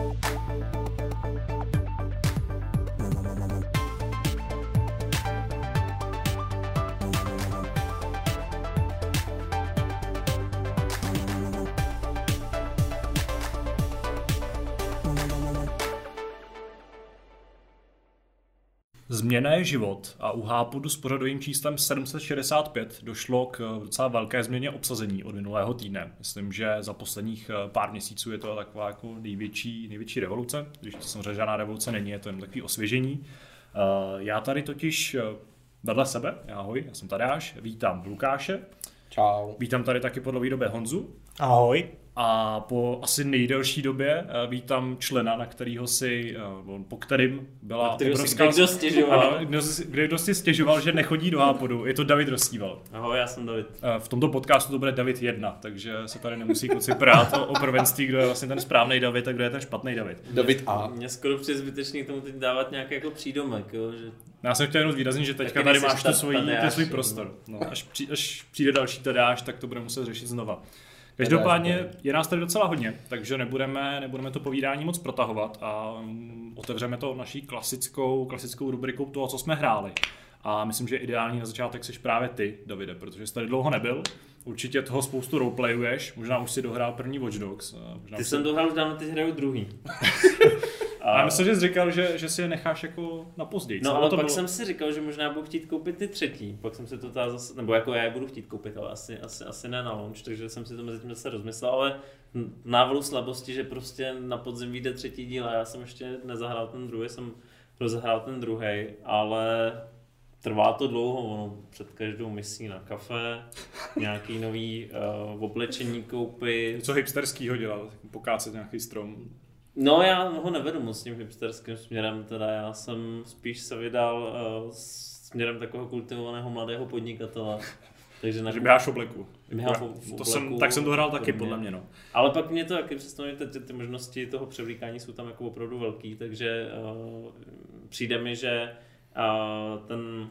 Música Změna je život a u Hápudu s pořadovým číslem 765 došlo k docela velké změně obsazení od minulého týdne. Myslím, že za posledních eh, pár měsíců je to taková jako největší, největší revoluce, když to samozřejmě žádná revoluce není, je to jen takový osvěžení. Eh, já tady totiž eh, vedle sebe, ahoj, já jsem Tadáš, vítám Lukáše. Čau. Vítám tady taky po dlouhé době Honzu. Ahoj. A po asi nejdelší době eh, vítám člena, na kterého si, eh, po kterým byla který obrovská... Si kdo stěžoval. Ano, kdo, si, kdo si stěžoval, že nechodí do Hápodu. Je to David Rostíval. Ahoj, já jsem David. Eh, v tomto podcastu to bude David 1, takže se tady nemusí kluci prát o, o prvenství, kdo je vlastně ten správný David a kdo je ten špatný David. David A. Mě skoro přijde zbytečný tomu teď dávat nějaký jako přídomek, jo, že já jsem chtěl jenom zvýraznit, že teďka tady máš to svůj, svůj prostor. No, až, při, až přijde další tadáš, tak to bude muset řešit znova. Každopádně je nás tady docela hodně, takže nebudeme, nebudeme to povídání moc protahovat a mm, otevřeme to naší klasickou, klasickou rubrikou toho, co jsme hráli. A myslím, že ideální na začátek jsi právě ty, Davide, protože jsi tady dlouho nebyl. Určitě toho spoustu roleplayuješ, možná už si dohrál první Watch Dogs. Možná ty jsem dohrál už dávno, ty hraju druhý. A já myslím, že jsi říkal, že, že si je necháš jako na později. No ale to pak bylo? jsem si říkal, že možná budu chtít koupit ty třetí. Pak jsem si to teda zase, nebo jako já je budu chtít koupit, ale asi, asi, asi ne na launch, takže jsem si to mezi tím zase rozmyslel, ale návalu slabosti, že prostě na podzim vyjde třetí díl a já jsem ještě nezahrál ten druhý, jsem rozehrál ten druhý, ale trvá to dlouho, ono před každou misí na kafe, nějaký nový uh, oblečení koupit. Co hipsterskýho dělal? Pokácet nějaký strom? No já ho nevedu moc tím hipsterským směrem, teda já jsem spíš se vydal uh, směrem takového kultivovaného mladého podnikatele. Takže na... Že běháš obleku. Běháš v obleku. To jsem, tak jsem to hrál taky, podle mě. No. Ale pak mě to taky představuje, ty, ty možnosti toho převlíkání jsou tam jako opravdu velký, takže uh, přijde mi, že uh, ten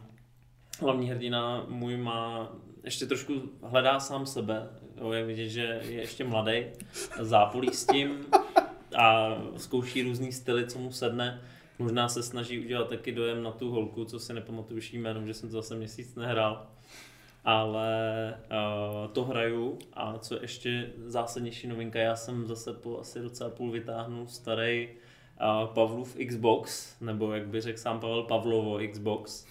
hlavní hrdina můj má ještě trošku hledá sám sebe. Jo, je vidět, že je ještě mladý, zápolí s tím, a zkouší různý styly, co mu sedne. Možná se snaží udělat taky dojem na tu holku, co si nepamatuju už jméno, že jsem to zase měsíc nehrál. Ale uh, to hraju a co ještě zásadnější novinka, já jsem zase po asi docela půl vytáhnul starý uh, Pavlův Xbox, nebo jak by řekl sám Pavel Pavlovo Xbox.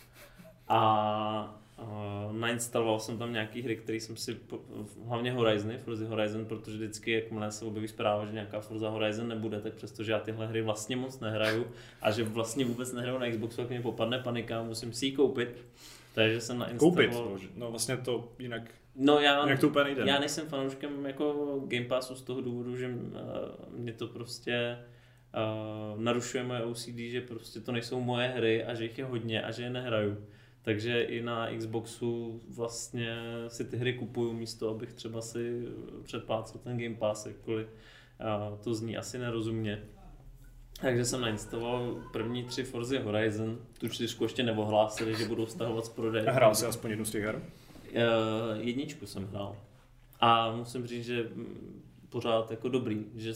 A Uh, nainstaloval jsem tam nějaký hry, které jsem si, hlavně Horizony, Forza Horizon, protože vždycky, jakmile se objeví zpráva, že nějaká Forza Horizon nebude, tak přestože já tyhle hry vlastně moc nehraju a že vlastně vůbec nehraju na Xboxu, tak mě popadne panika, musím si ji koupit. Takže jsem nainstaloval... Koupit, no vlastně to jinak No já, jinak to úplně nejde. já nejsem fanouškem jako Game Passu z toho důvodu, že uh, mě to prostě uh, narušuje moje OCD, že prostě to nejsou moje hry a že jich je hodně a že je nehraju. Takže i na Xboxu vlastně si ty hry kupuju místo, abych třeba si předplácel ten Game Pass, jakkoliv to zní asi nerozumně. Takže jsem nainstaloval první tři Forza Horizon, tu čtyřku ještě neohlásili, že budou stahovat z prodeje. A hrál jsi aspoň jednu z těch her? Uh, jedničku jsem hrál. A musím říct, že pořád jako dobrý, že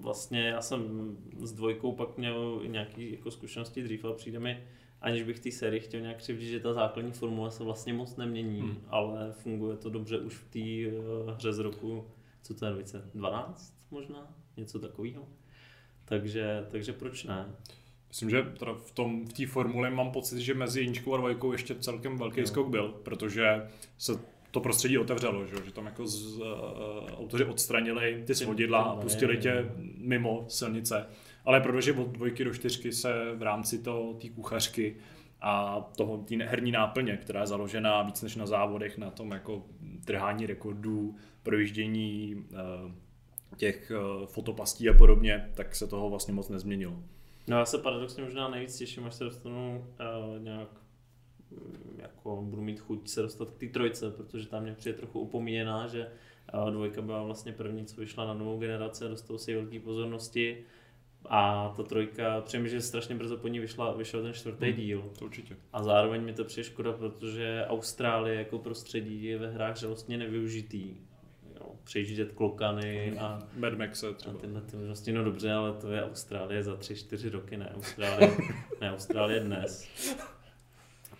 vlastně já jsem s dvojkou pak měl nějaké jako zkušenosti dřív, ale přijde mi, aniž bych té sérii chtěl nějak křivdit, že ta základní formule se vlastně moc nemění, hmm. ale funguje to dobře už v té uh, hře z roku, co to je, 2012 možná, něco takového. Takže, takže proč ne? Myslím, že teda v tom v té formule mám pocit, že mezi jedničkou a dvojkou ještě celkem velký jo. skok byl, protože se to prostředí otevřelo, že, že tam jako z, uh, autoři odstranili ty svodidla a pustili tě mimo silnice ale protože od dvojky do čtyřky se v rámci té kuchařky a toho tý herní náplně, která je založená víc než na závodech, na tom jako trhání rekordů, projíždění eh, těch eh, fotopastí a podobně, tak se toho vlastně moc nezměnilo. No já se paradoxně možná nejvíc těším, až se dostanu uh, nějak mm, jako budu mít chuť se dostat k té trojce, protože tam mě přijde trochu upomíjená, že uh, dvojka byla vlastně první, co vyšla na novou generaci dostal si velké pozornosti a ta trojka, přemýšlím, že strašně brzo po ní vyšla, vyšel ten čtvrtý hmm, díl. To určitě. A zároveň mi to přijde škoda, protože Austrálie jako prostředí je ve hrách žalostně nevyužitý. Jo. přejíždět klokany a, Mad Maxe a třeba. tyhle ty možnosti. No dobře, ale to je Austrálie za 3-4 roky, ne Austrálie, ne Austrálie dnes.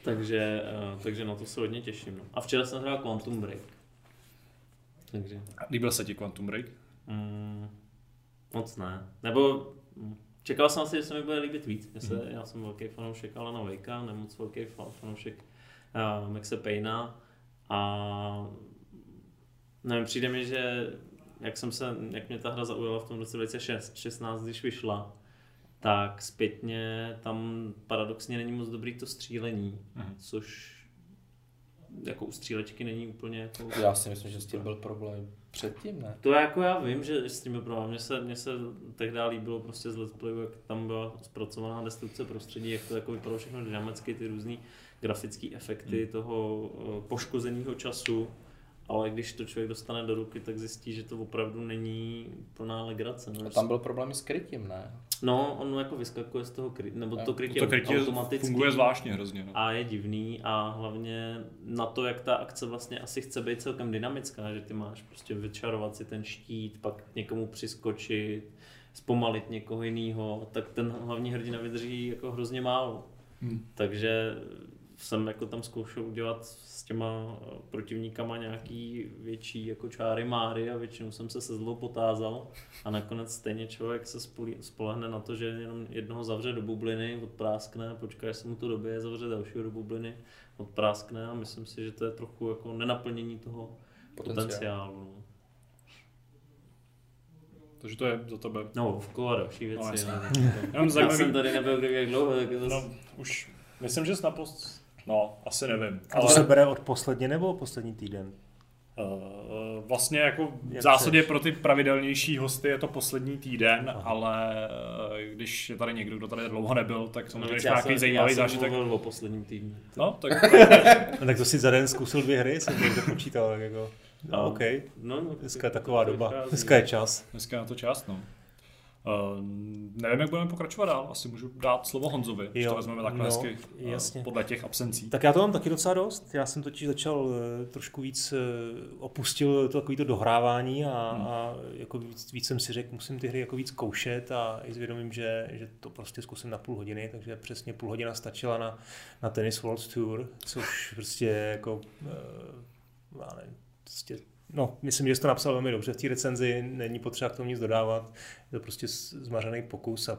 Takže, eh, takže na to se hodně těším. No. A včera jsem hrál Quantum Break. Takže Líbil se ti Quantum Break? mm, moc ne. Nebo čekal jsem asi, že se mi bude líbit víc. Já, se, já jsem velký fanoušek Alana Wakea, nemoc velký fa- fanoušek uh, Maxe Payna a nevím, přijde mi, že jak jsem se, jak mě ta hra zaujala v tom roce 2016, když vyšla, tak zpětně tam paradoxně není moc dobrý to střílení, Mhm. což jako u střílečky není úplně jako... Já si myslím, že s tím byl problém předtím, ne? To jako já vím, že s tím byl problém. Mně se, mně se tehdy líbilo prostě z Let's Playu, jak tam byla zpracovaná destrukce prostředí, jak to jako vypadalo všechno dynamicky, ty různé grafické efekty Hmm. toho eh, poškozeného času. Ale když to člověk dostane do ruky, tak zjistí, že to opravdu není plná legrace. No, A tam byl problém i s krytím, ne? no on jako vyskakuje z toho krytí, nebo to krytí To krytí automaticky. funguje zvláštně hrozně. No. A je divný a hlavně na to, jak ta akce vlastně asi chce být celkem dynamická, že ty máš prostě vyčarovat si ten štít, pak někomu přiskočit, zpomalit někoho jiného, tak ten hlavní hrdina vydrží jako hrozně málo. Hmm. Takže jsem jako tam zkoušel udělat s těma eh, protivníkama nějaký větší jako čáry máry a většinou jsem se se zlou potázal a nakonec stejně člověk se spolehne na to, že jenom jednoho zavře do bubliny, odpráskne, počká, až se mu to dobije, zavře dalšího do bubliny, odpráskne a myslím si, že to je trochu jako nenaplnění toho Potenciál. potenciálu. no. Takže to je za tebe. No, v kole další věci. No, jasně. no. Jenom Já jsem tady nebyl kdy jak dlouho, tak je to... no, už myslím, že jsi napost... No, asi nevím. A to Ale se bere od posledně nebo poslední týden? uh, vlastně jako v zásadě pro ty pravidelnější hosty je to poslední týden, Aha. ale uh, když je tady někdo, kdo tady dlouho nebyl, tak samozřejmě no, já nějaký zajímavý já jsem zážitek. mluvil o posledním týdnu. No, tak No, tak to si za den zkusil dvě hry, jsem to někde počítal, tak jako... No, No. OK, No, no, dneska je taková doba, dneska je čas. dneska na to část, no. Uh, nevím, jak budeme pokračovat dál. Asi můžu dát slovo Honzovi, když Jo, to vezmeme takhle no, hezky uh, jasně. podle těch absencí. Tak já to mám taky docela dost. Já jsem totiž začal eh, trošku víc, eh, opustil to takový to dohrávání a, Hmm. a jako víc, víc, jsem si řekl, musím ty hry jako víc koušet a i zvědomím, že, že to prostě zkusím na půl hodiny, takže přesně půl hodina stačila na, na Tennis World Tour, což prostě jako, uh, já nevím, prostě No, myslím, že jsi to napsal velmi dobře v té recenzi, není potřeba k tomu nic dodávat, je to prostě zmařený pokus a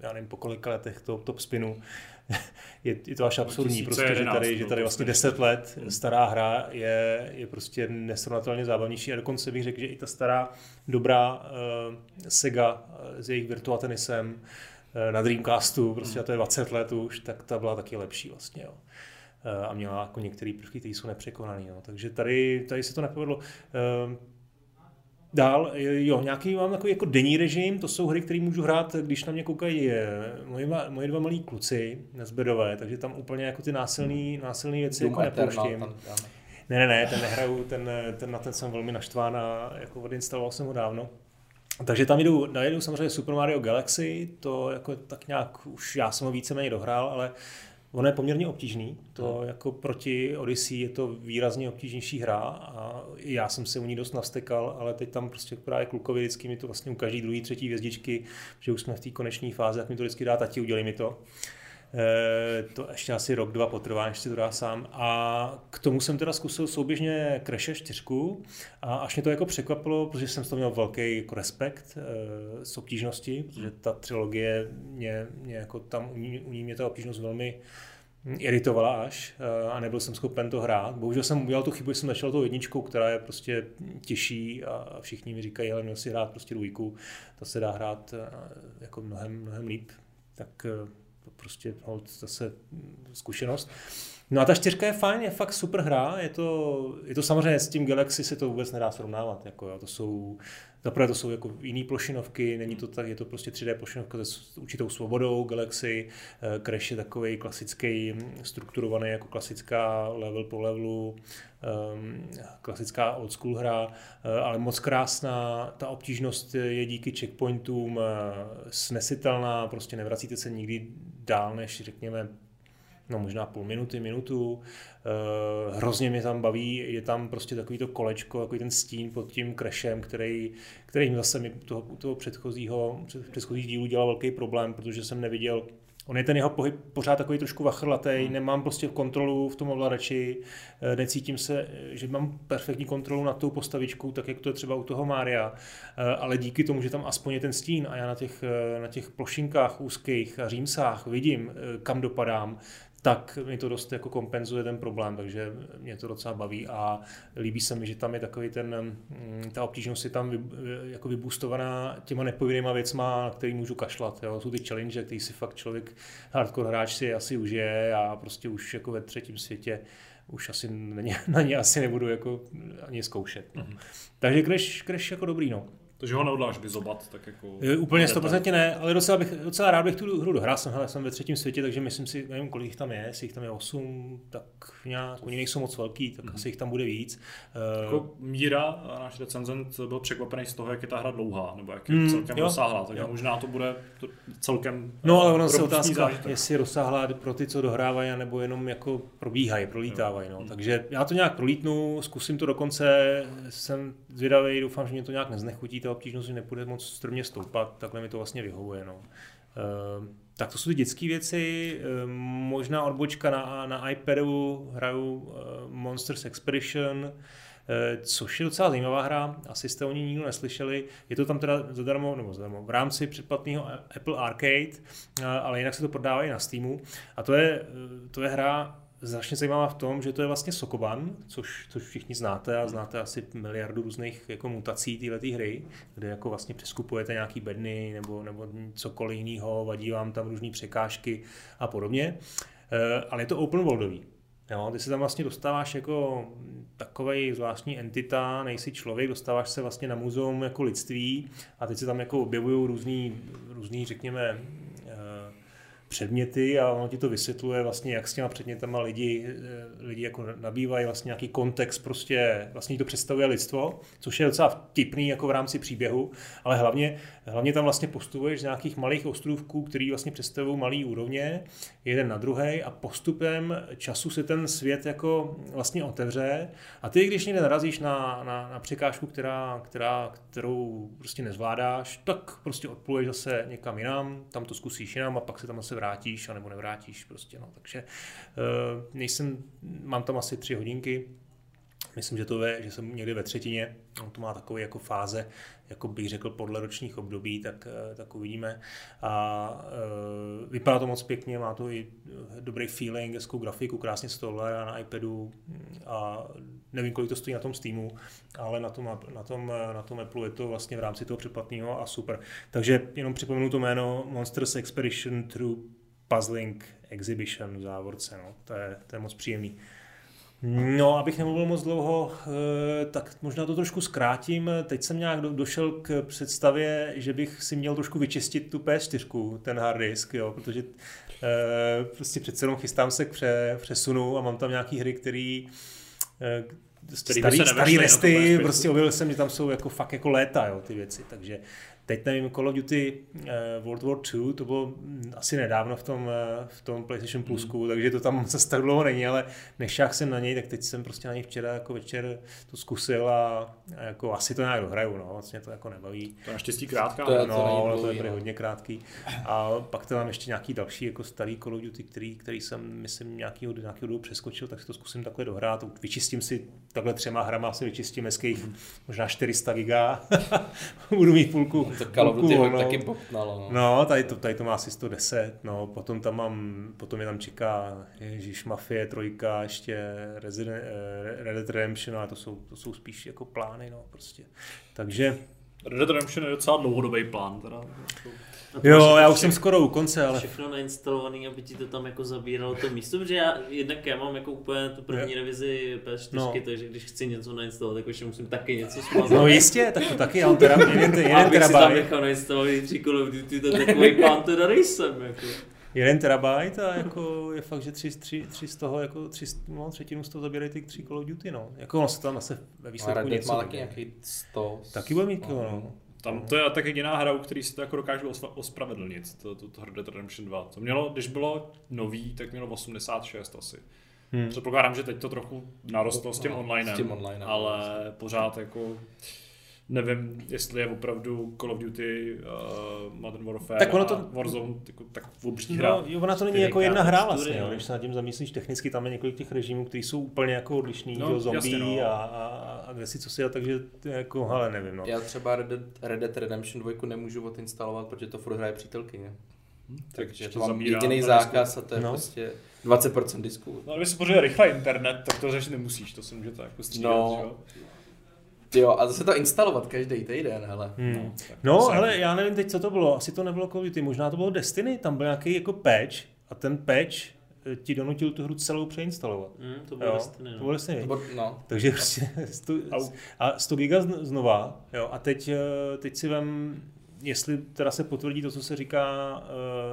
já nevím, po kolika letech to top spinu je, je to až absurdní, prostě, že 2011 tady, že byl tady vlastně spin. 10 let stará hra je, je prostě nesrovnatelně zábavnější a dokonce bych řekl, že i ta stará dobrá uh, Sega eh, s jejich Virtua Tennisem eh, na Dreamcastu, prostě a to je 20 let už, tak ta byla taky lepší vlastně, jo. Eh, A měla jako některé prvky, které jsou nepřekonané. Jo. Takže tady, tady se to nepovedlo. Eh, Dál, jo, nějaký mám takový jako denní režim, to jsou hry, které můžu hrát, když na mě koukají eh, moje, ma- moje dva malí kluci nezbedové, takže tam úplně jako ty násilné násilný věci Doom jako nepouštím. tam, tam. Ne, ne, ne, ten nehraju, ten, ten, na ten jsem velmi naštván a jako odinstaloval jsem ho dávno. Takže tam jdu, najedu samozřejmě Super Mario Galaxy, to jako tak nějak už já jsem ho víceméně dohrál, ale ono je poměrně obtížný. To jako proti Odyssey je to výrazně obtížnější hra a já jsem se u ní dost navstekal, ale teď tam prostě právě klukovi vždycky mi to vlastně u každý druhý, třetí hvězdičky, že už jsme v té koneční fázi, jak mi to vždycky dá, tati, udělej mi to. Eh, to ještě asi rok, dva potrvá, než si to dá sám. A k tomu jsem teda zkusil souběžně Crashe 4 a až mě to jako překvapilo, protože jsem z toho měl velký jako respekt eh, z obtížnosti, protože ta trilogie mě, mě jako tam u ní, u ní mě ta obtížnost velmi iritovala až eh, a nebyl jsem schopen to hrát. Bohužel jsem udělal tu chybu, že jsem začal tou jedničkou, která je prostě těžší a všichni mi říkají, ale měl si hrát prostě dvojku, to se dá hrát jako mnohem, mnohem líp. Tak prostě hold, zase mm, zkušenost. No a ta čtyřka je fajn, je fakt super hra, je to, je to samozřejmě s tím Galaxy se to vůbec nedá srovnávat, jako jo, to jsou, zaprvé to jsou jako jiný plošinovky, není to tak, je to prostě 3D plošinovka s určitou svobodou, Galaxy, eh, Crash je takový klasický, mm, strukturovaný jako klasická level po levelu, um, klasická old school hra, eh, ale moc krásná, ta obtížnost je díky checkpointům eh, snesitelná, prostě nevracíte se nikdy dál než řekněme no možná půl minuty, minutu. Uh, hrozně mě tam baví, je tam prostě takový to kolečko, takový ten stín pod tím crashem, který, který zase mi toho, toho předchozího, před, předchozích dílů dělal velký problém, protože jsem neviděl On je ten jeho pohyb pořád takový trošku vachrlatý, hmm. nemám prostě kontrolu v tom ovladači, eh, necítím se, že mám perfektní kontrolu nad tou postavičkou, tak jak to je třeba u toho Mária, eh, ale díky tomu, že tam aspoň je ten stín a já na těch, eh, na těch plošinkách úzkých a římsách vidím, kam dopadám, tak mi to dost jako kompenzuje ten problém, takže mě to docela baví a líbí se mi, že tam je takový ten, mm, ta obtížnost je tam vy, jako vybustovaná těma nepovinnýma věcma, na který můžu kašlat. Jo. Jsou ty challenge, který si fakt člověk, hardcore hráč si asi užije a prostě už jako ve třetím světě už asi na ně, na ně asi nebudu jako ani zkoušet. No. Mm-hmm. Takže Crash, Crash jako dobrý, no. Takže ho neodláš vyzobat, tak jako... Je, úplně stoprocentně ne, ale docela, bych, docela rád bych tu hru dohrál. Jsem, hele, jsem ve třetím světě, takže myslím si, nevím, kolik jich tam je, jestli jich tam je 8, tak nějak, oni nejsou moc velký, tak mm-hmm. asi jich tam bude víc. Eh, jako Míra, náš recenzent, byl překvapený z toho, jak je ta hra dlouhá, nebo jak je mm, celkem jo, rozsáhlá, takže jo. možná to bude to celkem No ale ono se otázka, zážitek. jestli je rozsáhlá pro ty, co dohrávají, nebo jenom jako probíhají, prolítávají. No. Mm. Takže já to nějak prolítnu, zkusím to dokonce, jsem zvědavý, doufám, že mě to nějak neznechutí, ta obtížnost nepůjde moc strmě stoupat, takhle mi to vlastně vyhovuje. No. Uh, tak to jsou ty dětské věci, uh, možná odbočka na, na iPadu, hraju uh, Monsters Expedition, což je docela zajímavá hra, asi jste o ní nikdo neslyšeli. Je to tam teda zadarmo, nebo zadarmo, v rámci předplatného Apple Arcade, ale jinak se to prodává i na Steamu. A to je, to je hra strašně zajímavá v tom, že to je vlastně Sokoban, což, což všichni znáte a znáte asi miliardu různých jako mutací této hry, kde jako vlastně přeskupujete nějaký bedny nebo, nebo cokoliv jiného, vadí vám tam různé překážky a podobně. E, ale je to open worldový. Jo, ty se tam vlastně dostáváš jako takový zvláštní entita, nejsi člověk, dostáváš se vlastně na muzeum jako lidství a teď se tam jako objevují různý, různý řekněme, předměty a ono ti to vysvětluje vlastně, jak s těma předmětama lidi, eh, lidi jako nabývají vlastně nějaký kontext, prostě vlastně to představuje lidstvo, což je docela vtipný jako v rámci příběhu, ale hlavně, hlavně tam vlastně postupuješ z nějakých malých ostrůvků, který vlastně představují malý úrovně, jeden na druhý a postupem času se ten svět jako vlastně otevře. A ty, když někde narazíš na, na, na překážku, která, která, kterou prostě nezvládáš, tak prostě odpluješ zase někam jinam, tam to zkusíš jinam a pak se tam zase vrátíš, anebo nevrátíš prostě, no. Takže uh, nejsem, mám tam asi tři hodinky, Myslím, že to je, že jsem někdy ve třetině, on to má takové jako fáze, jako bych řekl podle ročních období, tak, eh, tak uvidíme. A uh, vypadá to moc pěkně, má to i dobrý feeling, hezkou grafiku, krásně se to hledá na iPadu a nevím, kolik to stojí na tom Steamu, ale na tom, na tom, na tom Apple je to vlastně v rámci toho předplatného a super. Takže jenom připomenu to jméno Monsters Expedition Through Puzzling Exhibition v závorce, no. to, je, to je moc příjemný. No, abych nemluvil moc dlouho, eh, tak možná to trošku zkrátím. Teď jsem nějak došel k představě, že bych si měl trošku vyčistit tu P4, ten hard disk, jo, protože eh, prostě přece jenom chystám se k přesunu a mám tam nějaký hry, který eh, starý, starý resty, prostě objevil jsem, že tam jsou jako fakt jako léta, jo, ty věci, takže Teď nevím, Call of Duty uh, World War II, to bylo hm, asi nedávno v tom, uh, v tom PlayStation hmm. Plusku, mm. takže to tam zase tak dlouho není, ale nešák jsem na něj, tak teď jsem prostě na něj včera jako večer to zkusil a, a jako asi to nějak dohraju, no, vlastně to jako nebaví. To je naštěstí krátká. To je, no, to, ono to je no. hodně krátký. A pak to mám ještě nějaký další jako starý Call of Duty, který, který jsem, myslím, nějaký, nějaký dobu přeskočil, tak si to zkusím takhle dohrát. Vyčistím si takhle třema hrama, si vyčistím hezkých mm. možná 400 giga. Budu mít půlku to Call of Duty no. taky popnalo. No, no tady, to, tady to má asi 110, no, potom tam mám, potom je tam čeká Ježíš Mafie, trojka, ještě Resident, eh, Red Dead Redemption, ale to jsou, to jsou spíš jako plány, no, prostě. Takže... Red Dead Redemption je docela dlouhodobý plán, teda. Jo, já už jsem skoro u konce, ale... Všechno nainstalovaný, aby ti to tam jako zabíralo to místo, protože já jednak já mám jako úplně tu první revizi PS4, no. takže když chci něco nainstalovat, tak ještě musím taky něco smazat. No jistě, tak to taky, já mám teda jeden, jeden Abych si tam nechal nainstalovat tři Call of Duty, to je takový plán teda nejsem, jako. Jeden terabyte a jako je fakt, že tři, tři, tři z toho, jako tři, no, třetinu z toho zabírají ty tři Call of Duty, no. Jako ono se tam zase ve výsledku něco. má taky nějaký 100. Taky bude mít, no. no. Tam to je tak jediná hra, u který si to jako dokážu osva- ospravedlnit, to, to, to Red Dead Redemption 2. To mělo, když bylo nový, tak mělo 86 asi. Hmm. Předpokládám, že teď to trochu narostlo s tím No, online, s tím online, ale pořád jako nevím, jestli je opravdu Call of Duty, uh, Modern Warfare Tak ono to- a Warzone jako, tak obří hra. No, jo, ona to není 4K jako jedna hra vlastně, jo. no. když se nad tím zamyslíš technicky, tam je několik těch režimů, které jsou úplně jako odlišný, No, no, zombie jasně, no. a, a, a, kde si co si, a takže to je jako, hele, nevím, no. Já třeba Red Dead, Red Dead Redemption 2 nemůžu odinstalovat, protože to furt hraje přítelkyně. tak Takže to mám jediný zákaz a to je No. prostě 20% disku. No, kdyby si pořádal rychle internet, tak to řešit nemusíš, to si můžete jako střídat, No. že jo? Jo, a zase to instalovat každý týden, hele. Hmm. No, ale já nevím teď, co to bylo. Asi to nebylo Call of Duty, možná to bylo Destiny. Tam byl nějaký jako patch a ten patch ti donutil tu hru celou přeinstalovat. Mm, to bylo Destiny, to no. bylo Destiny. To bylo- No, Takže prostě 100, Au. a 100 giga zn- znova. Jo, a teď, eh, teď si vem, jestli teda se potvrdí to, co se říká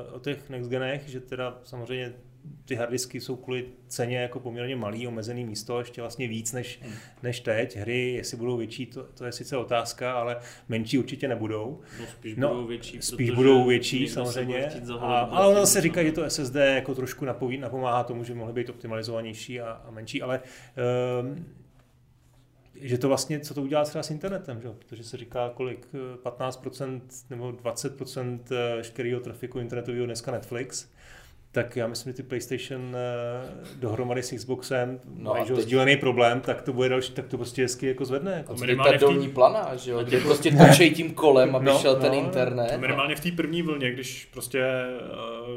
uh, o těch next genech, že teda samozřejmě ty harddisky jsou kvůli ceně jako poměrně malý, omezený místo, ještě vlastně víc než, Hmm. než teď. Hry, jestli budou větší, to, to je sice otázka, ale menší určitě nebudou. No, spíš No, budou větší. Spíš budou větší samozřejmě, a, ale ono se říká, no. že to SSD jako trošku napoví, napomáhá tomu, že mohly být optimalizovanější a, a menší, ale um, že to vlastně, co to udělá třeba s internetem, že? protože se říká kolik, eh, 15% nebo 20% veškerého trafiku internetového dneska Netflix, tak já myslím, že ty PlayStation eh, dohromady s Xboxem No no mají a že jo, teď- sdílený problém, tak to bude další, tak to prostě hezky jako zvedne. Jako. A to je minimálně ta v té- dolní plana, že jo, tě prostě točej tím kolem, aby No, šel ten no, internet. Minimálně v té první vlně, když prostě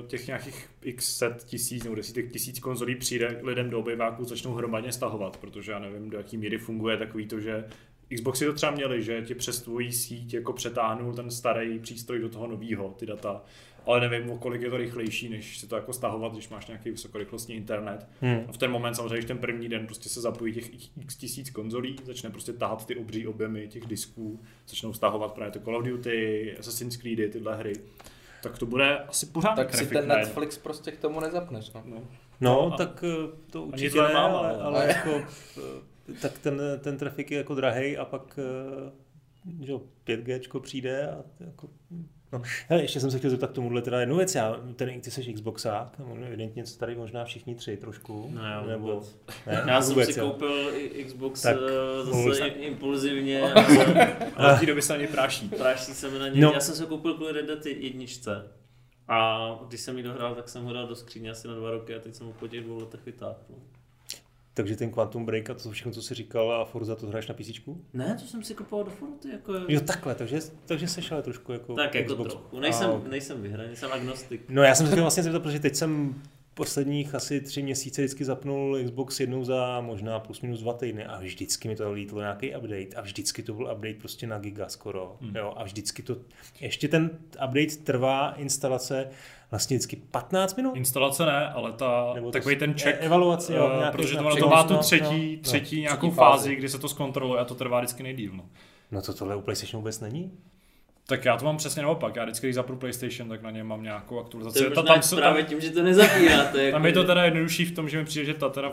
uh, těch nějakých x set tisíc nebo desítek tisíc konzolí přijde lidem do obyváku, začnou hromadně stahovat, protože já nevím, do jaký míry funguje takový to, že Xboxy to třeba měli, že ti přes tvojí síť jako přetáhnul ten starý přístroj do toho nového, ty data. Ale nevím, o kolik je to rychlejší, než si to jako stahovat, když máš nějaký vysokorychlostní internet. Hmm. A v ten moment samozřejmě, když ten první den prostě se zapojí těch x tisíc konzolí, začne prostě tahat ty obří objemy těch disků, začnou stahovat právě to Call of Duty, Assassin's Creed, tyhle hry, tak to bude asi pořád Tak si ten. Netflix prostě k tomu nezapneš. No. No. No, a- tak eh, to určitě to ne, nemám, ale, ale- ale jako, eh, tak ten, ten trafik je jako drahej a pak eh, že jo, 5G přijde a jako, no. Hele, ještě jsem se chtěl zeptat k tomuhle teda jednu věc, já, ten, ty jsi Xboxák, no, evidentně tady možná všichni tři trošku, Ne, já nebo, vůbec. ne, Já jsem vůbec, si jo. koupil Xbox Tak, mluv zase se. impulzivně. Ale v té době se ani práší. Práší se mi na něj. No. No. Já jsem se koupil kvůli Red Dead jedničce. A když jsem ji dohrál, tak jsem ho dal do skříně asi na dva roky a teď jsem ho po těch dvou letech vytáhl. No. Takže ten Quantum Break a to všechno, co jsi říkal a Forza to hraješ na PC? Ne, to jsem si kupoval do Forty, jako... Jo, takhle, takže, takže seš ale trošku jako tak jako Xbox. trochu. Nejsem, A, nejsem vyhraný, jsem agnostik. No já jsem se vlastně zeptat, protože teď jsem posledních asi tři měsíce vždycky zapnul Xbox jednou za možná plus minus dva týdny a vždycky mi to lítlo nějaký update a vždycky to byl update prostě na giga skoro. Hmm. Jo, a vždycky to, ještě ten update trvá instalace vlastně vždycky 15 minut. Instalace ne, ale ta, Nebo to takový ten check, e- evaluaci, jo, eh, nějaký protože to, check, ono to má tu no, třetí, no, třetí no. nějakou Třetí fázi, fázi. kdy se to zkontroluje a to trvá vždycky nejdíl. No. No to tohle u PlayStation vůbec není? Tak já to mám přesně naopak. Já vždycky, když zapnu PlayStation, tak na něm mám nějakou To aktualizaci. je Ta- tam, se, právě tím, že to nezapínáte. Jako, tam je to teda jednodušší v tom, že mi přijde, že ta teda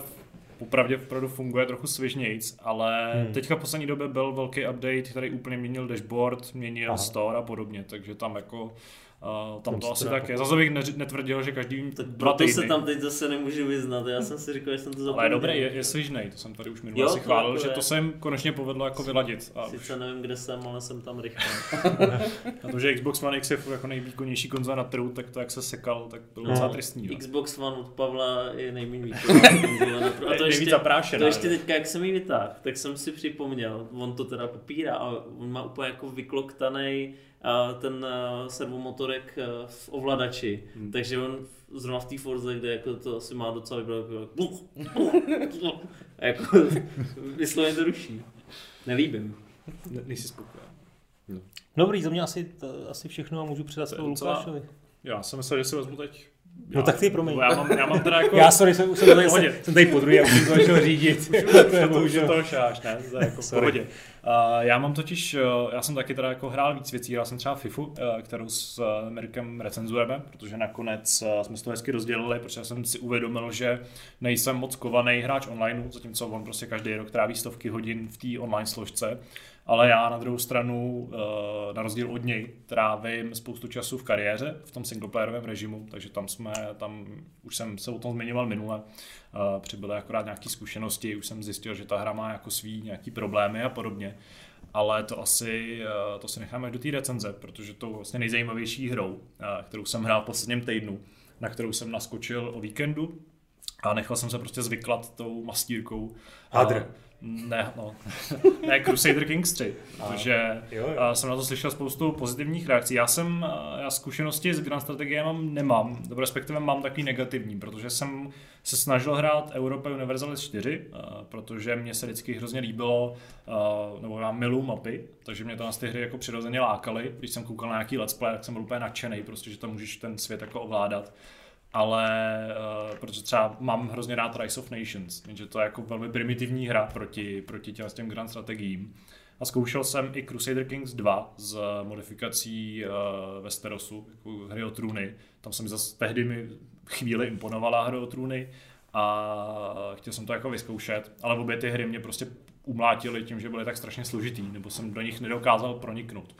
opravdu opravdu funguje trochu svižnějc, ale Hmm. teďka v poslední době byl velký update, který úplně měnil dashboard, měnil. Aha. store a podobně, takže tam jako Uh, tam Tam to asi tak je. Zase bych netvrdil, že každý Tak dva proto se týdny. tam teď zase nemůžu vyznat. Já jsem si říkal, že jsem to zapomněl. Ale je dobrý, je, je svižnej, to jsem tady už minule si chválil, jako že to se jim konečně povedlo jako vyladit. A už, Sice nevím, kde jsem, ale jsem tam rychle. a to, že Xbox One X je jako nejvýkonnější konzola na trhu, tak to jak se sekal, tak bylo docela No. tristní. jo. Xbox One od Pavla je nejméně výkonná trhu. A to ještě, zaprášená, to ještě teďka, jak jsem ji vytáhl, tak jsem si připomněl, on to teda popírá, ale on má úplně jako vykloktaný ten a, servomotorek a, v ovladači, hmm. takže on zrovna v té Forze, kde jako to asi má docela vybrat, jako, a jako vysloveně to ruší. Nelíbím. Ne, nejsi spokojen. Dobrý, za mě asi, to, asi všechno a můžu předat slovo Lukášovi. Já jsem myslel, že si vezmu teď. No tak ty, promiň. Já mám, já mám teda jako... Já sorry, jsem, už jsem, tady, jsem, jsem tady po druhé a už jsem to začal řídit. to je to už šáš, ne? To je jako Sorry. pohodě. Uh, já mám totiž, uh, já jsem taky teda jako hrál víc věcí, hrál jsem třeba FIFU, uh, kterou s uh, Mirkem recenzujeme, protože nakonec uh, jsme to hezky rozdělili, protože jsem si uvědomil, že nejsem moc kovaný hráč online, zatímco on prostě každý rok tráví stovky hodin v té online složce. Ale já na druhou stranu, eh, na rozdíl od něj, trávím spoustu času v kariéře, v tom singleplayerovém režimu, takže tam jsme, tam už jsem se o tom zmiňoval minule, eh, přibyly akorát nějaké zkušenosti, už jsem zjistil, že ta hra má jako svý nějaký problémy a podobně, ale to asi, eh, to si necháme do té recenze, protože to vlastně nejzajímavější hrou, kterou jsem hrál v posledním týdnu, na kterou jsem naskočil o víkendu, a nechal jsem se prostě zvyklat tou mastírkou. Hadr. Ne, no. ne, Crusader Kings 3, protože jo, jo. jsem na to slyšel spoustu pozitivních reakcí. Já jsem, já zkušenosti s Grand Strategiem nemám, respektive mám takový negativní, protože jsem se snažil hrát Europa Universalis 4, protože mě se vždycky hrozně líbilo, nebo já milu mapy, takže mě to na ty hry jako přirozeně lákaly. Když jsem koukal na nějaký let's play, tak jsem byl úplně nadšený, prostě, že tam můžeš ten svět jako ovládat ale uh, protože třeba mám hrozně rád Rise of Nations, jenže to je jako velmi primitivní hra proti, proti těm, těm grand strategiím. A zkoušel jsem i Crusader Kings 2 z modifikací uh, Westerosu, jako hry o trůny. Tam jsem zase tehdy mi chvíli imponovala hry o trůny a chtěl jsem to jako vyzkoušet, ale obě ty hry mě prostě umlátily tím, že byly tak strašně složitý, nebo jsem do nich nedokázal proniknout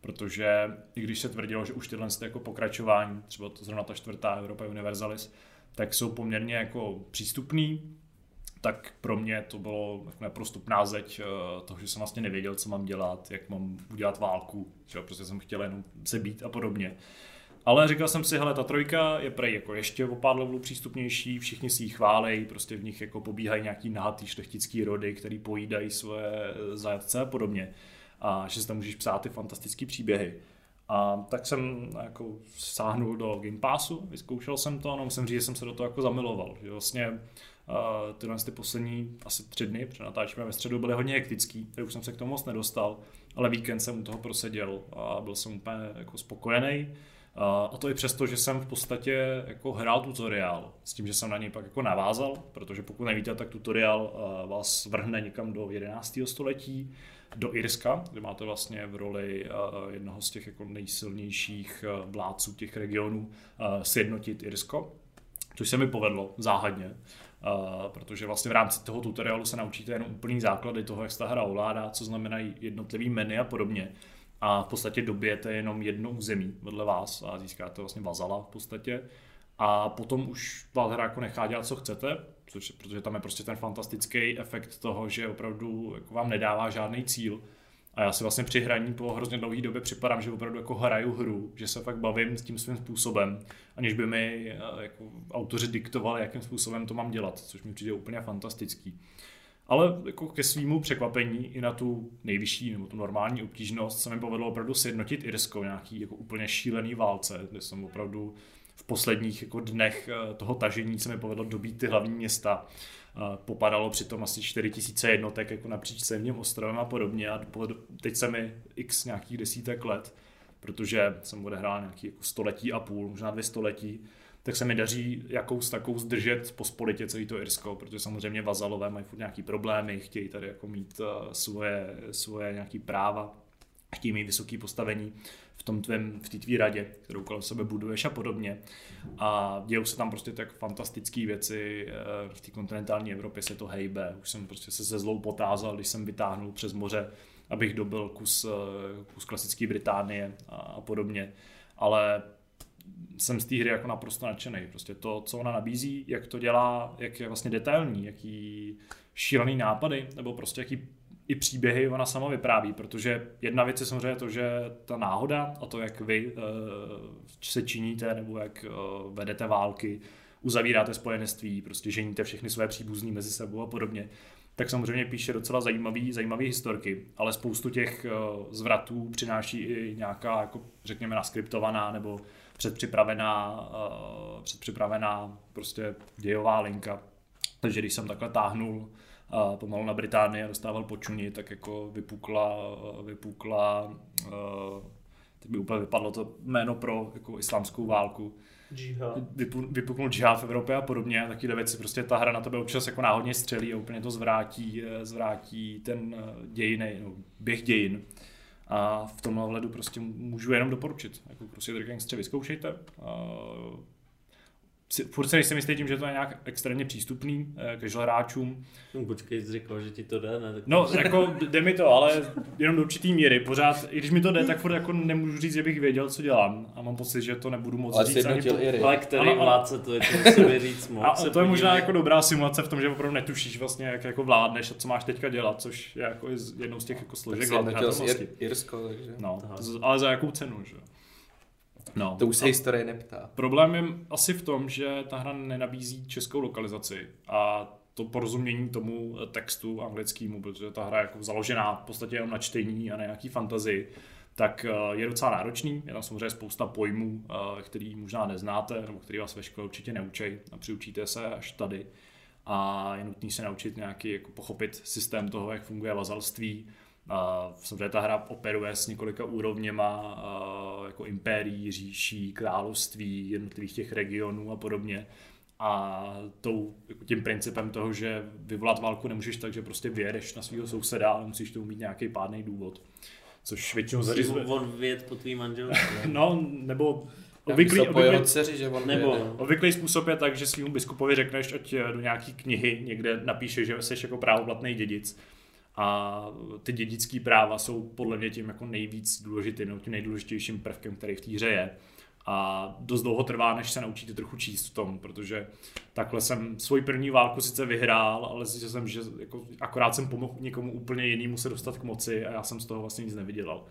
protože i když se tvrdilo, že už tyhle jako pokračování, třeba to zrovna ta čtvrtá Europa Universalis, tak jsou poměrně jako přístupný, tak pro mě to bylo neprostupná zeď eh, toho, že jsem vlastně nevěděl, co mám dělat, jak mám udělat válku, že prostě jsem chtěl jenom se být a podobně. Ale říkal jsem si, hele, ta trojka je prej jako ještě o pár levelů přístupnější, všichni si ji chválej, prostě v nich jako pobíhají nějaký nahatý šlechtický rody, který pojídají svoje zajatce a podobně a že si tam můžeš psát ty fantastické příběhy. A tak jsem jako sáhnul do Game Passu, vyzkoušel jsem to, no musím říct, že jsem se do toho jako zamiloval. Že vlastně uh, tyhle ty poslední asi tři dny před ve středu byly hodně hektický, tak už jsem se k tomu moc nedostal, ale víkend jsem u toho proseděl a byl jsem úplně jako spokojený. Uh, a to i přesto, že jsem v podstatě jako hrál tutoriál, s tím, že jsem na něj pak jako navázal, protože pokud nevíte, tak tutoriál uh, vás vrhne někam do 11. století, do Irska, kde máte vlastně v roli eh, jednoho z těch jako nejsilnějších eh, vládců těch regionů eh, sjednotit Irsko, což se mi povedlo záhadně. Uh, protože vlastně v rámci toho tutoriálu se naučíte jenom úplný základy toho, jak se ta hra ovládá, co znamenají jednotlivý menu a podobně. A v podstatě dobijete jenom jedno území vedle vás a získáte vlastně vazala v podstatě. A potom už vás hra jako nechá dělat, co chcete, což, protože tam je prostě ten fantastický efekt toho, že opravdu jako vám nedává žádný cíl. A já si vlastně při hraní po hrozně dlouhé době připadám, že opravdu jako hraju hru, že se fakt bavím s tím svým způsobem, aniž by mi eh, jako autoři diktovali, jakým způsobem to mám dělat, což mi přijde úplně fantastický. Ale jako ke svýmu překvapení i na tu nejvyšší nebo tu normální obtížnost se mi povedlo opravdu sjednotit Irsko nějaký jako úplně šílený válce, kde jsem opravdu posledních jako dnech eh, toho tažení se mi povedlo dobít ty hlavní města. Eh, popadalo přitom asi 4000 jednotek jako napříč celým ostrovem a podobně a teď se mi x nějakých desítek let, protože jsem odehrál nějaký jako století a půl, možná dvě století, tak se mi daří jakou s takou zdržet pospolitě celý to Irsko, protože samozřejmě vazalové mají furt nějaký problémy, chtějí tady jako mít eh, svoje, svoje nějaký práva, chtějí mít vysoké postavení v tom tvém, v té tvý radě, kterou kolem sebe buduješ a podobně. A dějou se tam prostě tak fantastické věci. Eh, v té kontinentální Evropě se to hejbe. Už jsem prostě se ze zlou potázal, když jsem vytáhnul přes moře, abych dobil kus, eh, kus klasické Británie a, a podobně. Ale jsem z té hry jako naprosto nadšený. Prostě to, co ona nabízí, jak to dělá, jak je vlastně detailní, jaký šílený nápady, nebo prostě jaký i příběhy ona sama vypráví, protože jedna věc je samozřejmě to, že ta náhoda a to, jak vy uh, se činíte nebo jak uh, vedete války, uzavíráte spojenectví, prostě ženíte všechny své příbuzní mezi sebou a podobně, tak samozřejmě píše docela zajímavý, zajímavý historky, ale spoustu těch uh, zvratů přináší i nějaká, jako řekněme, naskriptovaná nebo předpřipravená, uh, předpřipravená prostě dějová linka. Takže když jsem takhle táhnul a pomalu na Británii a dostával počuní, tak jako vypukla, vypukla teď by úplně vypadlo to jméno pro jako islámskou válku. Džihad. Vypuknul džihad v Evropě a podobně. Takové věci, prostě ta hra na tebe občas jako náhodně střelí a úplně to zvrátí, zvrátí ten eh, dějiny, no, běh dějin. A v tomhle ohledu prostě můžu jenom doporučit. Jako Kings 3 vyzkoušejte. si, furt se nejsem jistý tím, že to je nějak extrémně přístupný eh, casual hráčům. No, počkej, jsi říkal, že ti to jde, ne? Tak No, jako jde mi to, ale jenom do určitý míry. Pořád, i když mi to jde, tak furt jako nemůžu říct, že bych věděl, co dělám. A mám pocit, že to nebudu moc Ale říct ani po... Ale který Ano, vládce to je, to musí říct moc. A se to je možná jako dobrá simulace v tom, že opravdu netušíš vlastně, jak jako vládneš a co máš teďka dělat, což je jako jednou z těch jako složek hratelnosti. Ir- Irsko, takže... No, z- ale za jakou cenu, že? No. To už se historie neptá. Problém je asi v tom, že ta hra nenabízí českou lokalizaci a to porozumění tomu textu anglickému, protože ta hra je jako založená v podstatě jenom na čtení a na nějaký fantazii, tak eh, je docela náročný. Je tam samozřejmě spousta pojmů, eh, který možná neznáte, nebo který vás ve škole určitě neučej a přiučíte se až tady. A je nutný se naučit nějaký, jako pochopit systém toho, jak funguje vazalství, a samozřejmě ta hra operuje s několika úrovněma, jako impérií, říší, království, jednotlivých těch regionů a podobně. A tou, jako tím principem toho, že vyvolat válku nemůžeš tak, že prostě vyjedeš na svého souseda, ale musíš tomu mít nějaký pádný důvod. Což většinou zařizuje. on vyjet po tvý manželce. No, nebo obvyklý, obvyklý, dceři, že on Nebo- obvyklý způsob je tak, že svým biskupovi řekneš, ať eh, do nějaký knihy někde napíše, že jsi jako právoplatný dědic. A ty dědický práva jsou podle mě tím jako nejvíc důležitým, nebo tím nejdůležitějším prvkem, který v té hře je. A dost dlouho trvá, než se naučíte trochu číst v tom, protože takhle jsem svoji první válku sice vyhrál, ale zjistil jsem, že jako akorát jsem pomohl někomu úplně jinému se dostat k moci a já jsem z toho vlastně nic nevydělal.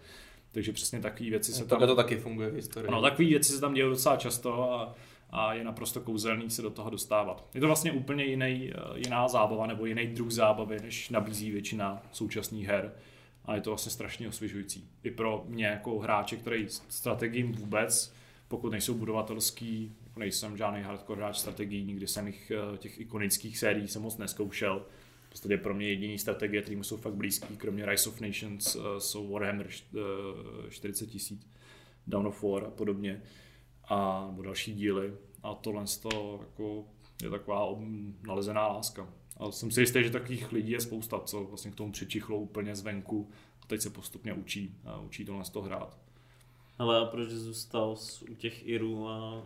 Takže přesně takové věci se tam... Takhle to taky funguje v historii. Ano, takové věci se tam dějí docela často a, a je naprosto kouzelný se do toho dostávat. Je to vlastně úplně jiný, eh, jiná zábava nebo jiný druh zábavy, než nabízí většina současných her. A je to vlastně strašně osvěžující. I pro mě jako hráče, který strategím vůbec, pokud nejsou budovatelský, jako nejsem žádný hardcore hráč strategií, nikdy jsem jich eh, těch ikonických sérií jsem moc neskoušel. V podstatě pro mě jediný strategie, které jsou fakt blízký, kromě Rise of Nations, eh, jsou Warhammer št- eh, 40 tisíc, Dawn of War a podobně a nebo další díly. A tohle toho jako je taková nalezená láska. A jsem si jistý, že takových lidí je spousta, co vlastně k tomu přičichlou úplně zvenku a teď se postupně učí, a učí tohle toho hrát. Ale a proč zůstal s- u těch Irů a, a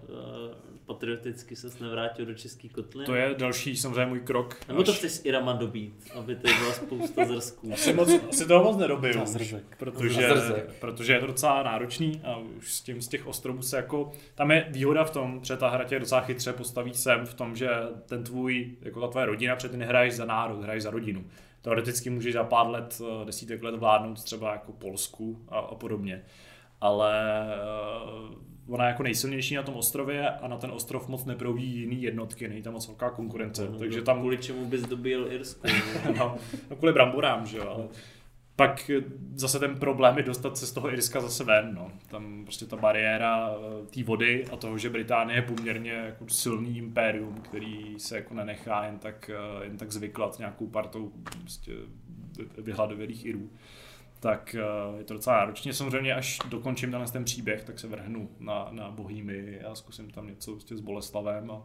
patrioticky ses nevrátil do český kotliny? To je další samozřejmě můj krok. Nebo to chceš s Irama dobít, aby tady byla spousta zrsků. Asi, moc, asi toho moc nedobiju, už, zrzek. protože, zrzek. protože je to docela náročný a už s tím z těch ostrovů se jako, tam je výhoda v tom, že ta hra tě docela chytře postaví sem v tom, že ten tvůj, jako ta tvoje rodina, protože ty nehraješ za národ, hraješ za rodinu. Teoreticky můžeš za pár let, eh, desítek let vládnout třeba jako Polsku a, a podobně. Ale uh, ona je jako nejsilnější na tom ostrově a na ten ostrov moc neproudí jiný jednotky, není tam moc velká konkurence. takže tam Kvůli čemu bys dobil Irsku. no, no kvůli bramborám, že jo, ale pak eh, zase ten problém je dostat se z toho Irska zase ven, no. Tam prostě ta bariéra eh, té vody a toho, že Británie je poměrně jako silný impérium, který se jako nenechá jen tak, eh, jen tak zvyklat nějakou partou prostě vyhladovělých Irů tak eh, je to docela náročně. Samozřejmě, až dokončím tenhle ten příběh, tak se vrhnu na, na Bohýmy a zkusím tam něco prostě s Boleslavem a,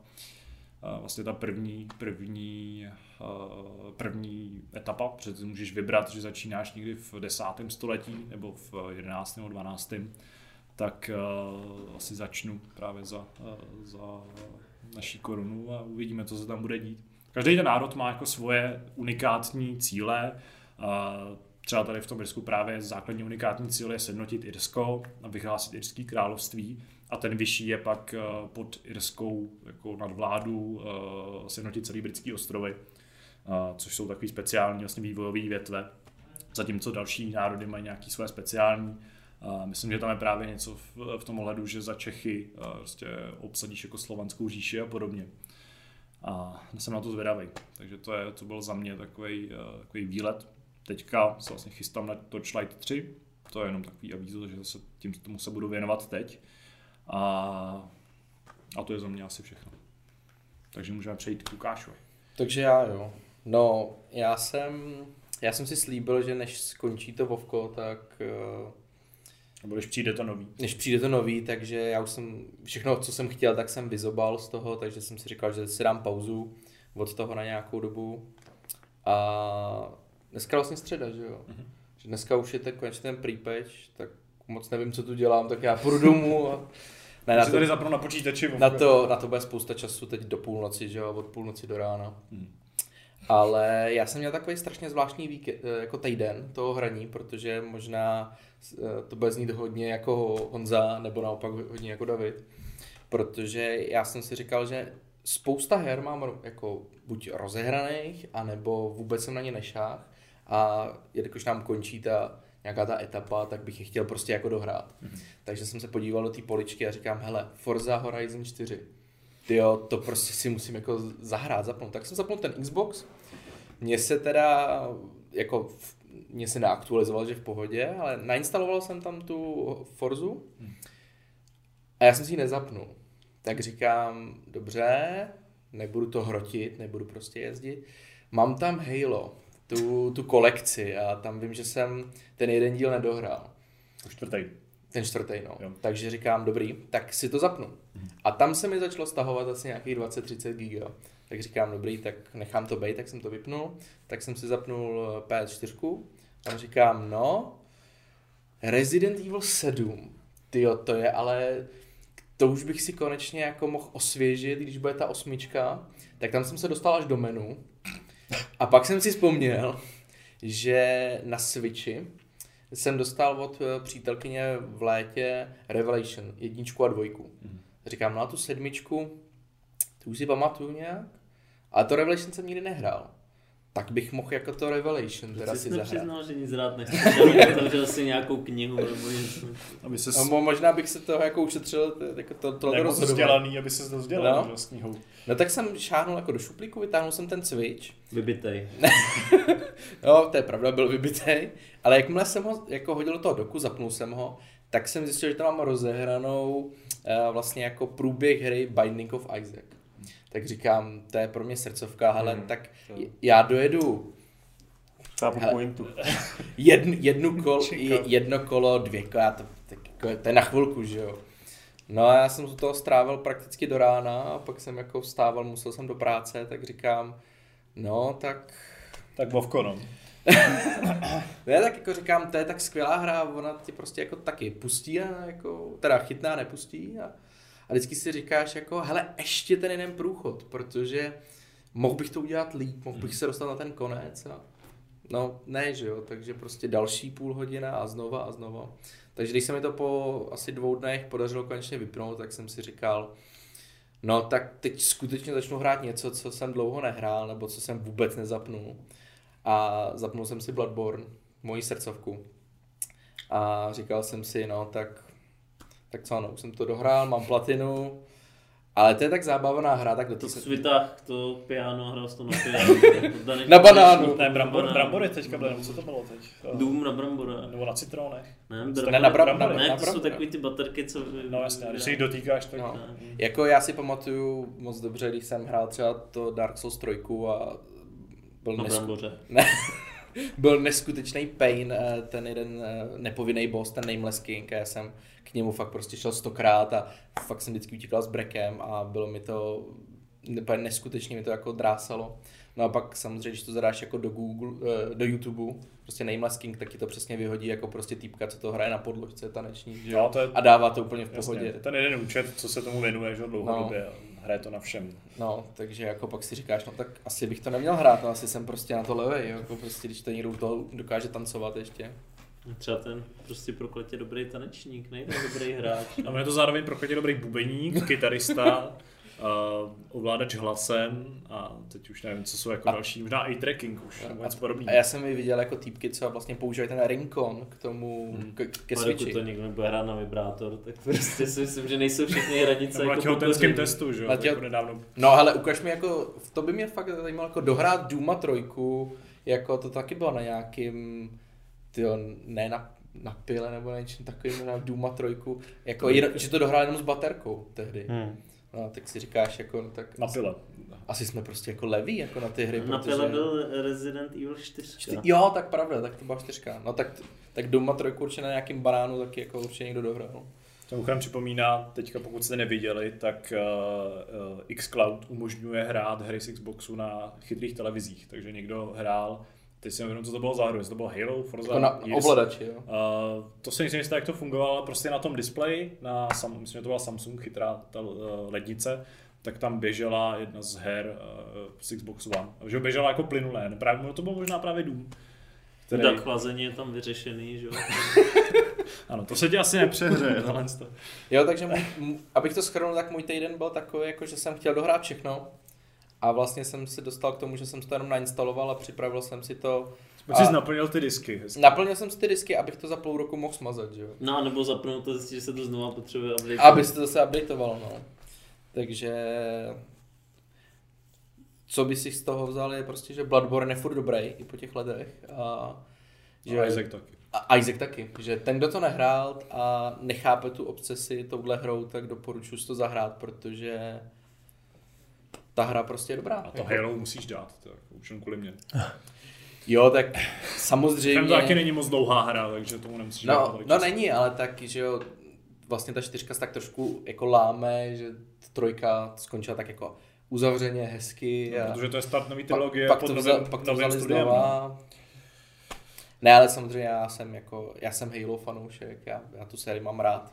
a vlastně ta první, první, eh, první etapa, protože můžeš vybrat, že začínáš někdy v desátém století nebo v 11. nebo 12. tak uh, asi začnu právě za, za naší korunu a uvidíme, co se tam bude dít. Každý ten národ má jako svoje unikátní cíle. Třeba tady v tom Irsku právě základní unikátní cíl je sednotit Irsko a vyhlásit Irský království a ten vyšší je pak uh, pod irskou jako nadvládu uh, sjednotit celý britský ostrovy, uh, což jsou takový speciální vlastně vývojové větve. Zatímco další národy mají nějaký své speciální. Myslím, že tam je právě něco v, tom ohledu, že za Čechy prostě obsadíš jako slovanskou říši a podobně. A jsem na to zvědavý. Takže to, je, to byl za mě takový, takový výlet. Teďka se vlastně chystám na Torchlight 3. To je jenom takový avízo, že se tím tomu se budu věnovat teď. A, a to je za mě asi všechno. Takže můžeme přejít k Lukášovi. Takže já jo. No, já jsem, já jsem si slíbil, že než skončí to Vovko, tak eh, Nebo když přijde to nový. než přijde to nový, takže já už jsem všechno, co jsem chtěl, tak jsem vyzobal z toho, takže jsem si říkal, že si dám pauzu od toho na nějakou dobu. A dneska vlastně středa, že jo? Mhm. Že dneska už je ten konečně ten prepatch, tak moc nevím, co tu dělám, tak já půjdu domů a, Ne, Na to, tady zapnu na počítači. na, to, na to bude spousta času teď do půlnoci, že jo, od půlnoci do rána. Hmm. Ale já jsem měl takový strašně zvláštní víkend, jako týden toho hraní, protože možná eh, to bude znít hodně jako Honza, nebo naopak hodně jako David. Protože já jsem si říkal, že spousta her mám jako buď rozehraných, anebo vůbec jsem na ně nešách. A jelikož nám končí ta nějaká ta etapa, tak bych je chtěl prostě jako dohrát. Mm-hmm. Takže jsem se podíval do té poličky a říkám, hele, Forza Horizon 4. Tyjo, to prostě si musím jako zahrát, zapnout. Tak jsem zapnul ten Xbox. Mně se teda jako mně se neaktualizoval, že v pohodě, ale nainstaloval jsem tam tu Forzu a já jsem si ji nezapnul. Tak říkám, dobře, nebudu to hrotit, nebudu prostě jezdit. Mám tam Halo, tu, tu kolekci a tam vím, že jsem ten jeden díl nedohrál. Čtvrtý. Ten čtvrtý, no. Jo. Takže říkám, dobrý, tak si to zapnu. A tam se mi začalo stahovat asi nějakých 20-30 giga. Tak říkám, dobrý, tak nechám to být, tak jsem to vypnul. Tak jsem si zapnul eh, PS4. Tam říkám, no, Resident Evil 7, tyjo, to je ale, to už bych si konečně jako mohl osvěžit, když bude ta osmička. Tak tam jsem se dostal až do menu. A pak jsem si vzpomněl, že na Switchi jsem dostal od eh, přítelkyně v létě Revelation, jedničku a dvojku. Říkám, no a tu sedmičku, tu už si pamatuju nějak, ale to Revelation jsem nikdy nehrál. Tak bych mohl jako to Revelation teda si jsi zahrát. nepřiznal, že nic rád otevřel si nějakou knihu nebo něco. Aby se No, mo- možná bych se toho jako ušetřil, to, jako to, to, to jako vzdělaný, aby se to vzdělal no. s knihou. No tak jsem šáhnul jako do šuplíku, vytáhnul jsem ten Switch. Vybitej. No, to je pravda, byl vybitej. Ale jakmile jsem ho jako hodil do toho doku, zapnul jsem ho, tak jsem zjistil, že tam mám rozehranou uh, vlastně jako průběh hry Binding of Isaac. Tak říkám, to je pro mě srdcovka, hele, Hmm. tak j- já dojedu Chápu Hele. pointu. jedn, jednu kol, jedno kolo, dvě kola, to, tak jako, to je na chvilku, že jo. No a já jsem u toho strávil prakticky do rána a pak jsem jako vstával, musel jsem do práce, tak říkám, no tak Tak Vovko, no. Já tak jako říkám, to je tak skvělá hra, ona ti prostě jako taky pustí a jako, teda chytná nepustí a, a vždycky si říkáš jako, hele, ještě ten jeden průchod, protože mohl bych to udělat líp, mohl bych se dostat na ten konec a no ne, že jo, takže prostě další půl hodina a znova a znova. Takže když se mi to po asi dvou dnech podařilo konečně vypnout, tak jsem si říkal, no tak teď skutečně začnu hrát něco, co jsem dlouho nehrál, nebo co jsem vůbec nezapnul a zapnul jsem si Bloodborne, moji srdcovku. A říkal jsem si, no tak, tak co, no, už jsem to dohrál, mám platinu, ale to je tak zábavná hra, tak do To se... svitáh, to piano, hrál to na piano. Na banánu. Ne, brambor, brambory teďka byly, co to bylo teď? Dům na brambora. Nebo na citronech. Ne, Ne, brambory. na bram- na- ne, to jsou brambora. takový ty baterky, co... No jasně, když se jich dotýkáš, tak... No. Ne. Jako já si pamatuju moc dobře, když jsem hrál třeba to Dark Souls 3 a byl, Na nesku... bramboře. ne, byl neskutečný pain eh, ten jeden eh, nepovinný boss, ten Nameless King a já jsem k němu fakt prostě šel stokrát a fakt jsem vždycky utíkal s brekem a bylo mi to neskutečně mi to jako drásalo. No a pak samozřejmě, když to zadáš jako do Google, eh, do YouTube, prostě Nameless King, tak ti to přesně vyhodí jako prostě týpka, co to hraje na podložce taneční, že jo? No, to je, A dává to úplně v pohodě. jasně, ten jeden účet, co se tomu věnuje, že dlouhodobě, a hraje to na všem. No, takže jako pak si říkáš, no tak asi bych to neměl hrát, no asi jsem prostě na to levej, jako prostě, když to někdo toho dokáže tancovat ještě. Třeba ten prostě prokletě dobrý tanečník, nejde dobrý hráč. A on je to zároveň prokletě dobrý bubeník, kytarista, uh, ovládač hlasem a teď už nevím, co jsou jako A- další, možná i tracking už, nebo něco A podobného. já jsem i viděl jako týpky, co vlastně používají ten Rincon k tomu, Hmm. ke, ke Ale dokud switchi. to někdo nebude hrát na vibrátor, tak prostě si myslím, že nejsou všechny hranice Nebo na jako těhotenském pokoření. testu, že jo, Na těho- jako nedávno. No ale ukaž mi jako, to by mě fakt zajímalo, jako dohrát Duma trojku, jako to taky bylo na nějakým, tyjo, ne na, na pile nebo na něčem takovým, na Duma trojku, jako, jen, že to dohrál jenom s baterkou tehdy. Hmm. No, tak si říkáš, jako, no, tak Na pile. asi jsme prostě jako leví jako na ty hry, Na protože... pile byl Resident Evil 4. Čty, jo, tak pravda, tak to byla čtyřka. No tak, tak Duma trojku určitě na nějakým banánu taky jako určitě někdo dohrál. To mimochodem připomíná, teďka pokud jste neviděli, tak uh, uh, xCloud umožňuje hrát hry z Xboxu na chytrých televizích, takže někdo hrál Teď si nevím, co to bylo za hru, jestli to bylo Halo, Forza, Jako na Gears. ovladači, jo. Uh, to se nejsem jistý, jak to fungovalo, ale prostě na tom displeji, na, Sam- myslím, že to byla Samsung chytrá ta uh, lednice, tak tam běžela jedna z her uh, z Xbox One. Že běžela jako plynulé, ne? právě, to byl možná právě Doom. Který, Tak chlazení je tam vyřešený, že jo. ano, to se ti asi nepřehřeje, tohle to. Jo, takže můj, abych to schrnul, tak můj týden byl takový, jako že jsem chtěl dohrát všechno. A vlastně jsem se dostal k tomu, že jsem si to jenom nainstaloval a připravil jsem si to. Pak jsi A- naplnil ty disky. hezky. Naplnil jsem si ty disky, abych to za půl roku mohl smazat, že jo. No, a nebo zapnout to, zjistit, že se to znova potřebuje update. Aby se to zase updateovalo, no. Takže... Co by si z toho vzal je prostě, že Bloodborne je furt dobrý i po těch letech. A že A Isaac taky. A Isaac taky, že ten, kdo to nehrál a nechápe tu obsesi touhle hrou, tak doporučuji si to zahrát, protože ta hra prostě je dobrá. A to Halo musíš dát, to je jako už jen kvůli mě. Jo, tak Tam samozřejmě... to taky není moc dlouhá hra, takže tomu nemusíš dát No, tolik no není, ale tak, že jo, vlastně ta čtyřka se tak trošku jako láme, že trojka skončila tak jako uzavřeně, hezky. No, a protože to je start nový trilogie pak, pod to, novým, vzal, pak to vzali studiem. no. znova. Ne, ale samozřejmě já jsem jako, já jsem Halo fanoušek, já, já tu sérii mám rád.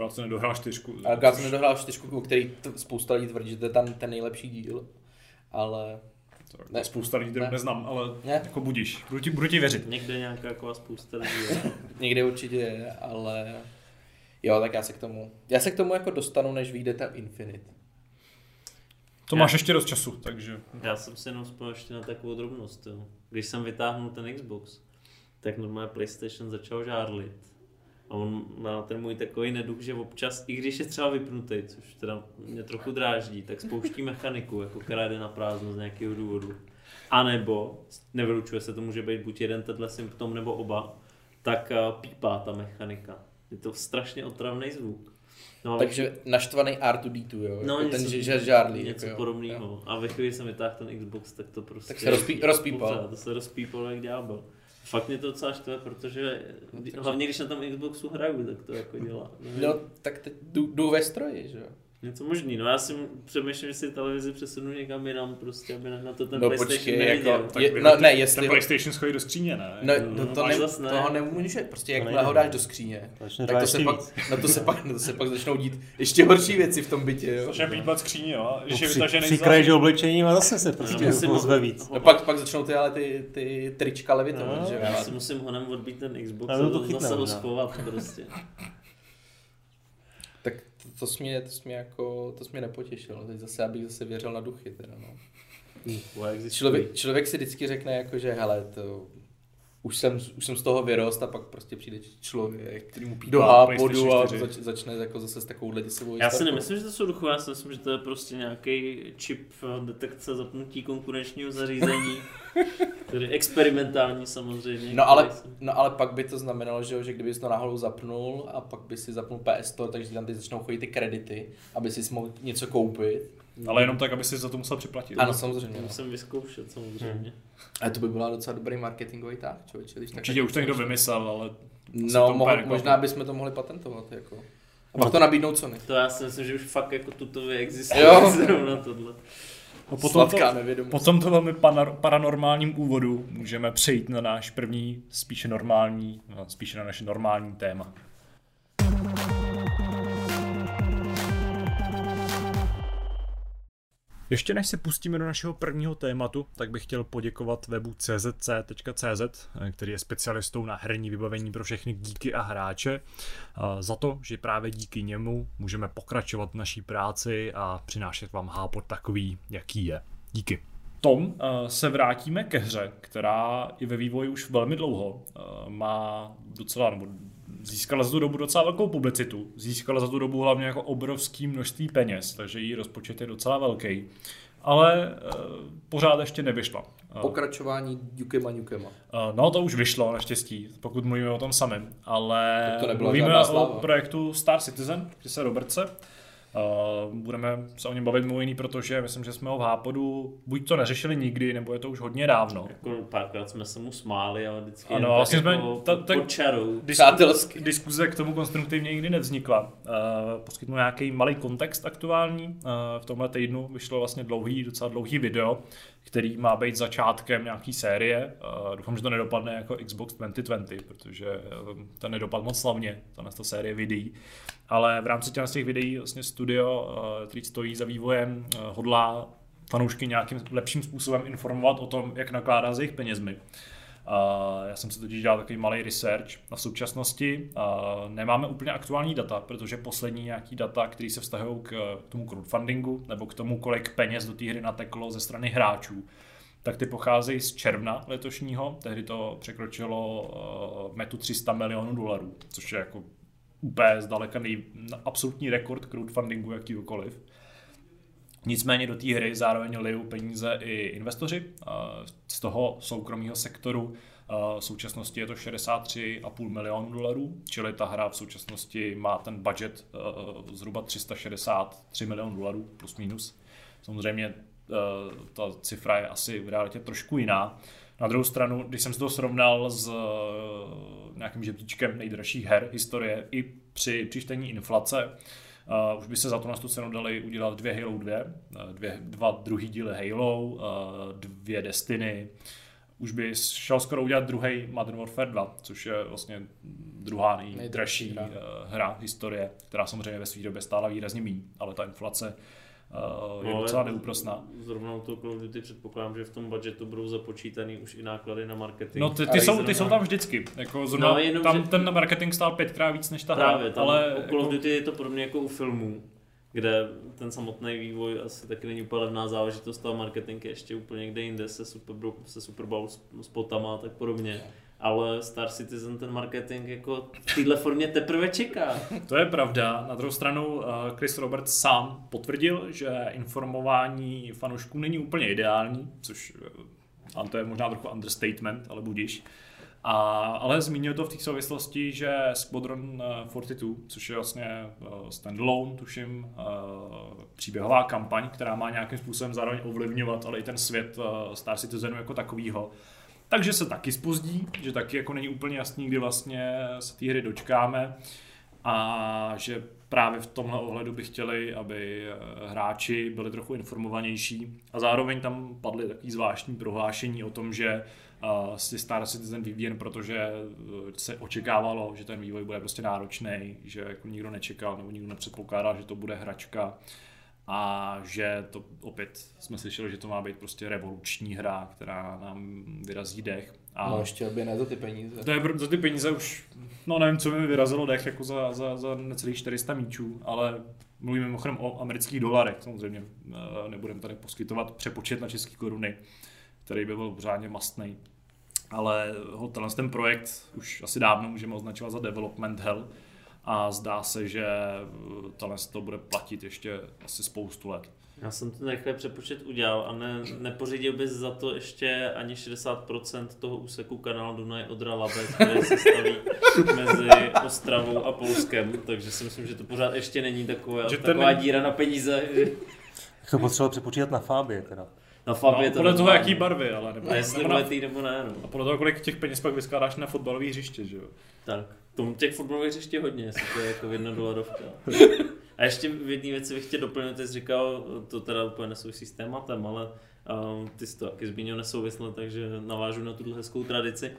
Akorát jsem nedohrál čtyřku. Ale já jsem nedohrál čtyřku, o který t- spousta lidí tvrdí, že to je ten, ten nejlepší díl. Ale Tak, Ne. Spousta lidí to Ne. neznám, ale Ne. jako budíš. Budu ti, budu ti věřit. Někde nějaká jako spousta lidí. někde určitě je, ale jo, tak já se k tomu, já se k tomu jako dostanu, než vyjde ten Infinite. To máš ještě dost času, takže... Já jsem si jenom vzpomněl ještě na takovou drobnost. Jo. Když jsem vytáhnul ten Xbox, tak normálně PlayStation začal žárlit. A on má ten můj takový neduch, že občas, i když je třeba vypnutý, což teda mě trochu dráždí, tak spouští mechaniku, jako která jde na prázdno z nějakého důvodu. A nebo, nevylučuje se, to může být buď jeden tenhle symptom, nebo oba, tak eh, pípá ta mechanika. Je to strašně otravný zvuk. No, Takže naštvaný R2D2, jo, No, jako ten, něco- že, že žárlí. něco jako, jo. podobného. A ve chvíli jsem vytáhl ten Xbox, tak to prostě... Tak se rozpí- rozpípal. Pořád, To se rozpípalo jak ďábel. Fakt mě to docela štve, protože hlavně když na tom Xboxu hraju, tak to jako dělá. No, tak teď jdu, jdu ve stroji, že jo. Něco možný, no já si přemýšlím, že si televizi přesunu někam jinam prostě, aby na to ten No, PlayStation počkej, neviděl. jako- Tak Je- no, ne, jestli- Ten PlayStation schodí do skříně, ne? No, No, to, to ale ne, ne. toho nemůže, prostě jakmile nejde. ho dáš do skříně, Začne tak to ještě se, pak, no to, se pak, no to se pak začnou dít ještě horší věci v tom bytě, jo. Začne pípat skříně, jo? No, Když je při, vytažený přikraješ za- oblečením a zase se prostě musím- pozve víc. No pak, pak začnou ty, ale ty, ty trička levitovat, No, že jo. Já si musím honem odbít ten Xbox A to to zase ho schovat prostě. Tak to, jsi mě, to, jsi mě jako, to jsi mě nepotěšil, teď zase abych zase věřil na duchy teda, no. Existují. Člověk, člověk si vždycky řekne jako, že hele, to, už jsem, už jsem z toho vyrost a pak prostě přijde člověk, který mu pípá do hápodu a 4. zač, začne jako zase s takovou děsivou Já si nemyslím, že to jsou duchové, já si myslím, že to je prostě nějaký čip eh, detekce zapnutí konkurenčního zařízení, který je experimentální samozřejmě. No ale, jsem- no ale pak by to znamenalo, že, jo, že kdybys to náhodou zapnul a pak by si zapnul PS Store, takže tam ty začnou chodit ty kredity, aby si mohl něco koupit. Ale jenom tak, aby si za to musel připlatit. Ano, samozřejmě. To No. musím vyzkoušet samozřejmě. Ale to by byla docela dobrý marketingový tah, člověče. Když tak Určitě už to někdo vymyslel, ale... No, to mohl, úplně možná bychom to mohli patentovat, jako. A pak to nabídnout Sony. To já si myslím, že už fakt jako tutově existuje Jo. zrovna tohle. No, po Sladká tomto, nevědomost. po tomto velmi paranormálním úvodu můžeme přejít na náš první, spíše normální, no, spíše na naše normální téma. Ještě než se pustíme do našeho prvního tématu, tak bych chtěl poděkovat webu czc.cz, který je specialistou na herní vybavení pro všechny díky a hráče, za to, že právě díky němu můžeme pokračovat v naší práci a přinášet vám hápot takový, jaký je. Díky. Tom, eh, se vrátíme ke hře, která je ve vývoji už velmi dlouho. Eh, Má docela, nebo získala za tu dobu docela velkou publicitu. Získala za tu dobu hlavně jako obrovský množství peněz, takže její rozpočet je docela velký. Ale eh, pořád ještě nevyšla. Eh, Pokračování Dukema Nukema. Eh, No, to už vyšlo, naštěstí, pokud mluvíme o tom samém. Ale to nebyla mluvíme o projektu Star Citizen, Chrise Robertse, Uh, budeme se o něm bavit mimo jiný, protože myslím, že jsme ho v Hápodu buď to neřešili nikdy, nebo je to už hodně dávno. Jako párkrát jsme se mu smáli, ale vždycky Ano, vlastně jsme- jako ta- tak- pod čarou. Přátelsky. Diskuze k tomu konstruktivně nikdy nevznikla. Uh, poskytnu nějaký malý kontext aktuální. Uh, v tomhle týdnu vyšlo vlastně dlouhý, docela dlouhý video, který má být začátkem nějaký série. Uh, doufám, že to nedopadne jako Xbox 2020, protože uh, to nedopadl moc slavně, ta série videí. Ale v rámci těch těch videí vlastně studio, uh, který stojí za vývojem, uh, hodlá fanoušky nějakým lepším způsobem informovat o tom, jak nakládá s jejich penězmi. Uh, já jsem si totiž dělal takový malý research a v současnosti nemáme úplně aktuální data, protože poslední nějaký data, které se vztahují k tomu crowdfundingu nebo k tomu, kolik peněz do té hry nateklo ze strany hráčů, tak ty pocházejí z června letošního, tehdy to překročilo metu 300 milionů dolarů, což je jako úplně zdaleka nej, absolutní rekord crowdfundingu jakýkoliv. Nicméně do té hry zároveň lijou peníze i investoři. Z toho soukromého sektoru v současnosti je to 63,5 milionů dolarů, čili ta hra v současnosti má ten budget zhruba 363 milionů dolarů, plus minus. Samozřejmě ta cifra je asi v realitě trošku jiná. Na druhou stranu, když jsem si to srovnal s nějakým žebříčkem nejdražších her historie i při přičtení inflace, Uh, už by se za to na tu cenu dali udělat dvě Halo 2, uh, dvě, dva druhý díly Halo, uh, dvě Destiny. Už by šel skoro udělat druhý Modern Warfare 2, což je vlastně druhá nejdražší hra. hra historie, která samozřejmě ve své době stála výrazně méně, ale ta inflace uh, je no, docela neúprosná. Zrovna toho Call of Duty předpokládám, že v tom budgetu budou započítaný už i náklady na marketing. No ty, ty, jsou, ty jsou tam vždycky. Jako zrovna, no, jenom, tam že... ten marketing stál pětkrát víc než ta Právě, hra. Tam ale u Call of Duty je to podobně jako u filmů, kde ten samotný vývoj asi taky není úplně levná záležitost, a marketing je ještě úplně někde jinde se Super Bowl, se Super Bowl spotama a tak podobně ale Star Citizen ten marketing jako v téhle formě teprve čeká. To je pravda. Na druhou stranu Chris Roberts sám potvrdil, že informování fanoušků není úplně ideální, což a to je možná trochu understatement, ale budíš. A, ale zmínil to v té souvislosti, že Squadron 42, což je vlastně standalone, tuším, příběhová kampaň, která má nějakým způsobem zároveň ovlivňovat, ale i ten svět Star Citizenu jako takovýho, takže se taky spozdí, že taky jako není úplně jasný, kdy vlastně se té hry dočkáme a že právě v tomhle ohledu by chtěli, aby hráči byli trochu informovanější a zároveň tam padly takový zvláštní prohlášení o tom, že uh, si Star Citizen vyvíjen, protože se očekávalo, že ten vývoj bude prostě náročný, že jako nikdo nečekal nebo nikdo nepředpokládal, že to bude hračka a že to opět jsme slyšeli, že to má být prostě revoluční hra, která nám vyrazí dech. A no ještě aby ne za ty peníze. To je za ty peníze už, no nevím, co mi vyrazilo dech jako za, za, za necelých 400 míčů, ale mluvíme mimochodem o amerických dolarech, samozřejmě nebudeme tady poskytovat přepočet na české koruny, který by byl pořádně mastný. Ale tenhle ten projekt už asi dávno můžeme označovat za development hell, a zdá se, že tohle to bude platit ještě asi spoustu let. Já jsem ten rychle přepočet udělal a ne, nepořídil bys za to ještě ani 60% toho úseku kanálu Dunaj Odra Labe, který se staví mezi Ostravou a Polskem, takže si myslím, že to pořád ještě není taková, že taková ten... díra na peníze. Že... To potřeboval přepočítat na Fábě teda. Na Fabě no, to podle toho, jaký barvy, ale nebo, a jestli nebo, na, nebo ne. No. A podle toho, kolik těch peněz pak vyskládáš na fotbalové hřiště, že jo? Tak, tom těch fotbalových hřiště hodně, jestli to je jako jedna dolarovka. A ještě v jedné věci bych chtěl doplnit, ty jsi říkal, to teda úplně nesouvisí s tématem, ale um, ty jsi to taky zmínil nesouvisle, takže navážu na tuhle hezkou tradici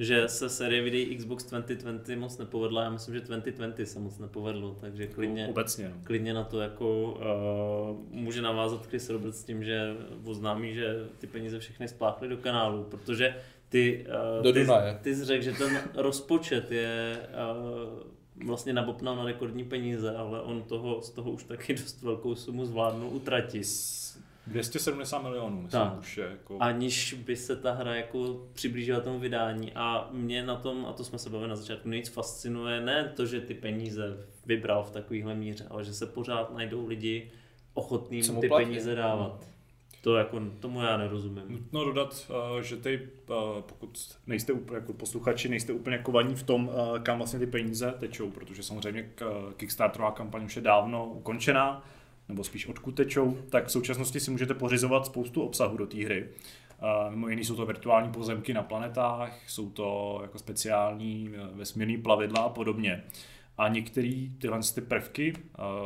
že se série videí Xbox 2020 moc nepovedla, já myslím, že 2020 se moc nepovedlo, takže klidně, Obecně, no. klidně na to jako uh, může navázat Chris Roberts s tím, že oznámí, že ty peníze všechny spláchly do kanálu, protože ty, uh, do ty, Dunaje. ty jsi řekl, že ten rozpočet je uh, vlastně nabopnal na rekordní peníze, ale on toho, z toho už taky dost velkou sumu zvládnul utratit. 270 milionů, myslím, tak. už je jako... Aniž by se ta hra jako přiblížila tomu vydání a mě na tom, a to jsme se bavili na začátku, nejvíc fascinuje ne to, že ty peníze vybral v takovéhle míře, ale že se pořád najdou lidi ochotní ty platí. peníze dávat. To jako, tomu já nerozumím. Nutno dodat, uh, že ty, uh, pokud nejste úplně, jako posluchači, nejste úplně kovaní v tom, uh, kam vlastně ty peníze tečou, protože samozřejmě Kickstarterová kampaň už je dávno ukončená, nebo spíš odkud tečou, tak v současnosti si můžete pořizovat spoustu obsahu do té hry. Mimo jiný jsou to virtuální pozemky na planetách, jsou to jako speciální vesmírný plavidla a podobně. A některé tyhle ty prvky,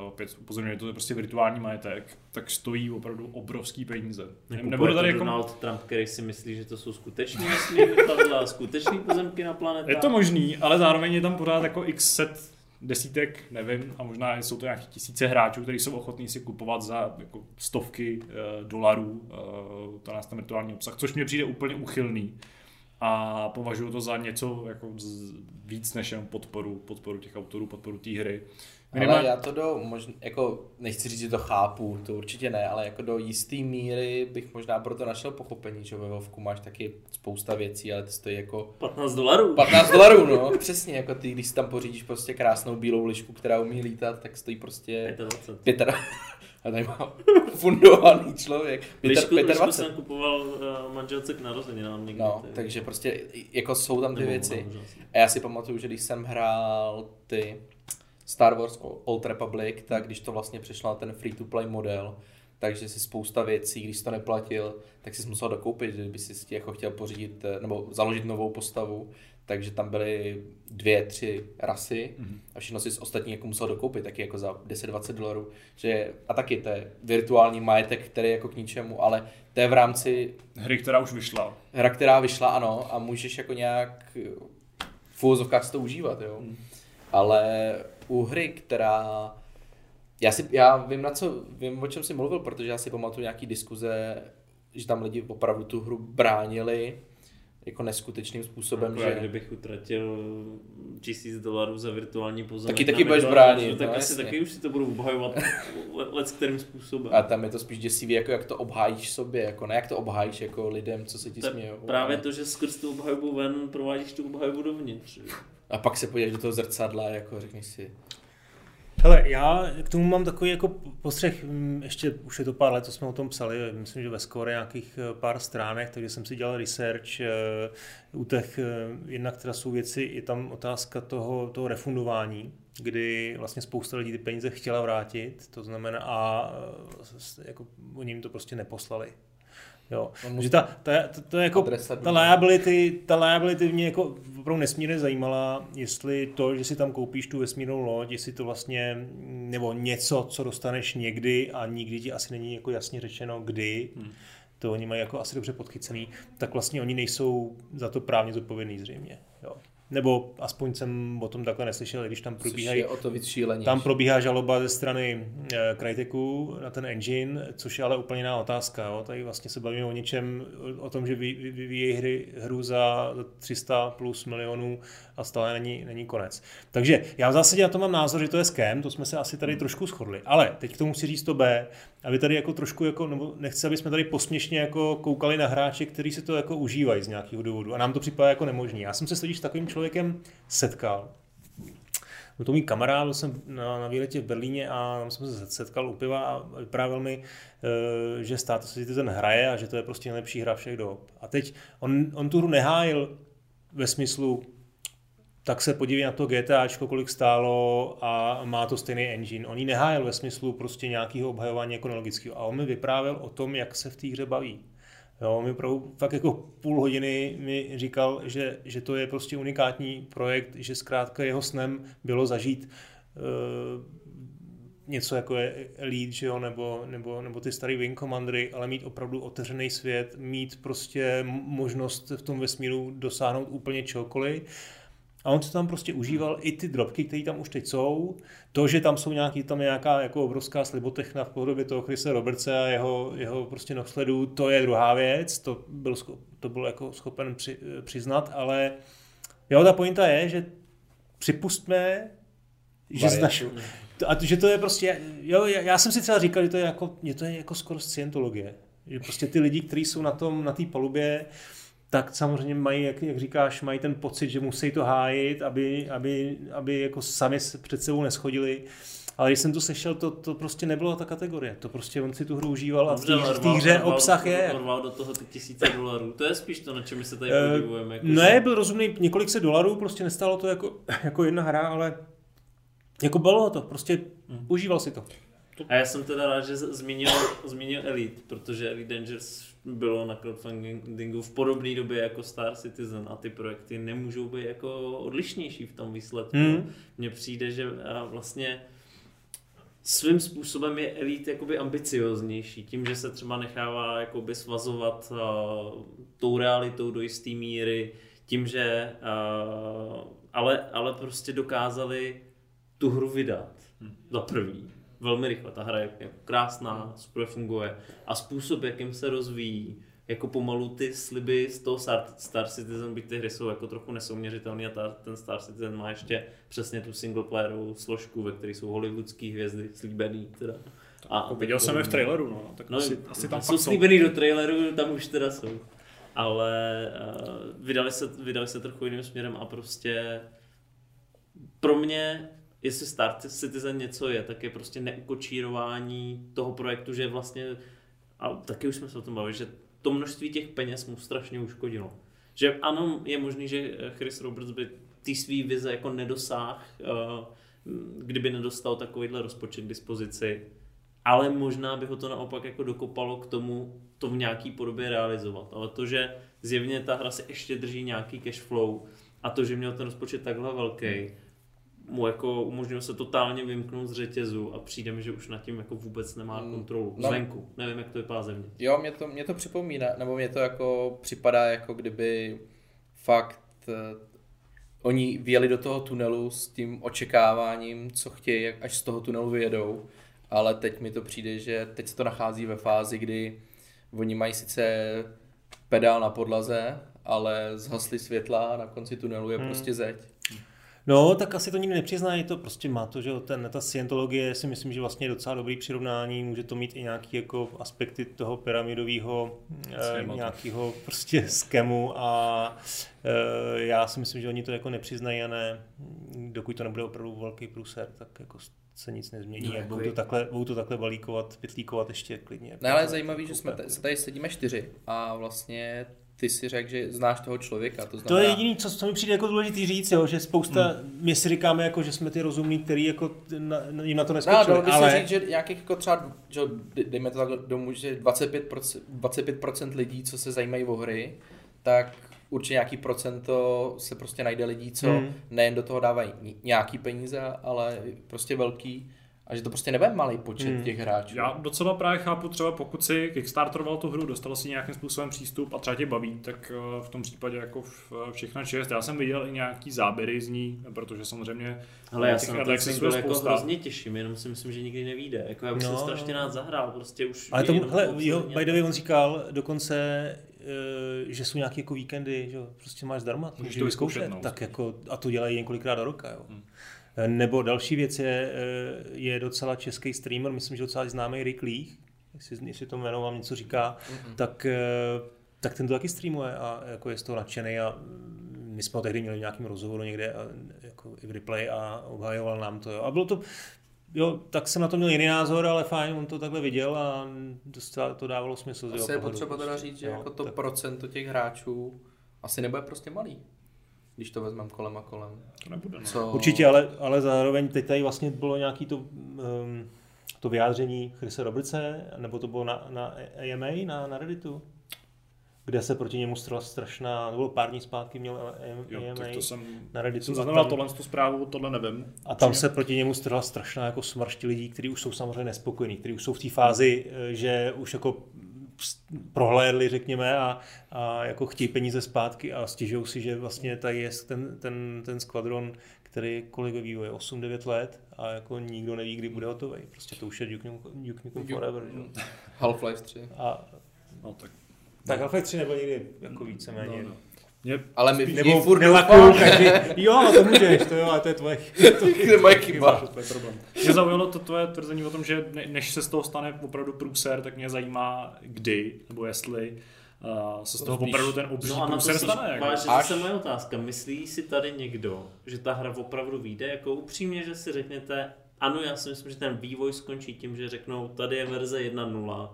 opět upozorňuji, to je prostě virtuální majetek, tak stojí opravdu obrovský peníze. Nebo to tady jako... Donald Trump, který si myslí, že to jsou skutečný vesmírný plavidla, skutečný pozemky na planetách. Je to možný, ale zároveň je tam pořád jako x set desítek, nevím, a možná jsou to nějaké tisíce hráčů, kteří jsou ochotní si kupovat za jako stovky uh, dolarů uh, to nás ten virtuální obsah, což mě přijde úplně uchylný a považuji to za něco jako víc než jen podporu, podporu těch autorů, podporu té hry. Minimál... Ale já to do, možná, jako, nechci říct, že to chápu, to určitě ne, ale jako do jisté míry bych možná proto našel pochopení, že ve Vovku máš taky spousta věcí, ale to stojí jako... 15 dolarů. 15 dolarů, no, přesně, jako ty, když si tam pořídíš prostě krásnou bílou lišku, která umí lítat, tak stojí prostě... 25. 25. A tady mám fundovaný člověk. Lišku, lišku jsem kupoval uh, manželce k narozeninám někdy. No, takže prostě jako jsou tam ty věci. A já si pamatuju, že když jsem hrál ty Star Wars Old Republic, tak když to vlastně přešlo na ten free-to-play model, takže si spousta věcí, když to neplatil, tak si musel dokoupit, kdyby si jako chtěl pořídit eh, nebo založit novou postavu, takže tam byly dvě, tři rasy mm-hmm. a všechno si ostatní jako musel dokoupit, taky jako za 10-20 dolarů. Že, a taky to je virtuální majetek, který je jako k ničemu, ale to je v rámci... Hry, která už vyšla. Hra, která vyšla, ano, a můžeš jako nějak v úvozovkách to užívat, jo. Mm. Ale u hry, která... Já, si, já vím, na co, vím, o čem jsi mluvil, protože já si pamatuju nějaký diskuze, že tam lidi opravdu tu hru bránili, jako neskutečným způsobem, jako že... kdybych utratil tisíc dolarů za virtuální pozemek. Taky taky budeš bránit. Tak no, asi jasně. taky už si to budu obhajovat let s kterým způsobem. A tam je to spíš děsivý, jako jak to obhájíš sobě, jako ne jak to obhájíš jako lidem, co se ti smějou. Právě to, že skrz tu obhajobu ven provádíš tu obhajobu dovnitř. A pak se podíváš do toho zrcadla, jako řekneš si, Hele, já k tomu mám takový jako postřeh, mm, ještě už je to pár let, co jsme o tom psali, myslím, že ve skore nějakých eh, pár stránek, takže jsem si dělal research eh, u těch, eh, jednak teda jsou věci, je tam otázka toho, toho refundování, kdy vlastně spousta lidí ty peníze chtěla vrátit, to znamená a jako oni jim to prostě neposlali. Jo. Že ta, ta, ta, ta, jako, ta, liability, ta liability mě jako opravdu nesmírně zajímala, jestli to, že si tam koupíš tu vesmírnou loď, jestli to vlastně, nebo něco, co dostaneš někdy a nikdy ti asi není jako jasně řečeno kdy, hmm. to oni mají jako asi dobře podchycený, tak vlastně oni nejsou za to právně zodpovědný zřejmě. Jo. Nebo aspoň jsem o tom takhle neslyšel, když tam probíhají, o to tam probíhá žaloba ze strany e, Cryteku na ten engine, což je ale úplně jiná otázka. Jo. Tady vlastně se bavíme o něčem, o tom, že vyvíjejí hry, hru za 300 plus milionů a stále není, není konec. Takže já v zásadě na to mám názor, že to je scam, to jsme se asi tady trošku shodli. Ale teď k tomu si říct to B, a vy tady jako trošku, jako, nebo nechci, aby jsme tady posměšně jako koukali na hráče, kteří si to jako užívají z nějakého důvodu. A nám to připadá jako nemožný. Já jsem se s takovým člověkem setkal. Byl to můj kamarád, byl jsem na, na výletě v Berlíně a tam jsem se setkal u piva a vyprávěl mi, eh, že Status Citizen hraje a že to je prostě nejlepší hra všech dob. A teď on, on tu hru nehájil ve smyslu, tak se podívej na to GTAčko, kolik stálo a má to stejný engine. On ji nehájil ve smyslu prostě nějakého obhajování ekonomického. A on mi vyprávěl o tom, jak se v té hře baví. Jo, mi opravdu fakt jako půl hodiny mi říkal, že, že to je prostě unikátní projekt, že zkrátka jeho snem bylo zažít uh, něco jako je Elite, že jo, nebo, nebo, nebo ty starý Wing Commandery, ale mít opravdu otevřený svět, mít prostě možnost v tom vesmíru dosáhnout úplně čehokoliv a on se tam prostě užíval i ty drobky, které tam už teď jsou. To, že tam jsou nějaký, tam je nějaká jako obrovská slibotechna v podobě toho Chrise Robertse a jeho, jeho prostě nosledů, to je druhá věc, to byl, to byl jako schopen při, přiznat, ale jo, ta pointa je, že připustme, že znaš, a že to je prostě, jo, já jsem si třeba říkal, že to je jako, že to je jako skoro scientologie. Že prostě ty lidi, kteří jsou na tom, na té palubě, tak samozřejmě mají, jak, jak říkáš, mají ten pocit, že musí to hájit, aby, aby, aby jako sami před sebou neschodili. Ale když jsem to sešel, to, to prostě nebylo ta kategorie. To prostě on si tu hru užíval a v té hře rval- obsah je. Rval do toho ty tisíce dolarů. To je spíš to, na čem se tady Eh, podivujeme. Jako Ne, byl rozumný, několik set dolarů, prostě nestálo to jako, jako jedna hra, ale jako bylo to, prostě Hmm. užíval si to. A já jsem teda rád, že zmínil, zmínil Elite, protože Elite Dangerous bylo na crowdfundingu v podobné době jako Star Citizen a ty projekty nemůžou být jako odlišnější v tom výsledku. Hmm. Mně přijde, že vlastně svým způsobem je Elite jakoby ambicioznější, tím, že se třeba nechává jakoby svazovat uh, tou realitou do jisté míry, tím, že uh, ale, ale prostě dokázali tu hru vydat za prvý. Velmi rychle, ta hra je jako krásná, super funguje a způsob, jakým se rozvíjí, jako pomalu ty sliby z toho Star, Star Citizen, byť ty hry jsou jako trochu nesouměřitelné a ta, ten Star Citizen má ještě přesně tu singleplayerovou složku, ve které jsou hollywoodský hvězdy slíbený teda. A Jako viděl jsem je v traileru, no, tak No, asi, asi tam jsou. slíbený do traileru, tam už teda jsou. Ale uh, vydali, se, vydali se trochu jiným směrem a prostě pro mě, jestli Star Citizen něco je, tak je prostě neukočírování toho projektu, že vlastně, a taky už jsme se o tom bavili, že to množství těch peněz mu strašně uškodilo. Že ano, je možný, že Chris Roberts by ty svý vize jako nedosáh, uh, kdyby nedostal takovýhle rozpočet k dispozici, ale možná by ho to naopak jako dokopalo k tomu to v nějaký podobě realizovat. Ale to, že zjevně ta hra se ještě drží nějaký cash flow a to, že měl ten rozpočet takhle velký, mu jako umožnilo se totálně vymknout z řetězu a přijde mi, že už nad tím jako vůbec nemá Mm, kontrolu. no. Zvenku. Nevím, jak to vypadá země. Jo, mě to, mě to připomíná, nebo mě to jako připadá, jako kdyby fakt eh, oni vyjeli do toho tunelu s tím očekáváním, co chtějí, jak až z toho tunelu vyjedou, ale teď mi to přijde, že teď se to nachází ve fázi, kdy oni mají sice pedál na podlaze, ale zhasly světla a na konci tunelu je Hmm. prostě zeď. No, tak asi to nikdy nepřiznají, to prostě má to, že ten, ta scientologie si myslím, že vlastně je docela dobrý přirovnání, může to mít i nějaký jako aspekty toho pyramidového e, Schématu. nějakého prostě skemu a e, já si myslím, že oni to jako nepřiznají a ne, dokud to nebude opravdu velký průser, tak jako se nic nezmění No, budou jako to takhle, budou to takhle balíkovat, pytlíkovat ještě klidně. Ne, ale je zajímavý, že jsme tady, se tady sedíme čtyři a vlastně ty si řekl, že znáš toho člověka, to To znamená... je jediný, co, co mi přijde jako důležitý říct, jo, že spousta, hmm. my si říkáme, jako, že jsme ty rozumní, který jako na, na, jim na to No, neskočili, dalo by ale... říct, že nějakých jako třeba, že dejme to takhle domů, že 25%, 25% lidí, co se zajímají o hry, tak určitě nějaký procento se prostě najde lidí, co Hmm. nejen do toho dávají nějaký peníze, ale prostě velký a že to prostě nebude malý počet Hmm. těch hráčů. Já docela právě chápu třeba pokud si kickstarteroval tu hru, dostal si nějakým způsobem přístup a třeba tě baví, tak eh, v tom případě jako v, všechna čest. Já jsem viděl i nějaký záběry z ní, protože samozřejmě Ale já se na ten single jako spousta. hrozně těším, jenom si myslím, že nikdy nevíde. Jako já bych No, se strašně rád zahrál, prostě už... Ale je tomu, jenom hele, obsazení by the a way, on říkal dokonce, eh, že jsou nějaké jako víkendy, že jo, prostě máš zdarma, Můžeš to vyzkoušet, no. tak jako, a to dělají několikrát do roka, jo. Hmm. Nebo další věc je, eh, je docela český streamer, myslím, že docela známý Rick Lee, jestli, jestli to jméno vám něco říká, Mhm. tak, eh, tak ten to taky streamuje a jako je z toho nadšený a my jsme ho tehdy měli v nějakém rozhovoru někde a, jako i v replay a obhajoval nám to. Jo. A bylo to, jo, tak jsem na to měl jiný názor, ale fajn, on to takhle viděl a docela to dávalo smysl. Asi je potřeba teda prostě. říct, že Jo, jako to tak- procento těch hráčů asi nebude prostě malý, když to vezmeme kolem a kolem. To nebude, no. Co... Určitě, ale, ale zároveň teď tady vlastně bylo nějaký to, um, to vyjádření Chrise Robertse, nebo to bylo na, na AMA, na, na Redditu, kde se proti němu strala strašná, to bylo pár dní zpátky, měl Jo, AMA tak to jsem, na Redditu. jsem a zaznamenal tam- tohle tu zprávu, tohle nevím. A tam se proti němu strhla strašná jako smršť lidí, kteří už jsou samozřejmě nespokojení, kteří už jsou v té fázi, eh, že už jako prohlédli, řekněme, a, a jako chtějí peníze zpátky a stěžují si, že vlastně tady je ten, ten, ten skvadron, který kolik vývoje, 8-9 let a jako nikdo neví, kdy bude hotový. Prostě to už je Duke Nukem, Duke Nukem Forever. Jo. Half-Life 3. A No, tak. tak Half-Life 3 nebyl nikdy jako víceméně. No, no. Mě, Ale my v ní Nebo furt nelakuju doufáme. každý. Jo, to můžeš, to jo, ale to je tvoje. To je moje chyba. to je problém. Mě zaujalo to tvoje tvrzení o tom, že ne, než se z toho stane opravdu průser, tak mě zajímá kdy, nebo jestli uh, se z toho Spíš- opravdu ten obří No a na to průser stane. Jako. vážně Až- zase moje otázka. Myslí si tady někdo, že ta hra opravdu vyjde? Jako upřímně, že si řeknete, ano, já si myslím, že ten vývoj skončí tím, že řeknou, tady je verze 1.0,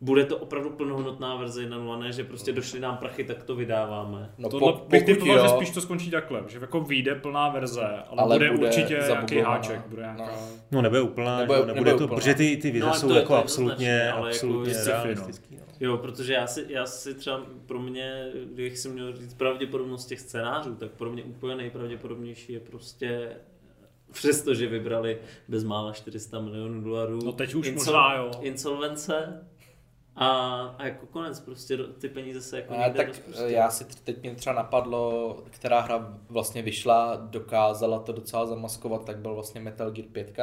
bude to opravdu plnohodnotná verze 1.0, ne, že prostě došly nám prachy, tak to vydáváme. No, Tohle po, bych typoval, že spíš to skončí takhle, že jako vyjde plná verze, ale, Ale bude, bude určitě nějaký háček, bude nějaká... No. No nebude úplná, Nebude- nebude, nebude to, úplná. protože ty, ty vize No, jsou to je- jako to je absolutně, ale jako absolutně no. realistický. No. Jo, protože já si, já si třeba pro mě, když jsem měl říct pravděpodobnost těch scénářů, tak pro mě úplně nejpravděpodobnější je prostě přestože vybrali bezmála 400 milionů dolarů. No teď už možná, jo. Insolvence a, a jako konec, prostě ty peníze se jako A někde tak rozpustí. já si teď mě třeba napadlo, která hra vlastně vyšla, dokázala to docela zamaskovat, tak byl vlastně Metal Gear 5,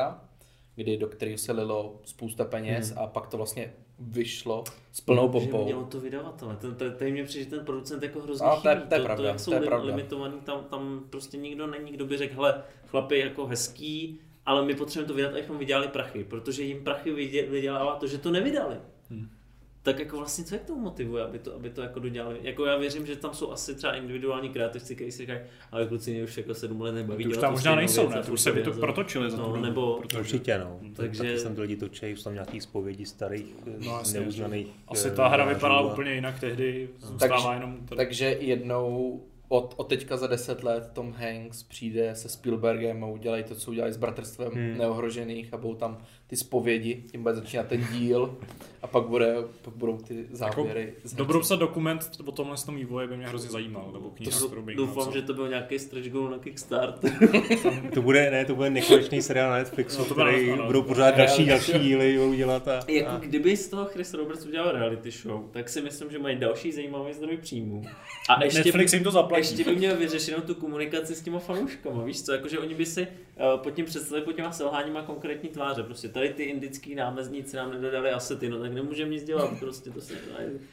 kdy do kterého se lilo spousta peněz Hmm. a pak to vlastně vyšlo s plnou Že bombou. mělo to vydavatele. Ten, ten, tady mě přijde, že ten producent jako hrozně No, to je- chybí. to je to, pravda, to, jak jsou to je limitovaný, tam, tam prostě nikdo není, kdo by řekl, hele, chlapi jako hezký, ale my potřebujeme to vydat, abychom vydělali prachy, protože jim prachy vydě- vydělává to, že to nevydali. Hmm. Tak jako vlastně co je k tomu motivuje, aby to, aby to jako dodělali? Jako já věřím, že tam jsou asi třeba individuální kreativci, kteří si říkají, ale kluci mě už jako sedm let nebaví. Ty už tam tu možná nejsou, věc ne? To už se by to protočili za No, dobu, nebo- protože- Určitě, no. Takže- Taky jsem to lidi točejí, jsou tam nějaký zpovědi starých, No, jasně. neuznaných. Asi eh, ta hra vypadala a- úplně jinak tehdy, Takže- zůstává jenom... tady- Takže jednou od, od teďka za 10 let Tom Hanks přijde se Spielbergem a udělají to, co udělali s Bratrstvem Hmm. neohrožených a budou tam ty zpovědi, tím bude začínat ten díl a pak, bude, pak budou ty závěry. Jako, dobrou psat dokument o tomhle tom vývoji by mě hrozně zajímal, nebo kniha, To- kterou bych Doufám, napsal. že to byl nějaký stretch goal na Kickstarter. To bude, ne, to bude nekonečný seriál na Netflixu, No, to bude- který ano. budou pořád další, další díly budou dělat a, Jako a kdyby z toho Chris Roberts udělal reality show, tak si myslím, že mají další zajímavý zdroj příjmů. A ještě Netflix by, jim to zaplatí. ještě by měl vyřešenou tu komunikaci s těma fanouškama, víš co, jakože oni by si uh, pod tím představili pod těma selháníma konkrétní tváře, prostě tady ty indický námezníci nám nedodali asety, no tak nemůžeme nic dělat, prostě to se.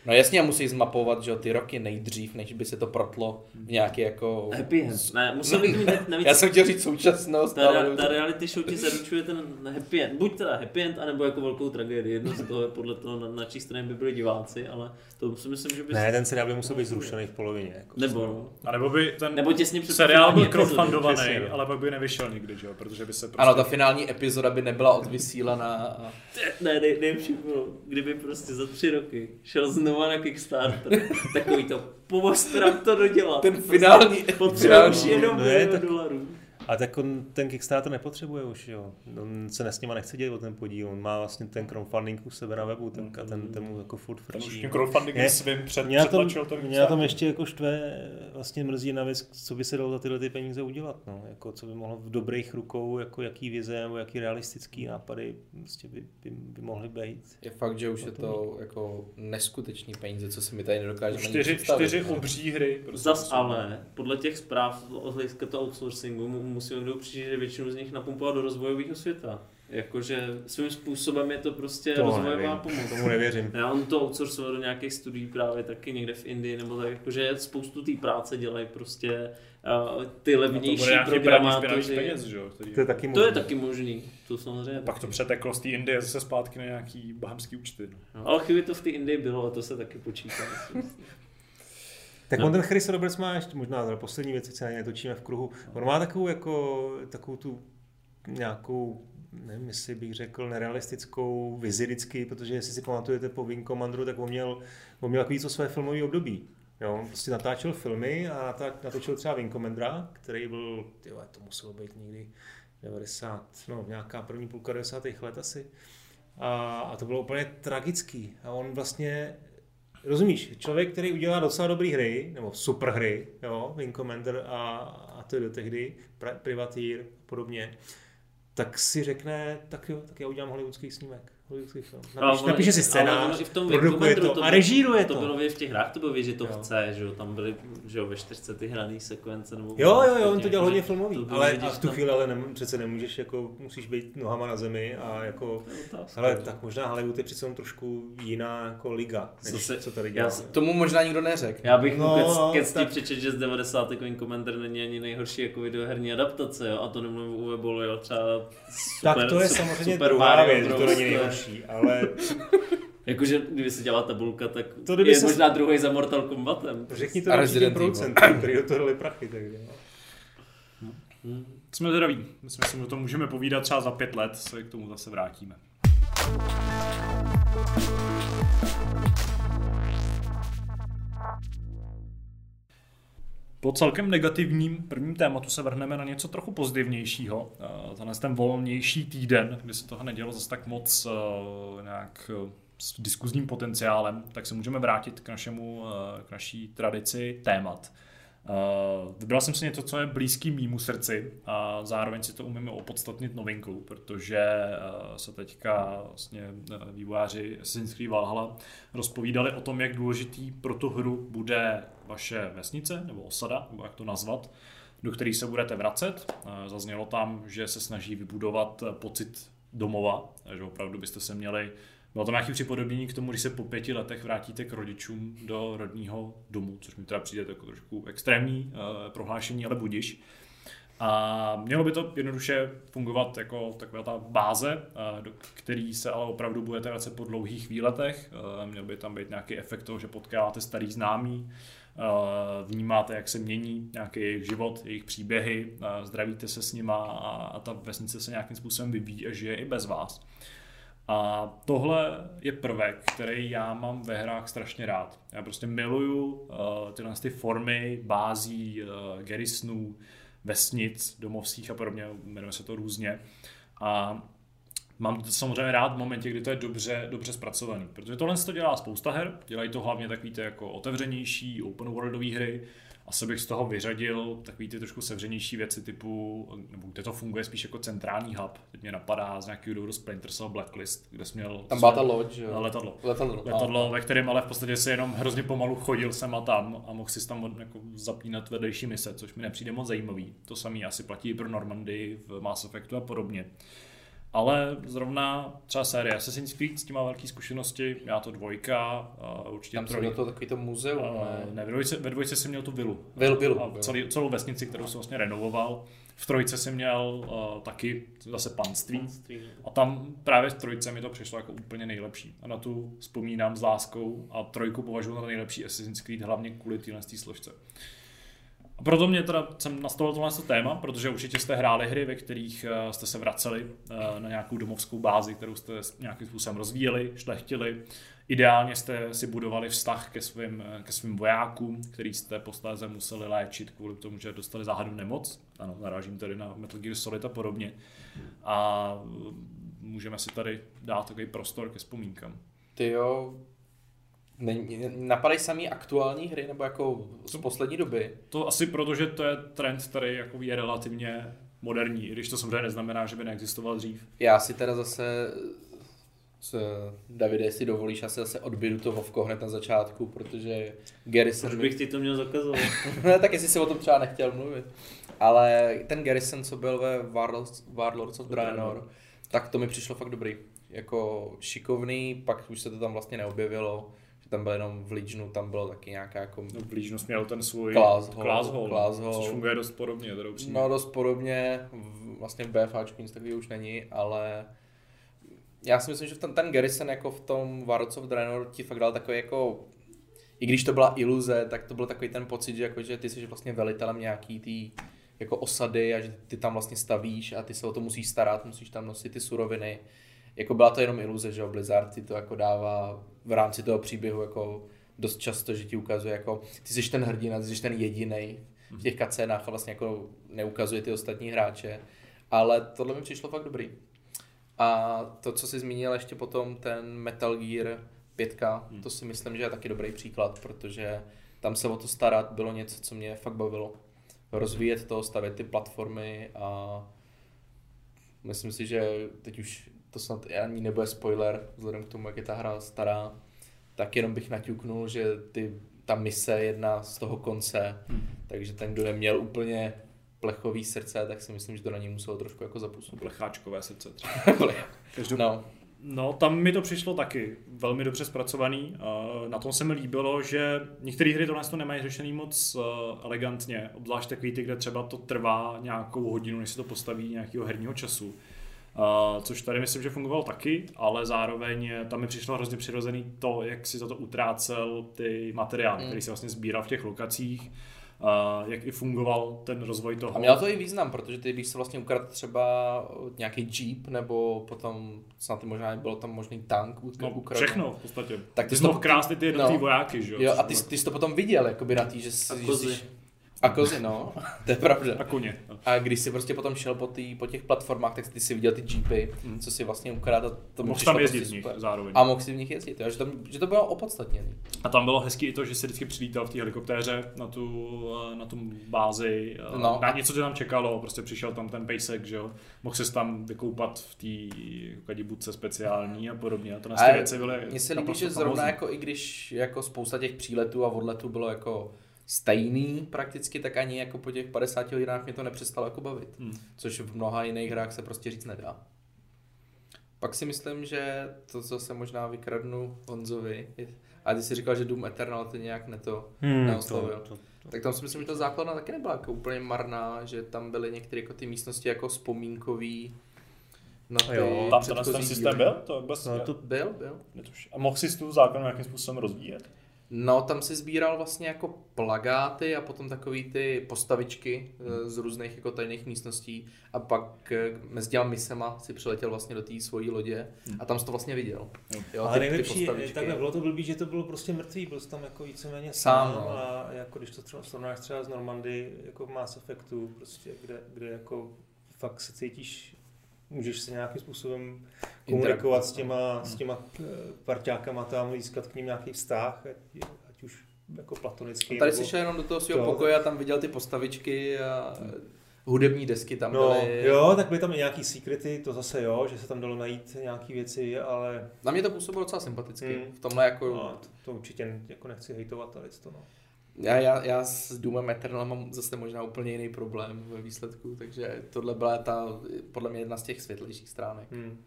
No jasně, a musí zmapovat, že jo, ty roky nejdřív, než by se to protlo v nějaký jako... Happy end. Ne, musel by to mít navíc, Já jsem chtěl říct současnost, ta, ale... ta reality show ti zaručuje ten happy end. Buď teda happy end, anebo jako velkou tragédii. Jedno z toho je podle toho, na, na čí straně by byli diváci, ale to si myslím, že by... ne, ten seriál by musel být zrušený v polovině. Jako. Nebo no. A nebo by ten Nebo těsně před seriál byl crowdfundovaný, no. ale pak by nevyšel nikdy, že jo? Protože by se prostě... Ano, ta finální epizoda by nebyla odvysílaná. A... Ne, nej, nejlepší bylo, kdyby prostě za tři roky šel znova na Kickstarter. Takový to, pomozte nám to dodělat. Ten finální... Finální- jenom No je, milion tak- dolarů. A tak on ten Kickstarter nepotřebuje už, jo. On se s nima nechce dělat o ten podíl, on má vlastně ten crowdfunding u sebe na webu, tak a ten, ten mu jako furt Ten už frčí. tím crowdfundingem Je- svým před, Mě tom, ten mě na tom ještě jako štve vlastně mrzí na věc, co by se dalo za tyhle ty peníze udělat, no. jako, co by mohlo v dobrých rukou, jako jaký vize nebo jaký realistický nápady prostě by, by, by mohly být. Je fakt, že už je to jako neskutečný peníze, co si my tady nedokážeme ani čtyři, představit. čtyři obří hry. Prostě Zas ale, podle těch zpráv o hlediska toho outsourcingu mu- musí někdo přijít, že většinu z nich napumpovat do rozvojového světa. Jakože svým způsobem je to prostě To rozvojová nevím, pomoc. Tomu nevěřím. Já on to outsourcoval do nějakých studií právě taky někde v Indii, nebo tak, jakože spoustu té práce dělají prostě uh, ty No levnější špinavých programátoři. peněz, že který- To je taky To je možný. taky možný, to samozřejmě. Pak to přeteklo z té Indie zase zpátky na nějaký bahamský účty. no. No, ale chvíli to v té Indii bylo, a to se taky počítá. Tak No. on ten Chris Roberts má ještě možná za poslední věc, se na točíme v kruhu. On má takovou jako, takovou tu nějakou, nevím, jestli bych řekl, nerealistickou vizi vždycky, protože jestli si pamatujete po Wing Commanderu, tak on měl, on měl takový co své filmové období. Jo, on prostě natáčel filmy a natáč, natočil třeba Wing Commandera, který byl, tyjo, to muselo být někdy 90, no nějaká první půlka 90. let asi. A, a to bylo úplně tragický. A on vlastně Rozumíš, člověk, který udělá docela dobré hry, nebo super hry, jo, Wing Commander a, a to do tehdy, Pri- Privateer a podobně, tak si řekne, tak jo, tak já udělám hollywoodský snímek, Ale Napiš, ono- napíše si ale scénář, produkuje Wingcommanderu to, a bylo- režíruje to. to. bylo v těch hrách, to bylo že to Jo. chce, že jo, tam byly, že jo, ve čtyřce ty hraný sekvence. Nebo Jo, jo, jo, on to dělal hodně filmový, to ale vidět, v tu tam- chvíli ale nem, přece nemůžeš, jako, musíš být nohama na zemi a jako, To hele, jo. tak možná Hollywood je přece jenom trošku jiná jako liga, než Zase- co tady já dělá. Tomu možná nikdo neřekl. Já bych No, no, ke, ke tak- přečet, že z 90. Wing Commander není ani nejhorší jako videoherní adaptace, jo? a to nemluvím u Webolu, jo, třeba super, tak to je samozřejmě super druhá věc, to není nejhorší, ale Jakože, kdyby se dělala tabulka, tak To kdyby je se- možná druhý za Mortal Kombatem. Řekni to dalším Resident producentům, který do toho dali prachy. Takže, no. Hmm. Jsme zdraví. Myslím, že o tom můžeme povídat třeba za pět let, se k tomu zase vrátíme. Po celkem negativním prvním tématu se vrhneme na něco trochu pozitivnějšího. Tenhle ten volnější týden, kdy se toho nedělo zase tak moc uh, nějak uh, s diskuzním potenciálem, tak se můžeme vrátit k, našemu, k naší tradici témat. Vybral jsem si něco, co je blízký mýmu srdci a zároveň si to umíme opodstatnit novinkou, protože se teďka vlastně vývojáři Assassin's Creed Valhalla rozpovídali o tom, jak důležitý pro tu hru bude vaše vesnice nebo osada, nebo jak to nazvat, do který se budete vracet. Uh, zaznělo tam, že se snaží vybudovat pocit domova, že opravdu byste se měli bylo tam nějaké připodobnění k tomu, když se po pěti letech vrátíte k rodičům do rodního domu, což mi teda přijde jako trošku extrémní uh, prohlášení, ale budiš. A mělo by to jednoduše fungovat jako taková ta báze, do který se ale opravdu budete vracet po dlouhých výletech. Měl by tam být nějaký efekt toho, že potkáváte starý známý, vnímáte, jak se mění nějaký jejich život, jejich příběhy, zdravíte se s nima a ta vesnice se nějakým způsobem vyvíjí a žije i bez vás. A tohle je prvek, který já mám ve hrách strašně rád. Já prostě miluju uh, tyhle ty formy bází, uh, gerisnů, vesnic, domovských a podobně, jmenuje se to různě. A mám to samozřejmě rád v momentě, kdy to je dobře, dobře zpracovaný, protože tohle to dělá spousta her, dělají to hlavně takový ty jako otevřenější, open worldové hry, asi bych z toho vyřadil takový ty trošku sevřenější věci typu, nebo kde to funguje spíš jako centrální hub. Teď mě napadá z nějakého důvodu Splinter Cell Blacklist, kde jsi měl... Tam byla ta loď, jo? Letadlo. Letadlo. Letadlo, ve kterém ale v podstatě se jenom hrozně pomalu chodil sem a tam a mohl si tam jako zapínat vedlejší mise, což mi nepřijde moc zajímavý. To samé asi platí i pro Normandy v Mass Effectu a podobně. Ale zrovna třeba série Assassin's Creed s tím má velké zkušenosti, já to dvojka, uh, určitě Tam troj... to takový to muzeum, uh, ne? ne ve, dvojce, ve dvojce jsem měl tu vilu. Vil, vilu. A celý, celou vesnici, kterou jsem vlastně renovoval. V trojce jsem měl uh, taky zase panství. panství. A tam právě v trojce mi to přišlo jako úplně nejlepší. A na tu vzpomínám s láskou a trojku považuji za nejlepší Assassin's Creed hlavně kvůli téhle složce. A proto mě teda jsem nastavil tohle téma, protože určitě jste hráli hry, ve kterých eh, jste se vraceli eh, na nějakou domovskou bázi, kterou jste nějakým způsobem rozvíjeli, šlechtili. Ideálně jste si budovali vztah ke svým, eh, ke svým vojákům, který jste posléze museli léčit kvůli tomu, že dostali záhadnou nemoc. Ano, narážím tady na Metal Gear Solid a podobně. A můžeme si tady dát takový prostor ke vzpomínkám. Ty jo, napadají samý aktuální hry, nebo jako z poslední doby? To asi proto, že to je trend, který jako je relativně moderní, i když to samozřejmě neznamená, že by neexistoval dřív. Já si teda zase s Davide, jestli dovolíš, asi zase odbydu to Vovko hned na začátku, protože Garrison... Proč bych ti to měl zakazovat? ne, tak jestli si o tom třeba nechtěl mluvit. Ale ten Garrison, co byl ve Warlords, Warlords of Draenor, tak to mi přišlo fakt dobrý. Jako šikovný, pak už se to tam vlastně neobjevilo tam byl jenom v Legionu, tam bylo taky nějaká jako... No, v Legionu měl ten svůj Class Hall, Class Hall, což funguje dost podobně. Teda no dost podobně, vlastně v BFAčku nic takového už není, ale já si myslím, že v ten, ten Garrison jako v tom Warlords of Draenor ti fakt dal takový jako i když to byla iluze, tak to byl takový ten pocit, že, jako, že ty jsi vlastně velitelem nějaký tý jako osady a že ty tam vlastně stavíš a ty se o to musíš starat, musíš tam nosit ty suroviny. Jako byla to jenom iluze, že jo, Blizzard ti to jako dává v rámci toho příběhu jako dost často, že ti ukazuje jako, ty jsi ten hrdina, ty jsi ten jediný v těch kacénách a vlastně jako neukazuje ty ostatní hráče. Ale tohle mi přišlo fakt dobrý. A to, co jsi zmínil ještě potom, ten Metal Gear 5, hmm. to si myslím, že je taky dobrý příklad, protože tam se o to starat bylo něco, co mě fakt bavilo. Rozvíjet to, stavět ty platformy a myslím si, že teď už to snad ani nebude spoiler, vzhledem k tomu, jak je ta hra stará, tak jenom bych naťuknul, že ty, ta mise je jedna z toho konce, hmm. takže ten, kdo neměl úplně plechový srdce, tak si myslím, že to na něj muselo trošku jako zapůsobit. Plecháčkové srdce třeba. no. No, tam mi to přišlo taky velmi dobře zpracovaný. Na tom se mi líbilo, že některé hry tohle to nemají řešený moc eh, elegantně, obzvlášť takový ty, kde třeba to trvá nějakou hodinu, než se to postaví nějakého herního času. Uh, což tady myslím, že fungovalo taky, ale zároveň tam mi přišlo hrozně přirozený to, jak si za to utrácel ty materiály, mm. který si vlastně sbíral v těch lokacích. a jak i fungoval ten rozvoj toho. A mělo to i význam, protože ty, když se vlastně ukradl třeba nějaký jeep, nebo potom snad možná bylo tam možný tank no, ukradl. všechno v podstatě. Tak ty ty jsi to- i ty jednotlivý no. vojáky, že jo? Jo, a ty, ty jsi to potom viděl, jakoby na tý, že jsi... A že jsi- A kozy, no, to je pravda. A koně. no. A když jsi prostě potom šel po, tý, po těch platformách, tak ty si viděl ty jeepy, Mhm. co si vlastně ukradl. a To Mohl tam jezdit prostě v nich super. zároveň. A mohl si v nich jezdit, jo? Že, to, že to bylo opodstatněné. A tam bylo hezký i to, že si vždycky přilítal v té helikoptéře na tu, na tu bázi, No. na něco tě tam čekalo, prostě přišel tam ten pejsek, že jo, mohl se tam vykoupat v té kadibudce speciální a podobně. A to ty věci byly Mně se líbí, že zrovna jako i když jako spousta těch příletů a odletů bylo jako stejný prakticky, tak ani jako po těch 50 hodinách mě to nepřestalo jako bavit. Hmm. Což v mnoha jiných hrách se prostě říct nedá. Pak si myslím, že to, co se možná vykradnu Honzovi, a ty si říkal, že Doom Eternal ty nějak neto Hmm, neoslovil. to, to, to. Tak tam si myslím, že ta základna taky nebyla jako úplně marná, že tam byly některé jako ty místnosti jako vzpomínkový na ty Jo, Tam ten, systém byl? To vůbec No, to- Byl, byl. A mohl si tu zákon nějakým způsobem rozvíjet? No, tam si sbíral vlastně jako plagáty a potom takový ty postavičky eh, z různých jako tajných místností a pak eh, mezi těma misema si přiletěl vlastně do té svojí lodě a tam jsi to vlastně viděl. Jo. Jo, Ale ty- ty nejlepší, postavičky. takhle bylo to blbý, že to bylo prostě mrtvý, byl jsi tam jako víceméně Sám, sám, no. a jako když to třeba srovnáš třeba z Normandy, jako v Mass Effectu, prostě, kde, kde jako fakt se cítíš, můžeš se nějakým způsobem komunikovat s těma, s těma eh, parťákama tam, získat k ním nějaký vztah, ať, ať už jako platonický. A tady nebo- jsi šel jenom do toho svého To- pokoje a tam viděl ty postavičky a hudební desky tam No, byly. jo, tak byly tam i nějaký secrety, to zase jo, že se tam dalo najít nějaký věci, ale Na mě to působilo docela sympaticky. Hmm. V tomhle jako... no, to, to, určitě jako nechci hejtovat tady to, no. Já, já, já s Doomem Eternal mám zase možná úplně jiný problém ve výsledku, takže tohle byla ta, podle mě jedna z těch světlejších stránek. Hmm.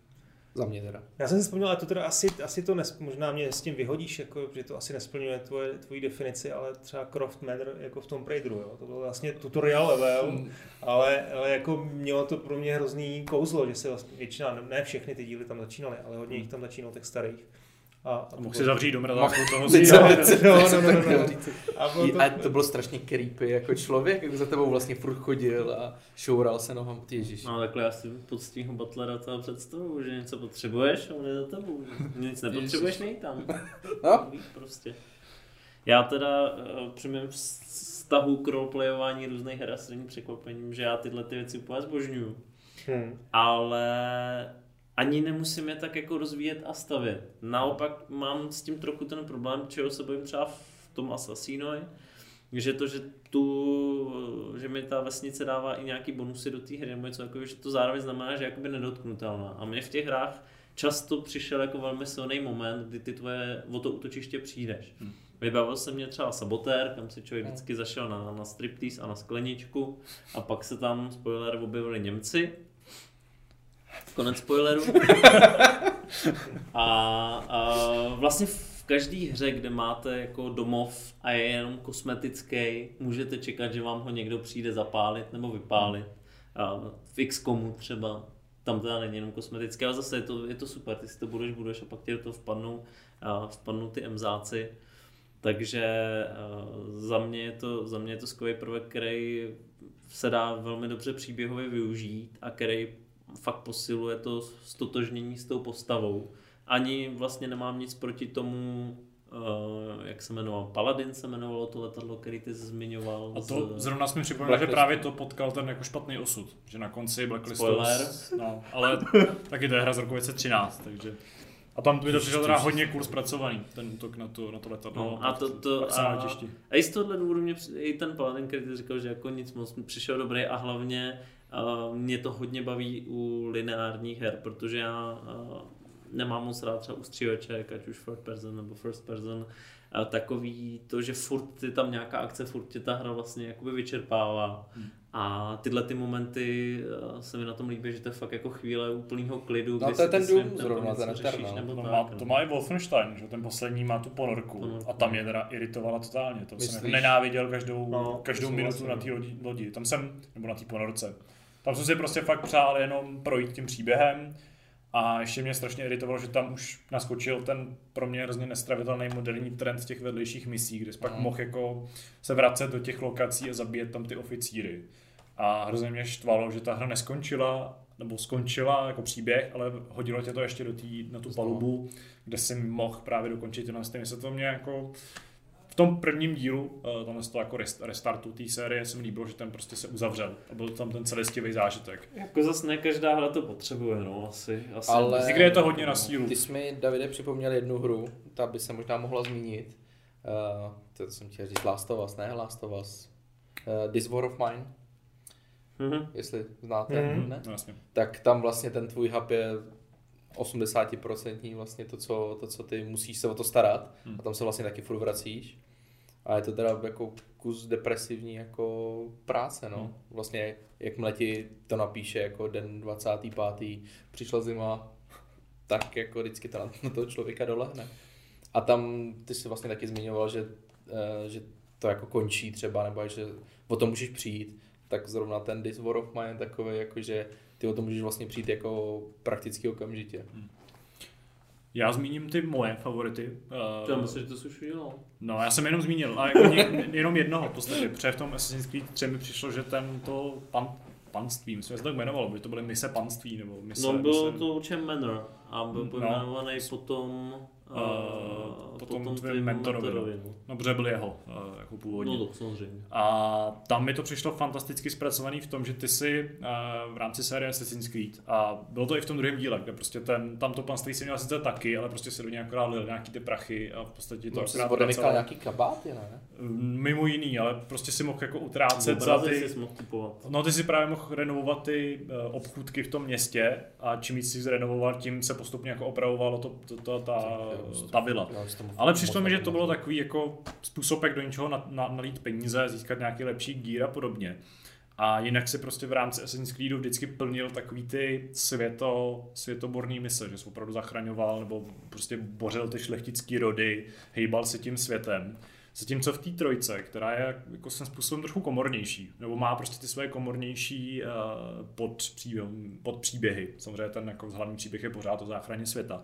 Za mě teda. Já jsem si vzpomněl, ale to teda asi, asi to nes, možná mě s tím vyhodíš, jako, že to asi nesplňuje tvoje, tvoji definici, ale třeba Croft Manor jako v tom Raideru, jo. To byl vlastně tutorial level, Hmm. ale, ale jako mělo to pro mě hrozný kouzlo, že se vlastně většina, ne- ne všechny ty díly tam začínaly, ale hodně jich tam začínalo těch starých. A, a to Mohl si zavřít do mrdáku toho teď jsem- no, no, no, to no, no. A to, A to bylo strašně creepy jako člověk, jak za tebou vlastně furt chodil a šoural se nohama. Ježiš. No takhle já si pod Stího Butlera to představu, že něco potřebuješ a on je za tebou. Nic nepotřebuješ, nej tam. No. Víš, prostě. Já teda uh, při mém vztahu k roleplayování různých her není překvapením, že já tyhle ty věci úplně zbožňuju. hmm. ale ani nemusím je tak jako rozvíjet a stavět. Naopak mám s tím trochu ten problém, čeho se bojím třeba v tom Assassinovi, že to, že tu, že mi ta vesnice dává i nějaký bonusy do té hry, nebo něco takového, že to zároveň znamená, že je jakoby nedotknutelná. A mě v těch hrách často přišel jako velmi silný moment, kdy ty tvoje o to útočiště přijdeš. Hmm. Vybavil se mě třeba sabotér, kam si člověk vždycky zašel na, na striptease a na skleničku a pak se tam, spoiler, objevili Němci. Konec spoileru. a, a vlastně v každé hře, kde máte jako domov a je jenom kosmetický, můžete čekat, že vám ho někdo přijde zapálit nebo vypálit. A v XCOMu třeba, tam teda není jenom kosmetické, ale zase je to, je to super, ty si to budeš, budeš a pak ti do toho vpadnou, a vpadnou ty emzáci. Takže za mě je to, za mě je to skvělý prvek, který se dá velmi dobře příběhově využít a který fakt posiluje to stotožnění s tou postavou. Ani vlastně nemám nic proti tomu, uh, jak se jmenoval, Paladin se jmenovalo to letadlo, který ty jsi zmiňoval. A to z- zrovna jsme mi připomněl, že právě to potkal ten jako špatný osud. Že na konci Blacklistu... Spoiler. No, ale taky to je hra z roku 2013, takže... A tam by to přišlo teda hodně cool zpracovaný, ten útok na to, na to letadlo. No, a to, to a, a i z tohohle důvodu mě i ten Paladin, který říkal, že jako nic moc přišel dobrý a hlavně mě to hodně baví u lineárních her, protože já nemám moc rád třeba ustřívaček, ať už first person nebo first person, takový to, že furt je tam nějaká akce, furt tě ta hra vlastně jakoby vyčerpává. Hmm. A tyhle ty momenty se mi na tom líbí, že to je fakt jako chvíle úplného klidu. No kdy to je ten tempem zrovna, ten řešíš, nebo To tak, má, no. to má i Wolfenstein, že ten poslední má tu ponorku. Ponorku. A tam mě teda iritovala totálně. To jsem Myslíš? jako nenáviděl každou, No, každou minutu souhlasím. na té lodi, lodi. Tam jsem, nebo na té ponorce. Tam jsem si prostě fakt přál jenom projít tím příběhem A ještě mě strašně iritovalo, že tam už naskočil ten pro mě hrozně nestravitelný moderní trend těch vedlejších misí, kde jsi pak Mhm. mohl jako se vracet do těch lokací a zabíjet tam ty oficíry. A hrozně mě štvalo, že ta hra neskončila, nebo skončila jako příběh, ale hodilo tě to ještě do tý, na tu palubu, kde si mohl právě dokončit ten stejně se to mě jako v tom prvním dílu, eh, tam to jako rest- restartu té série, se mi líbilo, že ten prostě se uzavřel a byl tam ten celistivý zážitek. Jako zase ne každá hra to potřebuje, no, asi. asi Ale- Někde je to hodně na sílu. Ty jsi mi, Davide, připomněl jednu hru, ta by se možná mohla zmínit. Uh, to jsem chtěl říct Last of Us, ne Last of Us. Uh, This War of Mine, Mhm. jestli znáte, Mhm. ne? No, jasně. Tak tam vlastně ten tvůj hub je 80% vlastně to co, to, co ty musíš se o to starat. Hmm. A tam se vlastně taky furt vracíš. A je to teda jako kus depresivní jako práce, no. Hmm. Vlastně jakmile ti to napíše jako den 25. přišla zima, tak jako vždycky to na, toho člověka dolehne. A tam ty jsi vlastně taky zmiňoval, že, eh, že to jako končí třeba, nebo že o tom můžeš přijít, tak zrovna ten This War of Mine takový, jako že ty o tom můžeš vlastně přijít jako prakticky okamžitě. Já zmíním ty moje favority. Já Uh, myslím, že to jsi už udělal. no, já jsem jenom zmínil, a jako ně, jenom jednoho v podstatě, protože v tom Assassin's Creed 3 mi přišlo, že ten to pan, panství, myslím, že se to tak jmenovalo, by to byly mise panství, nebo mise... No bylo mise, to určitě Manor a byl No. pojmenovaný potom, Eh, uh, potom tvým tvým mentorovi, no. mentorovi. no. No, protože byl jeho, uh, jako původně. No to samozřejmě. A tam mi to přišlo fantasticky zpracovaný v tom, že ty si uh, v rámci série Assassin's Creed a bylo to i v tom druhém díle, kde prostě ten, tam to panství si měl sice taky, ale prostě si do něj akorát lil nějaký ty prachy a v podstatě to jsi akorát vracelo. nějaký kabáty, ne? Mimo jiný, ale prostě si mohl jako utrácet za ty... jsi mohl kupovat. No ty si právě mohl renovovat ty uh, obchůdky v tom městě a čím víc si zrenovoval, tím se postupně jako opravovalo to, to, to, ta, ta vila. Já už tomu Ale přišlo mi, že to bylo takový jako způsob, jak do něčeho na, na, nalít peníze, získat nějaký lepší gear a podobně. A jinak si prostě v rámci Assassin's Creedu vždycky plnil takový ty světo, světoborný mise, že jsi opravdu zachraňoval nebo prostě bořil ty šlechtický rody, hejbal se tím světem. Zatímco v té trojce, která je jako svým způsobem trochu komornější, nebo má prostě ty své komornější uh, podpříběhy, podpříběhy. Samozřejmě ten jako hlavní příběh je pořád o záchraně světa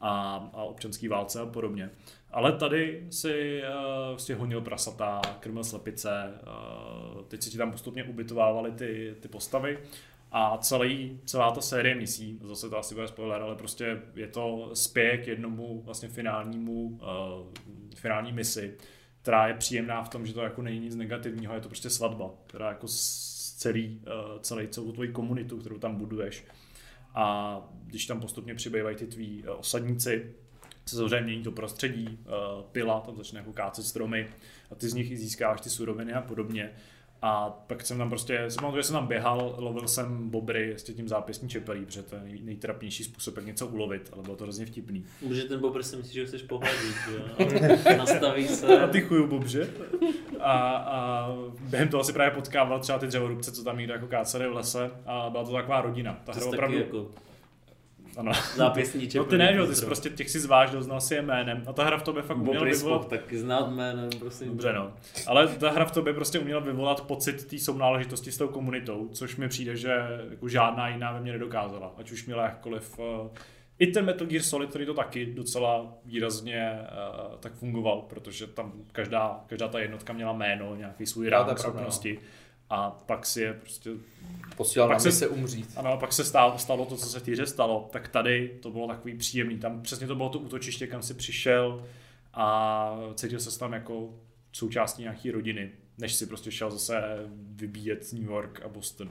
a, a občanský válce a podobně. Ale tady si uh, si honil prasata, krmil slepice, uh, teď si ti tam postupně ubytovávaly ty, ty postavy a celý, celá ta série misí, zase to asi bude spoiler, ale prostě je to spěch k jednomu vlastně finálnímu, uh, finální misi, která je příjemná v tom, že to jako není nic negativního, je to prostě svatba, která jako celý, uh, celý celou tvoji komunitu, kterou tam buduješ. A když tam postupně přibývají ty tví eh, osadníci, se samozřejmě mění to prostředí, eh, pila, tam začne jako kácet stromy a ty z nich i získáváš ty suroviny a podobně. A pak jsem tam prostě, jsem pamatuju, že jsem tam běhal, lovil jsem bobry s tím zápěstní čepelí, protože to je nej, nejtrapnější způsob, jak něco ulovit, ale bylo to hrozně vtipný. Protože ten bobr si myslí, že ho chceš pohladit, jo? A Nastaví se. A ty chuju bobře. A, a během toho si právě potkával třeba ty dřevorubce, co tam někde jako káceli v lese a byla to taková rodina. Ta To hra opravdu, taky jako ano. zápěstníček. No ty ne, že ty jsi prostě těch si zvážil, znal si je jménem a ta hra v tobě fakt uměla vyvolat... taky znát jménem, prosím. Dobře no. Ale ta hra v tobě prostě uměla vyvolat pocit té sounáležitosti s tou komunitou, což mi přijde, že jako žádná jiná ve mně nedokázala. Ať už měla jakkoliv... Uh, I ten Metal Gear Solid, který to taky docela výrazně uh, tak fungoval, protože tam každá, každá ta jednotka měla jméno, nějaký svůj pravda, schopnosti. A pak si je prostě Posílal Pak se- mise umřít. ano, a pak se stalo, stalo to, co se v té hře stalo, tak tady to bylo takový příjemný. Tam přesně to bylo to útočiště, kam si přišel a cítil se tam jako součástí nějaký rodiny, než si prostě šel zase vybíjet New York a Boston.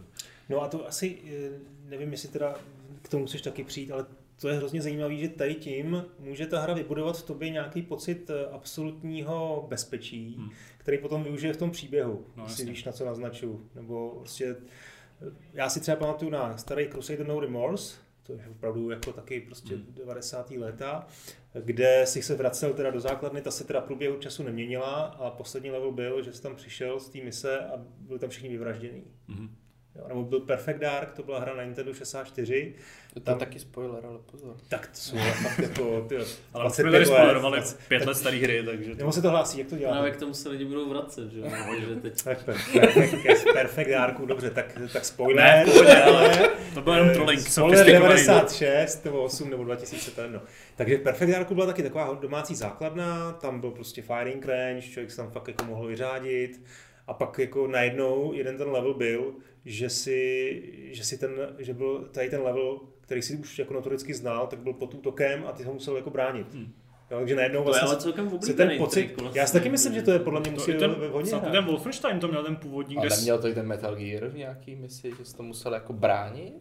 No a to asi, eh, nevím, jestli teda k tomu chceš taky přijít, ale to je hrozně zajímavé, že tady tím může ta hra vybudovat v tobě nějaký pocit eh, absolutního bezpečí, Hmm. hmm. který potom využije v tom příběhu, No, jasně. si víš, na co naznačuju. Nebo prostě, eh, já si třeba pamatuju na starý Crusader No Remorse, to je opravdu jako taky prostě Hmm. 90. léta, kde si se vracel teda do základny, ta se teda průběhu času neměnila a poslední level byl, že jsi tam přišel z té mise a byli tam všichni vyvražděný. Mhm. Jo, nebo byl Perfect Dark, to byla hra na Nintendo 64. To je Tam- taky spoiler, ale pozor. Tak to jsou fakt jako ty, Ale už 25 jsme tady let. spoilerovali pět let staré hry, takže to... Nebo se to hlásí, jak to dělá? Právě k tomu se lidi budou vracet, že jo? Tak perfect, perfect Darku, dobře, tak, tak spoiler. Ne, pohodě, ale, To byl jenom trolling, Spoiler sofistikovaný. 96 nebo 8 nebo 2000, to je jedno. Takže Perfect Darku byla taky taková domácí základna, tam byl prostě firing range, člověk se tam fakt jako mohl vyřádit. A pak jako najednou jeden ten level byl, že si, že si ten, že byl tady ten level, který si už jako notoricky znal, tak byl pod útokem a ty ho musel jako bránit. Hmm. Jo, takže najednou to je vlastně ale celkem se ten pocit, trik já si taky myslím, že to je podle mě musí ten, hodně hrát. ten Wolfenstein to měl ten původní, Ale kde... neměl to i ten Metal Gear v nějaký misi, že jsi to musel jako bránit?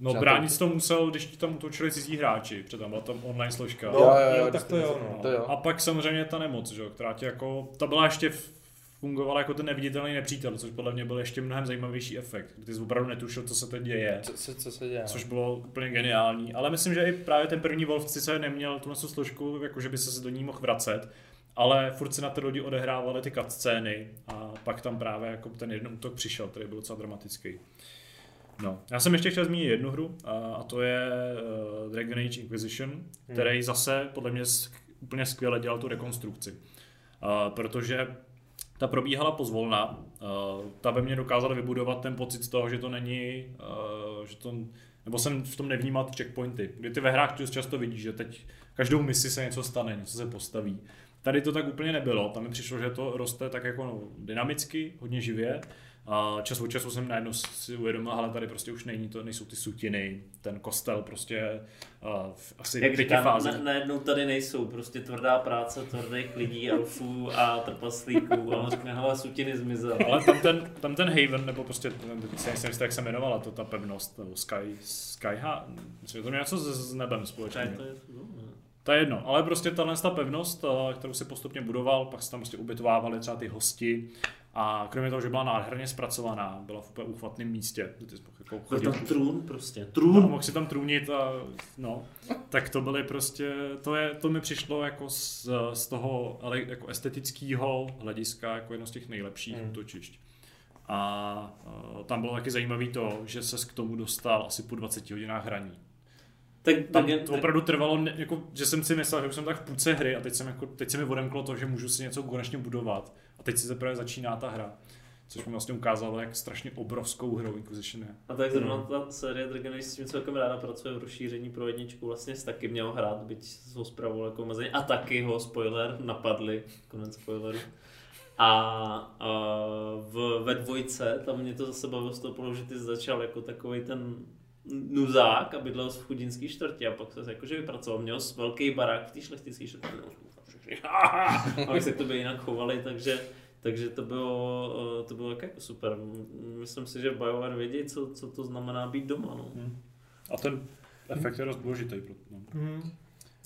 No Že bránit to- to musel, když ti tam utočili cizí hráči, protože tam byla tam online složka. No, Jo, jo, jo, jo, tak to jo, no. To jo. A pak samozřejmě ta nemoc, že, jo, která tě jako, ta byla ještě v- fungovala jako ten neviditelný nepřítel, což podle mě byl ještě mnohem zajímavější efekt, kdy jsi opravdu netušil, co se teď děje. Co, co, co se děje? Což bylo úplně geniální, ale myslím, že i právě ten první Wolf sice neměl tu složku, jako že by se do ní mohl vracet, ale furt se na ty lodi odehrávaly ty cutscény a pak tam právě jako ten jeden útok přišel, který byl docela dramatický. No, já jsem ještě chtěl zmínit jednu hru a, to je uh, Dragon Age Inquisition, který zase podle mě úplně skvěle dělal tu rekonstrukci. Protože ta probíhala pozvolna, uh, ta ve mně dokázala vybudovat ten pocit z toho, že to není, uh, že to, nebo jsem v tom nevnímal ty checkpointy, kdy ty ve hrách často vidíš, že teď každou misi se něco stane, něco se postaví. Tady to tak úplně nebylo, tam mi přišlo, že to roste tak jako no, dynamicky, hodně živě. A čas od času jsem najednou si uvědomil, ale tady prostě už není to, nejsou ty sutiny, ten kostel prostě uh, v asi Jak pěti říkám, fázích. na, najednou tady nejsou prostě tvrdá práce tvrdých lidí, elfů a trpaslíků a hele, sutiny zmizel. Ale tam ten, tam ten Haven, nebo prostě, si nejsem jistý, jak se jmenovala, to ta pevnost, nebo Sky, Sky ha, myslím, že to něco s, s nebem společně. To je. To je jedno, ale prostě tahle ta pevnost, kterou si postupně budoval, pak se tam prostě ubytovávali třeba ty hosti a kromě toho, že byla nádherně zpracovaná, byla v úplně úchvatném místě, ty jsi jako Byl tam trůn prostě, no, trůn. mohl si tam trůnit a no, tak to byly prostě, to, je, to mi přišlo jako z, z toho ale jako estetického hlediska jako jedno z těch nejlepších hmm. útočišť. A uh, tam bylo taky zajímavé to, že se k tomu dostal asi po 20 hodinách hraní. Tak, Tam tak, to opravdu trvalo, ne, jako, že jsem si myslel, že už jsem tak v půlce hry a teď, jsem jako, teď se mi odemklo to, že můžu si něco konečně budovat. Teď si teprve začíná ta hra. Což mi vlastně ukázalo, jak strašně obrovskou hrou Inquisition je. A tak zrovna ta série Dragon Age s tím celkem ráda pracuje v rozšíření pro jedničku, vlastně jsi taky měl hrát, byť ho zpravoval jako omezení. A taky ho, spoiler, napadli, konec spoileru. A, a v, ve dvojce, tam mě to zase bavilo z toho pohledu, že ty začal jako takový ten nuzák a bydlel v chudinský čtvrti a pak se jakože vypracoval. Měl velký barák v té šlechtické čtvrti, aby se k tobě jinak chovali, takže takže to bylo, eh, to bylo jako super. Myslím si, že BioWare vědí, co, co to znamená být doma. No. A ten efekt je dost důležitý. pro- No. Hmm.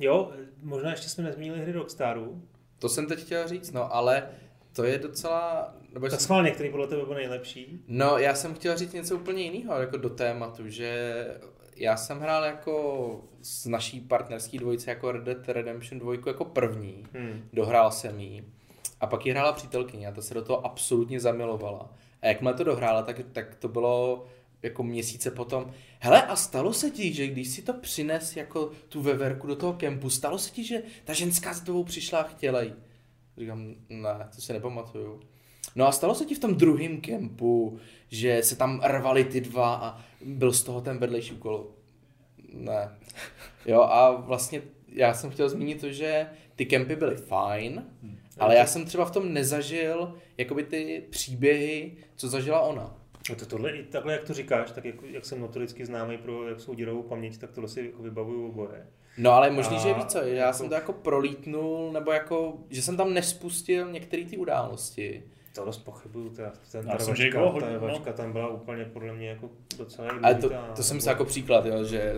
Jo, možná ještě jsme nezmínili hry Rockstaru. To jsem teď chtěl říct, no ale to je docela... Nebo Tak jsem, schválně, který podle tebe byl nejlepší. no já jsem chtěl říct něco úplně jiného, jako do tématu, že já jsem hrál jako s naší partnerský dvojice jako Red Dead Redemption 2 jako první. Hmm. Dohrál jsem jí. A pak ji hrála přítelkyně a ta se do toho absolutně zamilovala. A jakmile to dohrála, tak, tak to bylo jako měsíce potom. Hele, a stalo se ti, že když si to přines jako tu veverku do toho kempu, stalo se ti, že ta ženská s tebou přišla a chtěla jí? Říkám, ne, to si nepamatuju. No a stalo se ti v tom druhém kempu, že se tam rvali ty dva a byl z toho ten vedlejší úkol? Ne. Jo a vlastně já jsem chtěl zmínit to, že ty kempy byly fajn, ale já jsem třeba v tom nezažil jakoby ty příběhy, co zažila ona. No to tohle, i takhle, jak to říkáš, tak jak, jak jsem notoricky známý pro jak jsou dírovou paměť, tak tohle si jako vybavuju oboje. No ale možný, A že víš co, já jako- jsem to jako prolítnul, nebo jako, že jsem tam nespustil některé ty události. To dost pochybuju, teda ten Já ta hodně, no. tam byla úplně podle mě jako docela Ale to, to jsem si jako příklad, jo, že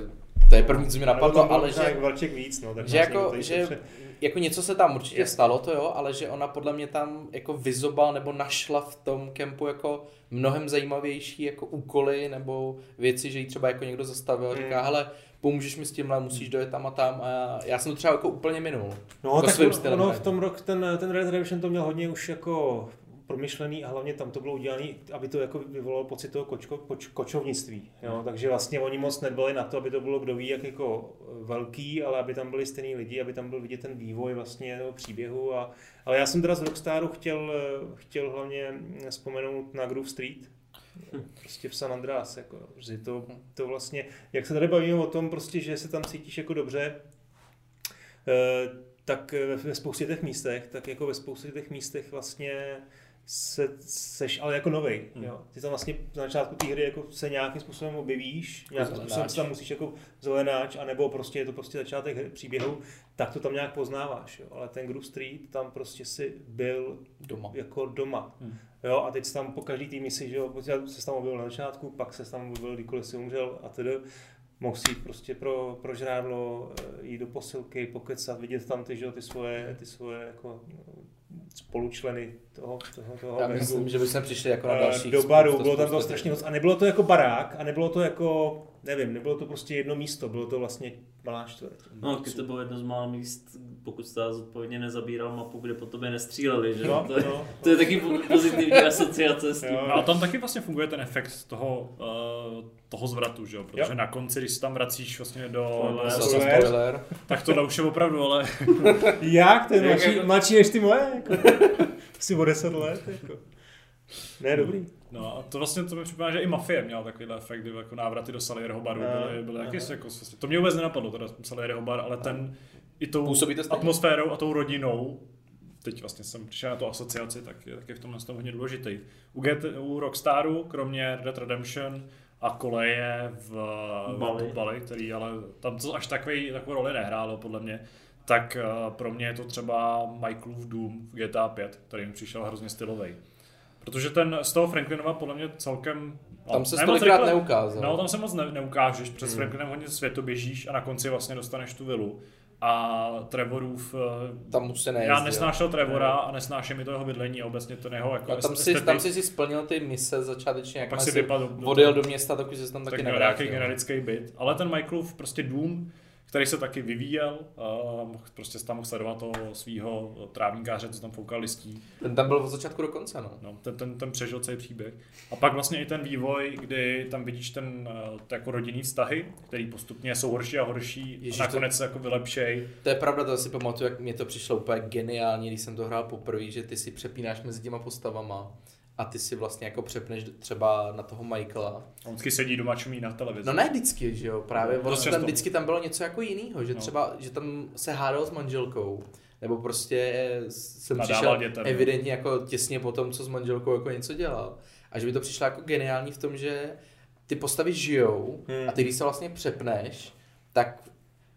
to je první, co mi napadlo, ale že, jak Valček víc, no, tak že, jako, že pře- jako něco se tam určitě Je. stalo, to jo, ale že ona podle mě tam jako vyzobal nebo našla v tom kempu jako mnohem zajímavější jako úkoly nebo věci, že jí třeba jako někdo zastavil a říká, Hmm. hele, pomůžeš mi s tímhle, musíš dojet tam a tam a já, já jsem to třeba jako úplně minul. No, jako tak svým stylem ono v tom rok, ten, ten Red Redemption to měl hodně už jako promyšlený a hlavně tam to bylo udělané, aby to jako vyvolalo pocit toho kočko, koč, kočovnictví. Jo? Takže vlastně oni moc nedbali na to, aby to bylo kdo ví jak jako velký, ale aby tam byli stejní lidi, aby tam byl vidět ten vývoj vlastně toho příběhu. A, ale já jsem teda z Rockstaru chtěl, chtěl hlavně vzpomenout na Groove Street, prostě v San Andreas, jako, že to, to vlastně, jak se tady bavíme o tom, prostě, že se tam cítíš jako dobře, eh, tak ve spoustě těch místech, tak jako ve spoustě těch místech vlastně se, seš ale jako novej. Hmm. Jo. Ty tam vlastně na začátku té hry jako se nějakým způsobem objevíš, nějakým způsobem se tam musíš jako zelenáč, anebo prostě je to prostě začátek příběhu, tak to tam nějak poznáváš. Jo. Ale ten Groove Street, tam prostě si byl doma. jako doma. Hmm. Jo, a teď tam po každý tým si, že jo, se tam objevil na začátku, pak se tam objevil, kdykoliv si umřel a tedy mohl si jít prostě pro, pro žrádlo, eh, jít do posilky, pokecat, vidět tam ty, že, ty svoje, ty svoje jako spolučleny toho, toho, toho Já myslím, že bychom přišli jako na eh, další. Do baru, bylo tam to strašně moc. A nebylo to jako barák, a nebylo to jako, nevím, nebylo to prostě jedno místo, bylo to vlastně malá čtvrť. No, když to bylo jedno z mála míst, pokud jste zodpovědně nezabíral mapu, kde po tobě nestříleli, že? No, to, je, no. to je taky pozitivní asociace s tím. No a tam taky vlastně funguje ten efekt toho, uh, toho zvratu, že jo? Protože Jo. na konci, když se tam vracíš vlastně do... Spoiler. Zase Spoiler. spoiler. tak to už je opravdu, ale Jak? To je Jak mladší, jako- mladší než ty moje? Jako. Asi o 10 let. Jako. Ne, dobrý. No a to vlastně to mi připadá, že i Mafie měla takovýhle efekt, kdy jako návraty do Salierho baru byly, byly taky jako, to mě vůbec nenapadlo, teda Salierho bar, ale ten i tou atmosférou a tou rodinou, teď vlastně jsem přišel na tu asociaci, tak je, tak je v tomhle tom hodně důležitý. U, GT, u Rockstaru, kromě Red Dead Redemption a koleje v Bali. v Bali který ale tam to až takový, takovou roli nehrálo podle mě, tak eh, pro mě je to třeba Michaelův Doom v GTA 5, který mi přišel hrozně stylový. Protože ten z toho Franklinova podle mě celkem... no, Tam se tolikrát neukázal. No, tam se moc ne, neukážeš, Hmm. přes Franklinem hodně světu běžíš a na konci vlastně dostaneš tu vilu. A Trevorův, eh, Tam už se já nejezdil. nesnášel Trevora a nesnáším mi to jeho bydlení a obecně ten jeho jako A tam si, estetik. tam si si splnil ty mise začátečně, jak pak si vypadl do odjel toho. do města, tak už se tam tak taky měl nějaký nevrátil. generický byt. Ale ten Michaelův prostě dům, který se taky vyvíjel, mohl, prostě tam mohl sledovat toho svého trávníkáře, co tam foukal listí. Ten tam byl od začátku do konce, no. No, ten, ten, ten přežil celý příběh. A pak vlastně i ten vývoj, kdy tam vidíš ten eh, jako rodinný vztahy, který postupně jsou horší a horší Ježiš, a nakonec se jako vylepšej. To je pravda, to si pamatuju, jak mě to přišlo úplně geniální, když jsem to hrál poprvé, že ty si přepínáš mezi těma postavama a ty si vlastně jako přepneš třeba na toho Michaela. On vždycky sedí doma čumí na televizi. No ne vždycky, že jo, právě No, dost tam vždycky tam bylo něco jako jiného, že No. třeba, že tam se hádal s manželkou, nebo prostě jsem Nadával přišel dětem, evidentně jako těsně po tom, co s manželkou jako něco dělal. A že by to přišlo jako geniální v tom, že ty postavy žijou Hmm. a ty když se vlastně přepneš, tak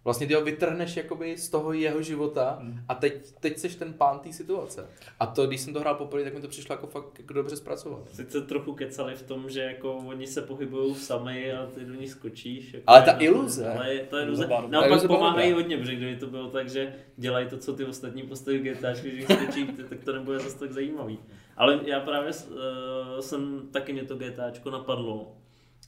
vlastně ty ho vytrhneš jakoby z toho jeho života Hmm. a teď, teď seš ten pán té situace. A to, když jsem to hrál poprvé, tak mi to přišlo jako fakt jako dobře zpracovat. Sice trochu kecali v tom, že jako oni se pohybují sami a ty do ní skočíš. Jako Ale ta je- iluze. Ale je, ta iluze. Iluze Naopak iluze byla pomáhají hodně, protože kdyby to bylo tak, že dělají to, co ty ostatní postavy v GTA, když jich skočí, ty- tak to nebude zase tak zajímavý. Ale já právě uh, jsem, taky mě to GTAčko napadlo.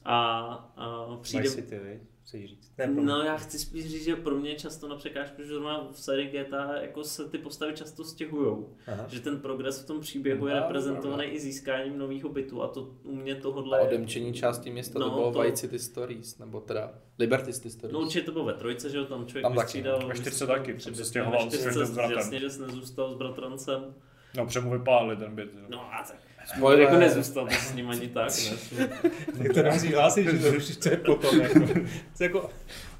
A, a přijde... Vice City? Chceš říct. Ne. No já chci spíš říct, že pro mě často na překážku, že zrovna v sérii GTA jako se ty postavy často stěhujou. Aha. Že ten progres v tom příběhu je No, reprezentovaný pravda. i získáním nového bytu a to u mě A tohle... odemčení části města, No, to bylo to- Vice City Stories, nebo teda Liberty City Stories. No určitě to bylo ve trojce, že jo, tam člověk Tam taky, vystřídal... no. Ve čtyřce taky, tam se stěhoval s bratrem. jasně, že jsi nezůstal s bratrancem. No, přemu vypálili ten byt. Jo. No a tak... Spoiler. Jako nezůstal s ním ani tak, ne? Tak to nemusíš hlásit, že to rušíš, to je potom. Jako, to je jako,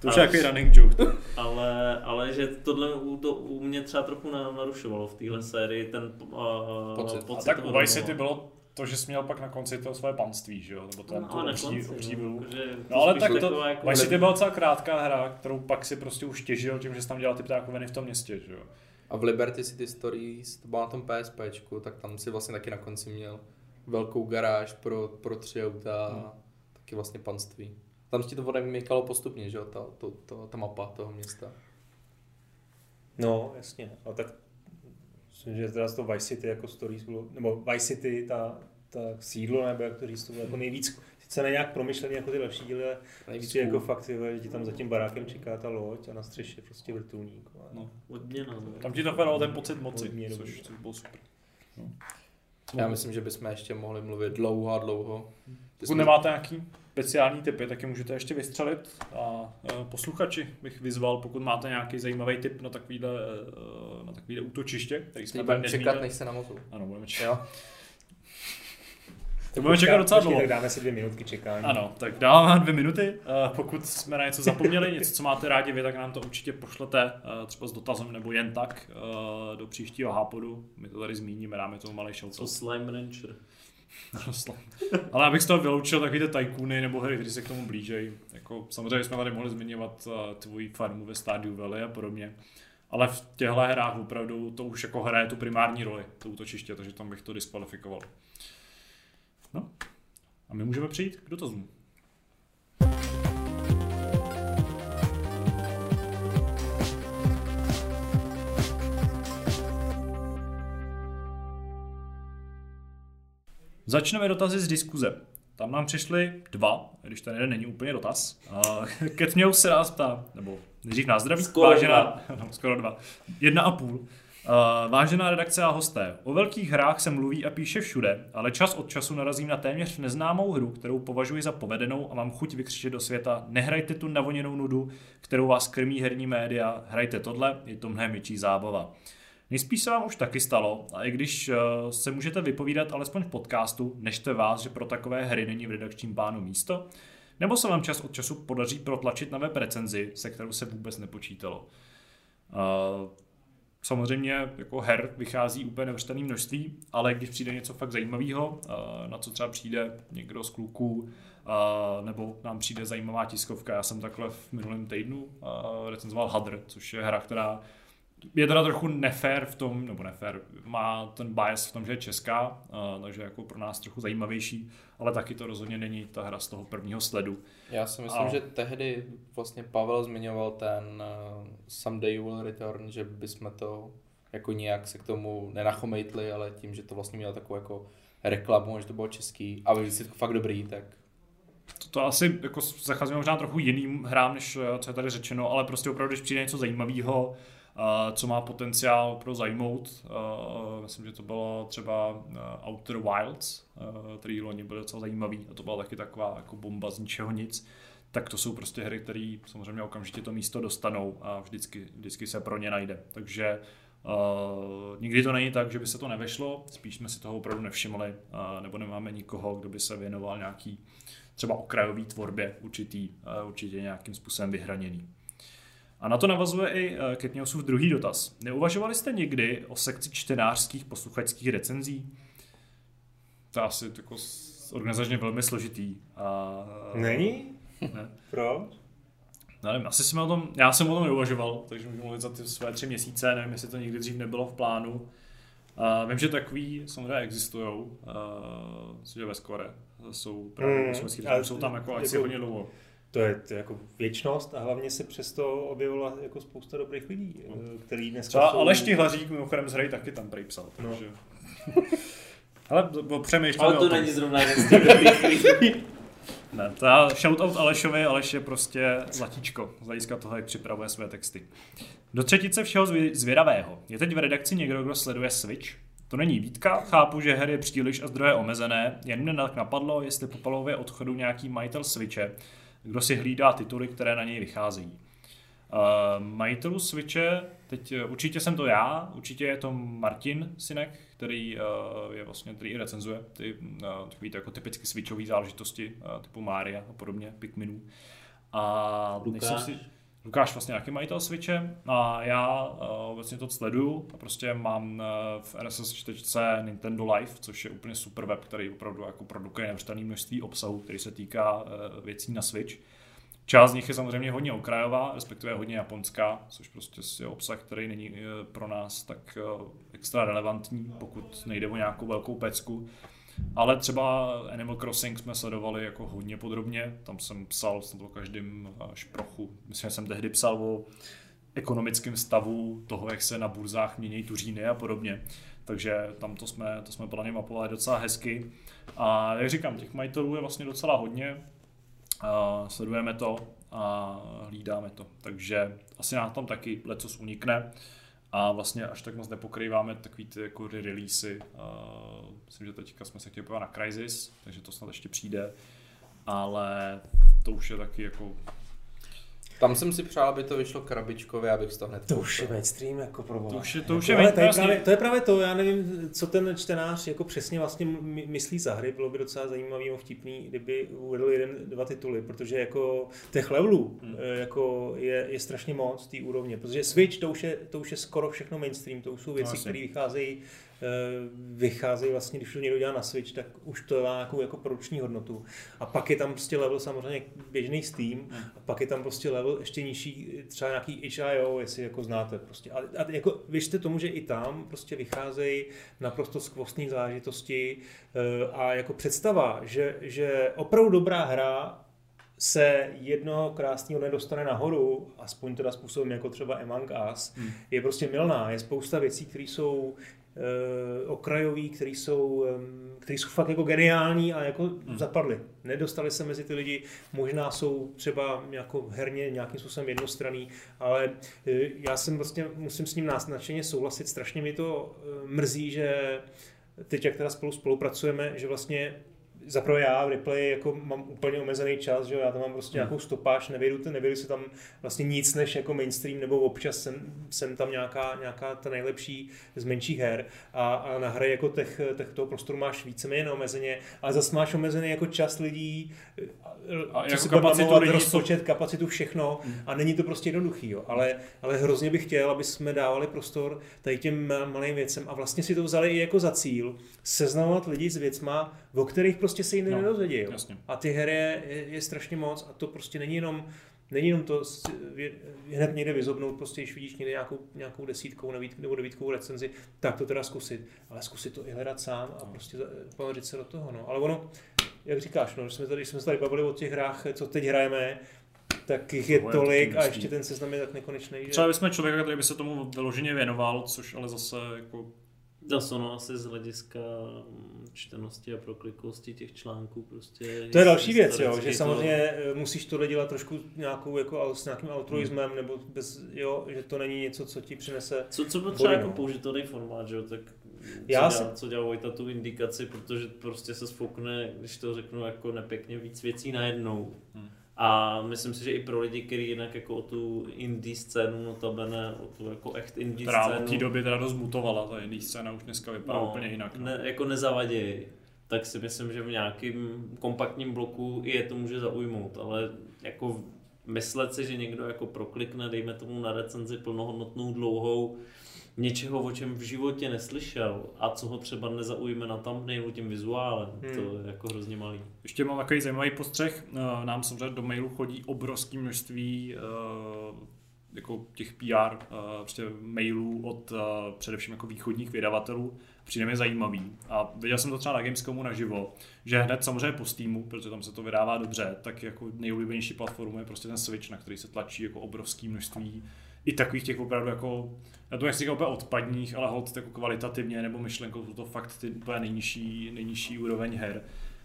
To už je jaký running joke. ale, ale že tohle u, to u mě třeba trochu na, narušovalo v téhle sérii ten uh, Pocit. A pocit tak toho u Vice. City bylo to, že jsi měl pak na konci to svoje panství, že jo? Nebo ten, No, tu obří, konci, no, takže No ale tak to, jako- Vice City byla docela krátká hra, kterou pak si prostě už těžil tím, že jsi tam dělal ty ptákoviny v tom městě, že jo? A v Liberty City Stories, to bylo na tom PSPčku, tak tam si vlastně taky na konci měl velkou garáž pro, pro tři auta a taky vlastně panství. Tam si to odemykalo postupně, že jo, ta, to, to, ta mapa toho města. no, jasně. A tak myslím, že teda toho Vice City jako stories bylo, nebo Vice City, ta, ta sídlo, nebo jak to říct, to bylo jako nejvíc, sice ne nějak promyšlený jako ty další díly, ale prostě jako fakt, že ti tam za tím barákem čeká ta loď a na střeše prostě vrtulník. vole. No. Odměna, no. Tam ti to dalo ten pocit moci, Hodně což, což bylo super. No. Já myslím, že bychom ještě mohli mluvit dlouho a dlouho. Pokud nemáte nějaký speciální typy, tak je můžete ještě vystřelit a e, posluchači bych vyzval, pokud máte nějaký zajímavý tip na takovýhle, e, na takovýhle útočiště, který jsme budeme čekat, než se namotu. Ano, budeme čekat. To budeme čekat docela dlouho. Tak dáme si dvě minutky čekání. Ano, tak dáváme dvě minuty. Eh, Pokud jsme na něco zapomněli, něco, co máte rádi vy, tak nám to určitě pošlete eh, třeba s dotazem nebo jen tak eh, do příštího hápodu. My to tady zmíníme, dáme tomu malý show. Co Slime Rancher. Ale abych z toho vyloučil takový ty tajkuny nebo hry, které se k tomu blížejí. Jako, samozřejmě jsme tady mohli zmiňovat tvoji farmu ve Stardew Valley a podobně. Ale v těchto hrách opravdu to už jako hraje tu primární roli, to útočiště, takže tam bych to diskvalifikoval. No. A my můžeme přijít k dotazům. Začneme dotazy z diskuze. Tam nám přišly dva, když ten jeden není úplně dotaz. Ketměu se nás ptá, nebo nejdřív nás zdraví, Skoro vážená, no, skoro dva, jedna a půl. Uh, vážená redakce a hosté, o velkých hrách se mluví a píše všude, ale čas od času narazím na téměř neznámou hru, kterou považuji za povedenou a mám chuť vykřičet do světa. Nehrajte tu navoněnou nudu, kterou vás krmí herní média, hrajte tohle, je to mnohem větší zábava. Nejspíš se vám už taky stalo, a i když uh, se můžete vypovídat alespoň v podcastu, nežte vás, že pro takové hry není v redakčním plánu místo, nebo se vám čas od času podaří protlačit na web recenzi, se kterou se vůbec nepočítalo. Uh, samozřejmě jako her vychází úplně neuvěřitelné množství, ale když přijde něco fakt zajímavého, uh, na co třeba přijde někdo z kluků, uh, nebo nám přijde zajímavá tiskovka, já jsem takhle v minulém týdnu uh, recenzoval Hadr, což je hra, která je teda trochu nefér v tom, nebo nefér, má ten bias v tom, že je česká, uh, takže jako pro nás trochu zajímavější, ale taky to rozhodně není ta hra z toho prvního sledu. Já si myslím, A- že tehdy vlastně Pavel zmiňoval ten uh, Someday You Will Return, že bychom to jako nějak se k tomu nenachomejtli, ale tím, že to vlastně mělo takovou jako reklamu, že to bylo český a byl si to fakt dobrý, tak To, to asi jako zacházíme možná trochu jiným hrám, než eh, co je tady řečeno, ale prostě opravdu, když přijde něco zajímavého, co má potenciál pro zajmout, uh, myslím, že to bylo třeba uh, Outer Wilds, který loni byl docela zajímavý a to byla taky taková jako bomba z ničeho nic, tak to jsou prostě hry, které samozřejmě okamžitě to místo dostanou a vždycky, vždycky se pro ně najde. Takže Uh, nikdy to není tak, že by se to nevešlo, spíš jsme si toho opravdu nevšimli, uh, nebo nemáme nikoho, kdo by se věnoval nějaký třeba okrajové tvorbě určitý, uh, určitě nějakým způsobem vyhraněný. A na to navazuje i uh, Ketniosův druhý dotaz. Neuvažovali jste někdy o sekci čtenářských posluchačských recenzí? To je asi jako organizačně velmi složitý. A, Není? Ne. Proč? No, nevím, asi jsme o tom, já jsem o tom neuvažoval, takže můžu mluvit za ty své tři měsíce, nevím, jestli to nikdy dřív nebylo v plánu. Uh, vím, že takový samozřejmě existují, uh, myslím, že ve Skore jsou právě mm, jsou tam jako, jako- si hodně dlouho. To je, to jako věčnost a hlavně se přesto objevila jako spousta dobrých lidí, eh, který dneska Třeba jsou... Aleš Tihlařík mimochodem z hry taky tam prej psal, No. takže... Ale bo- přemýšlíme Ale to není zrovna jeden z těch dobrých lidí. Ne, to já shoutout Alešovi, Aleš je prostě zlatíčko z hlediska toho, jak připravuje své texty. Do třetice všeho zvě- zvědavého. Je teď v redakci někdo, kdo sleduje Switch? To není výtka, chápu, že her je příliš a zdroje omezené, jen mě tak napadlo, jestli po palově odchodu nějaký majitel Switche, kdo si hlídá tituly, které na něj vycházejí. Uh, majitelů Switche, teď eh, určitě jsem to já, určitě je to Martin Sinek, který uh, je vlastně, který i recenzuje ty uh, takový to jako typicky switchové záležitosti uh, typu Mária a podobně, Pikminů. A nejsem Lukáš. si, Lukáš vlastně nějaký majitel Switche a já uh, vlastně to sleduju a prostě mám uh, v RSS čtečce Nintendo Live, což je úplně super web, který opravdu jako produkuje neuvěřitelné množství obsahu, který se týká uh, věcí na Switch. Část z nich je samozřejmě hodně okrajová, respektive hodně japonská, což prostě je obsah, který není pro nás tak extra relevantní, pokud nejde o nějakou velkou pecku. Ale třeba Animal Crossing jsme sledovali jako hodně podrobně, tam jsem psal snad o každém šprochu. Myslím, že jsem tehdy psal o ekonomickém stavu toho, jak se na burzách mění tuříny a podobně. Takže tam to jsme, to jsme mě mapovali docela hezky. A jak říkám, těch majitelů je vlastně docela hodně. Uh, sledujeme to a hlídáme to. Takže asi nám tam taky lecos unikne. A vlastně až tak moc nepokrýváme takový ty jako releasy. Uh, myslím, že teďka jsme se chtěli na Crysis, takže to snad ještě přijde, ale to už je taky jako tam jsem si přál, aby to vyšlo krabičkově, abych z toho hned To už je mainstream, jako pro To už je, to už jako, je ale to, je právě, to je právě to, já nevím, co ten čtenář jako přesně vlastně my- myslí za hry, bylo by docela zajímavý a vtipný, kdyby uvedl jeden, dva tituly, protože jako těch levelů Hmm. eh, jako je, je strašně moc té úrovně, protože Switch to už, je, to už je skoro všechno mainstream, to už jsou věci, No, které vycházejí vycházejí vlastně, když to někdo dělá na Switch, tak už to má nějakou jako produkční hodnotu. A pak je tam prostě level samozřejmě běžný Steam, Hmm. a pak je tam prostě level ještě nižší, třeba nějaký HIO, jestli jako znáte prostě. A, a jako věřte tomu, že i tam prostě vycházejí naprosto skvostné záležitosti eh, a jako představa, že, že opravdu dobrá hra se jednoho krásného dne dostane nahoru, aspoň teda způsobem jako třeba Among Us, Hmm. je prostě milná. Je spousta věcí, které jsou okrajový, které jsou, které jsou fakt jako geniální a jako hmm. zapadly. Nedostali se mezi ty lidi, možná jsou třeba jako herně nějakým způsobem jednostranný, ale uh, já jsem vlastně, musím s ním nadšeně souhlasit, strašně mi to uh, mrzí, že teď, jak teda spolu spolupracujeme, že vlastně zaprvé já v replay jako mám úplně omezený čas, že jo, já tam mám prostě nějakou stopáž, nevědu, nevědu si tam vlastně nic než jako mainstream, nebo občas jsem, jsem tam nějaká, nějaká ta nejlepší z menších her a, a na hry jako těch, těch toho prostoru máš víceméně neomezeně, ale zase máš omezený jako čas lidí, A jako si budeme kapacitu lidí, rozpočet, kapacitu, všechno. A není to prostě jednoduchý, jo. Ale, ale hrozně bych chtěl, aby jsme dávali prostor tady těm ma- malým věcem. A vlastně si to vzali i jako za cíl seznamovat lidi s věcma, o kterých prostě se jiný No, no, nedozvědí. Jo. jasně. A ty her je, je, je, strašně moc a to prostě není jenom Není jenom to hned někde vyzobnout, prostě když vidíš někde nějakou, nějakou desítkou nebo devít- nebo devítkovou recenzi, tak to teda zkusit. Ale zkusit to i hledat sám a prostě za- ponořit se do toho. No. Ale ono, jak říkáš, no, když jsme tady, když jsme se tady bavili o těch hrách, co teď hrajeme, tak jich je To je tolik a ještě ten seznam je tak nekonečný. Že... Třeba bychom člověka, který by se tomu vyloženě věnoval, což ale zase jako Zase ono asi z hlediska čtenosti a proklikosti těch článků prostě... To je další věc, jo, že to- samozřejmě eh, musíš tohle dělat trošku nějakou, jako, s nějakým altruismem, nebo bez, jo, že to není něco, co ti přinese Co, co byl třeba jako no. použitelný formát, že jo, tak Já co, si- dělá, co dělá Vojta tu indikaci, protože prostě se sfoukne, když to řeknu jako nepěkně, víc věcí najednou. Hmm. A myslím si, že i pro lidi, kteří jinak jako o tu indie scénu, notabene, o tu jako echt indie která scénu, od té doby teda dost mutovala, ta indie scéna už dneska vypadá no, úplně jinak. No. Ne, jako nezavadějí, tak si myslím, že v nějakým kompaktním bloku i je to může zaujmout, ale jako myslet si, že někdo jako proklikne, dejme tomu na recenzi plnohodnotnou, dlouhou, něčeho, o čem v životě neslyšel a co ho třeba nezaujme na thumbnailu tím vizuálem, Hmm. to je jako hrozně malý. Ještě mám takový zajímavý postřeh. Eh, Nám samozřejmě do mailu chodí obrovské množství eh, jako těch PR eh, prostě mailů od především jako východních vydavatelů. Přijde mi zajímavý. A viděl jsem to třeba na Gamescomu naživo, že hned samozřejmě po Steamu, protože tam se to vydává dobře, tak jako nejoblíbenější platformou je prostě ten Switch, na který se tlačí jako obrovské množství i takových těch opravdu jako, já to nechci úplně odpadních, ale hod jako kvalitativně nebo myšlenkou jsou to fakt ty úplně nejnižší, nejnižší úroveň her.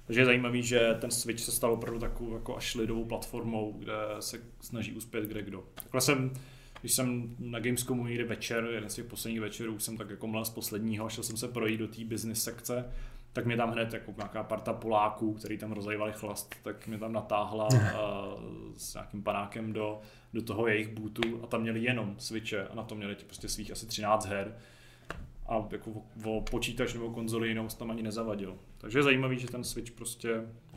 Takže je zajímavý, že ten Switch se stal opravdu takovou jako až lidovou platformou, kde se snaží uspět kde kdo. Takhle jsem, když jsem na Gamescomu někdy večer, jeden z těch posledních večerů, jsem tak jako mlel z posledního, šel jsem se projít do té business sekce, tak mě tam hned jako nějaká parta Poláků, který tam rozajívali chlast, tak mě tam natáhla uh, s nějakým panákem do, do toho jejich bootu a tam měli jenom Switche a na to měli prostě svých asi 13 her a jako o, o počítač nebo konzoli jinou se tam ani nezavadil. Takže je zajímavý, že ten Switch prostě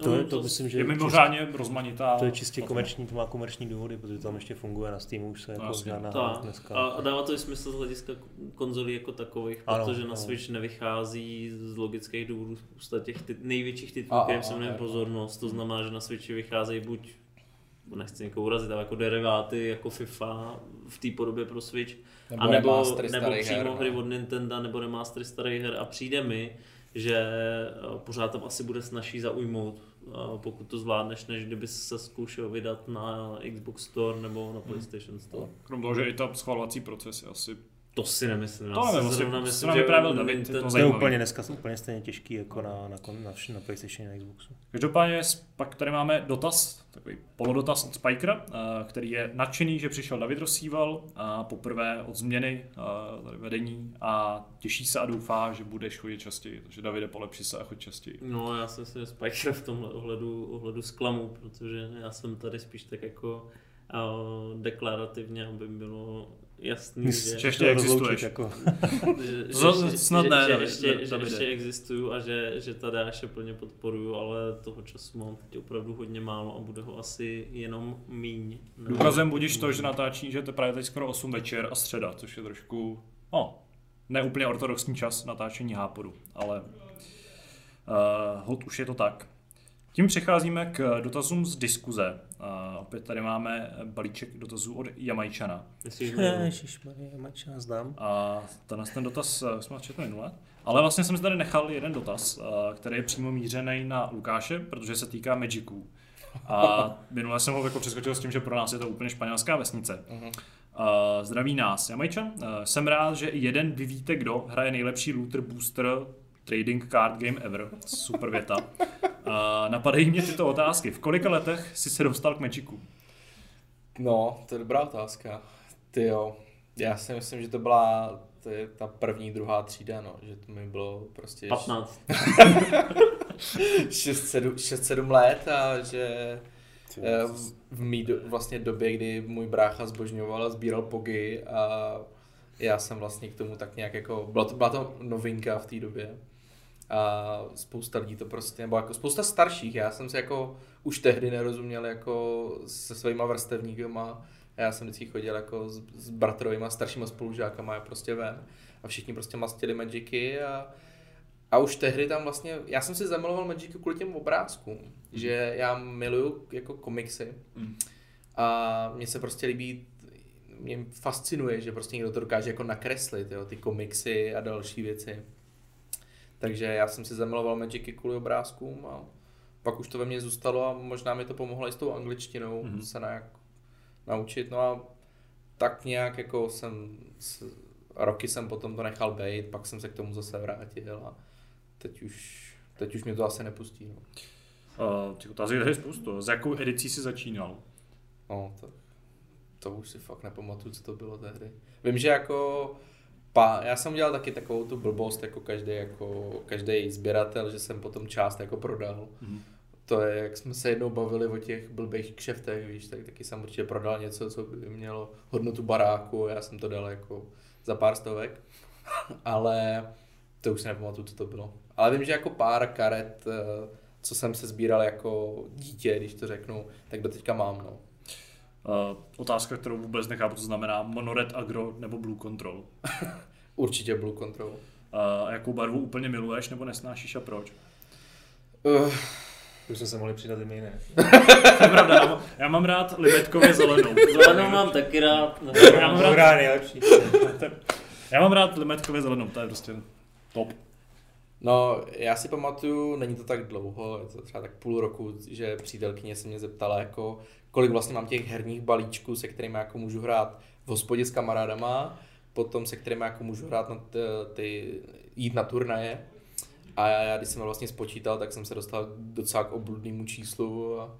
To, je, No, to myslím, že je mimořádně rozmanitá. to je čistě platforma. komerční, to má komerční důvody, protože to tam ještě funguje na Steamu, už se jako jasně. žádná Tak. dneska. A, dává to i smysl z hlediska konzolí jako takových, Ano, protože na ano. Switch nevychází z logických důvodů spousta těch ty, největších titulů, kterým se jmenuje pozornost. To znamená, že na Switchi vycházejí buď nechci někoho urazit, ale jako deriváty jako FIFA v té podobě pro Switch, Nebo a nebo, nebo starých přímo her, no. hry od Nintendo nebo remastery starých her a přijde mi, že eh, pořád tam asi bude snažší zaujmout, eh, pokud to zvládneš, než kdyby se zkoušel vydat na Xbox Store nebo na PlayStation Store. Krom toho, že i ta schvalovací proces je asi To si nemyslím. To nevím, zrovna myslím, že vyprávěl David, to To je zajímavý. úplně dneska úplně stejně těžký jako na, na, na, na PlayStation a Xboxu. Každopádně pak tady máme dotaz, takový polodotaz od Spikera, eh, který je nadšený, že přišel David Rosíval a poprvé od změny eh, tady vedení a těší se a doufá, že budeš chodit častěji. Takže Davide, polepši se a choď častěji. No, já jsem si Spiker v tomhle ohledu, ohledu zklamu, protože já jsem tady spíš tak jako deklarativně, aby bylo jasný, že, že ještě existuješ. Jako, že, To že, snad že, ne, že, David, ještě, že ještě existuju a že, že Tadáše plně podporuju, ale toho času mám teď opravdu hodně málo a bude ho asi jenom míň. Důkazem budíš to, že natáčí, že to je právě teď skoro 8 večer a středa, což je trošku, no, neúplně ortodoxní čas natáčení hápodu, ale uh, hod už je to tak. Tím přecházíme k dotazům z diskuze. Uh, opět tady máme balíček dotazů od Jamajčana. Ježišmarja, nás dám. A tenhle ten dotaz jsme četli minule. Ale vlastně jsem si tady nechal jeden dotaz, který je přímo mířený na Lukáše, protože se týká Magiců. A minule jsem ho jako přeskočil s tím, že pro nás je to úplně španělská vesnice. Mhm. Uh, zdraví nás, Jamajčan. Uh, jsem rád, že jeden vy víte kdo hraje nejlepší looter booster trading card game ever. Super věta. Uh, napadají mě tyto otázky. V kolika letech jsi se dostal k Magicu? No, to je dobrá otázka. Ty jo, já si myslím, že to byla to je ta první, druhá třída, no, že to mi bylo prostě 15. 6-7 let a že eh, v, v mý do, vlastně době, kdy můj brácha zbožňoval a sbíral pogy a já jsem vlastně k tomu tak nějak jako, byla to, byla to novinka v té době a spousta lidí to prostě, nebo jako spousta starších, já jsem si jako už tehdy nerozuměl jako se svýma vrstevníkama, já jsem vždycky chodil jako s, s bratrovýma staršíma spolužákama prostě ven a všichni prostě mastili Magicy a, a už tehdy tam vlastně, já jsem si zamiloval Magicy kvůli těm obrázkům, že já miluju jako komiksy Mm. a mně se prostě líbí, mě fascinuje, že prostě někdo to dokáže jako nakreslit, jo, ty komiksy a další věci. Takže já jsem si zamiloval Magicy kvůli obrázkům a pak už to ve mně zůstalo a možná mi to pomohlo i s tou angličtinou Mhm. mm-hmm. se nějak naučit. No a tak nějak jako jsem, s, roky jsem potom to nechal být, pak jsem se k tomu zase vrátil a teď už, teď už mě to asi nepustí. No, Uh, těch otázek je spoustu. S jakou edicí jsi začínal? no to, to už si fakt nepamatuju, co to bylo tehdy. Vím, že jako Pa, já jsem udělal taky takovou tu blbost, jako každý, jako každý sběratel, že jsem potom část jako prodal. Mhm. To je, jak jsme se jednou bavili o těch blbých kšeftech, víš, tak taky jsem určitě prodal něco, co by mělo hodnotu baráku, já jsem to dal jako za pár stovek, ale to už si nepamatuju, co to bylo. Ale vím, že jako pár karet, eh, co jsem se sbíral jako dítě, když to řeknu, tak do teďka mám, no. Uh, otázka, kterou vůbec nechápu, co znamená Monored Agro nebo Blue Control. Určitě Blue Control. Uh, jakou barvu úplně miluješ nebo nesnášíš a proč? Uh, Už jsme se mohli přidat i my, ne? To je pravda, já mám- já mám rád limetkově zelenou. Zelenou mám taky rád. Já mám rád, Dobrá, nejlepší. já mám rád limetkově zelenou, to je prostě top. No, já si pamatuju, není to tak dlouho, je to třeba tak půl roku, že přítelkyně se mě zeptala, jako, kolik vlastně mám těch herních balíčků, se kterými jako můžu hrát v hospodě s kamarádama, potom se kterými jako můžu hrát na ty, ty jít na turnaje. A já, já, když jsem vlastně spočítal, tak jsem se dostal docela k obludnému číslu a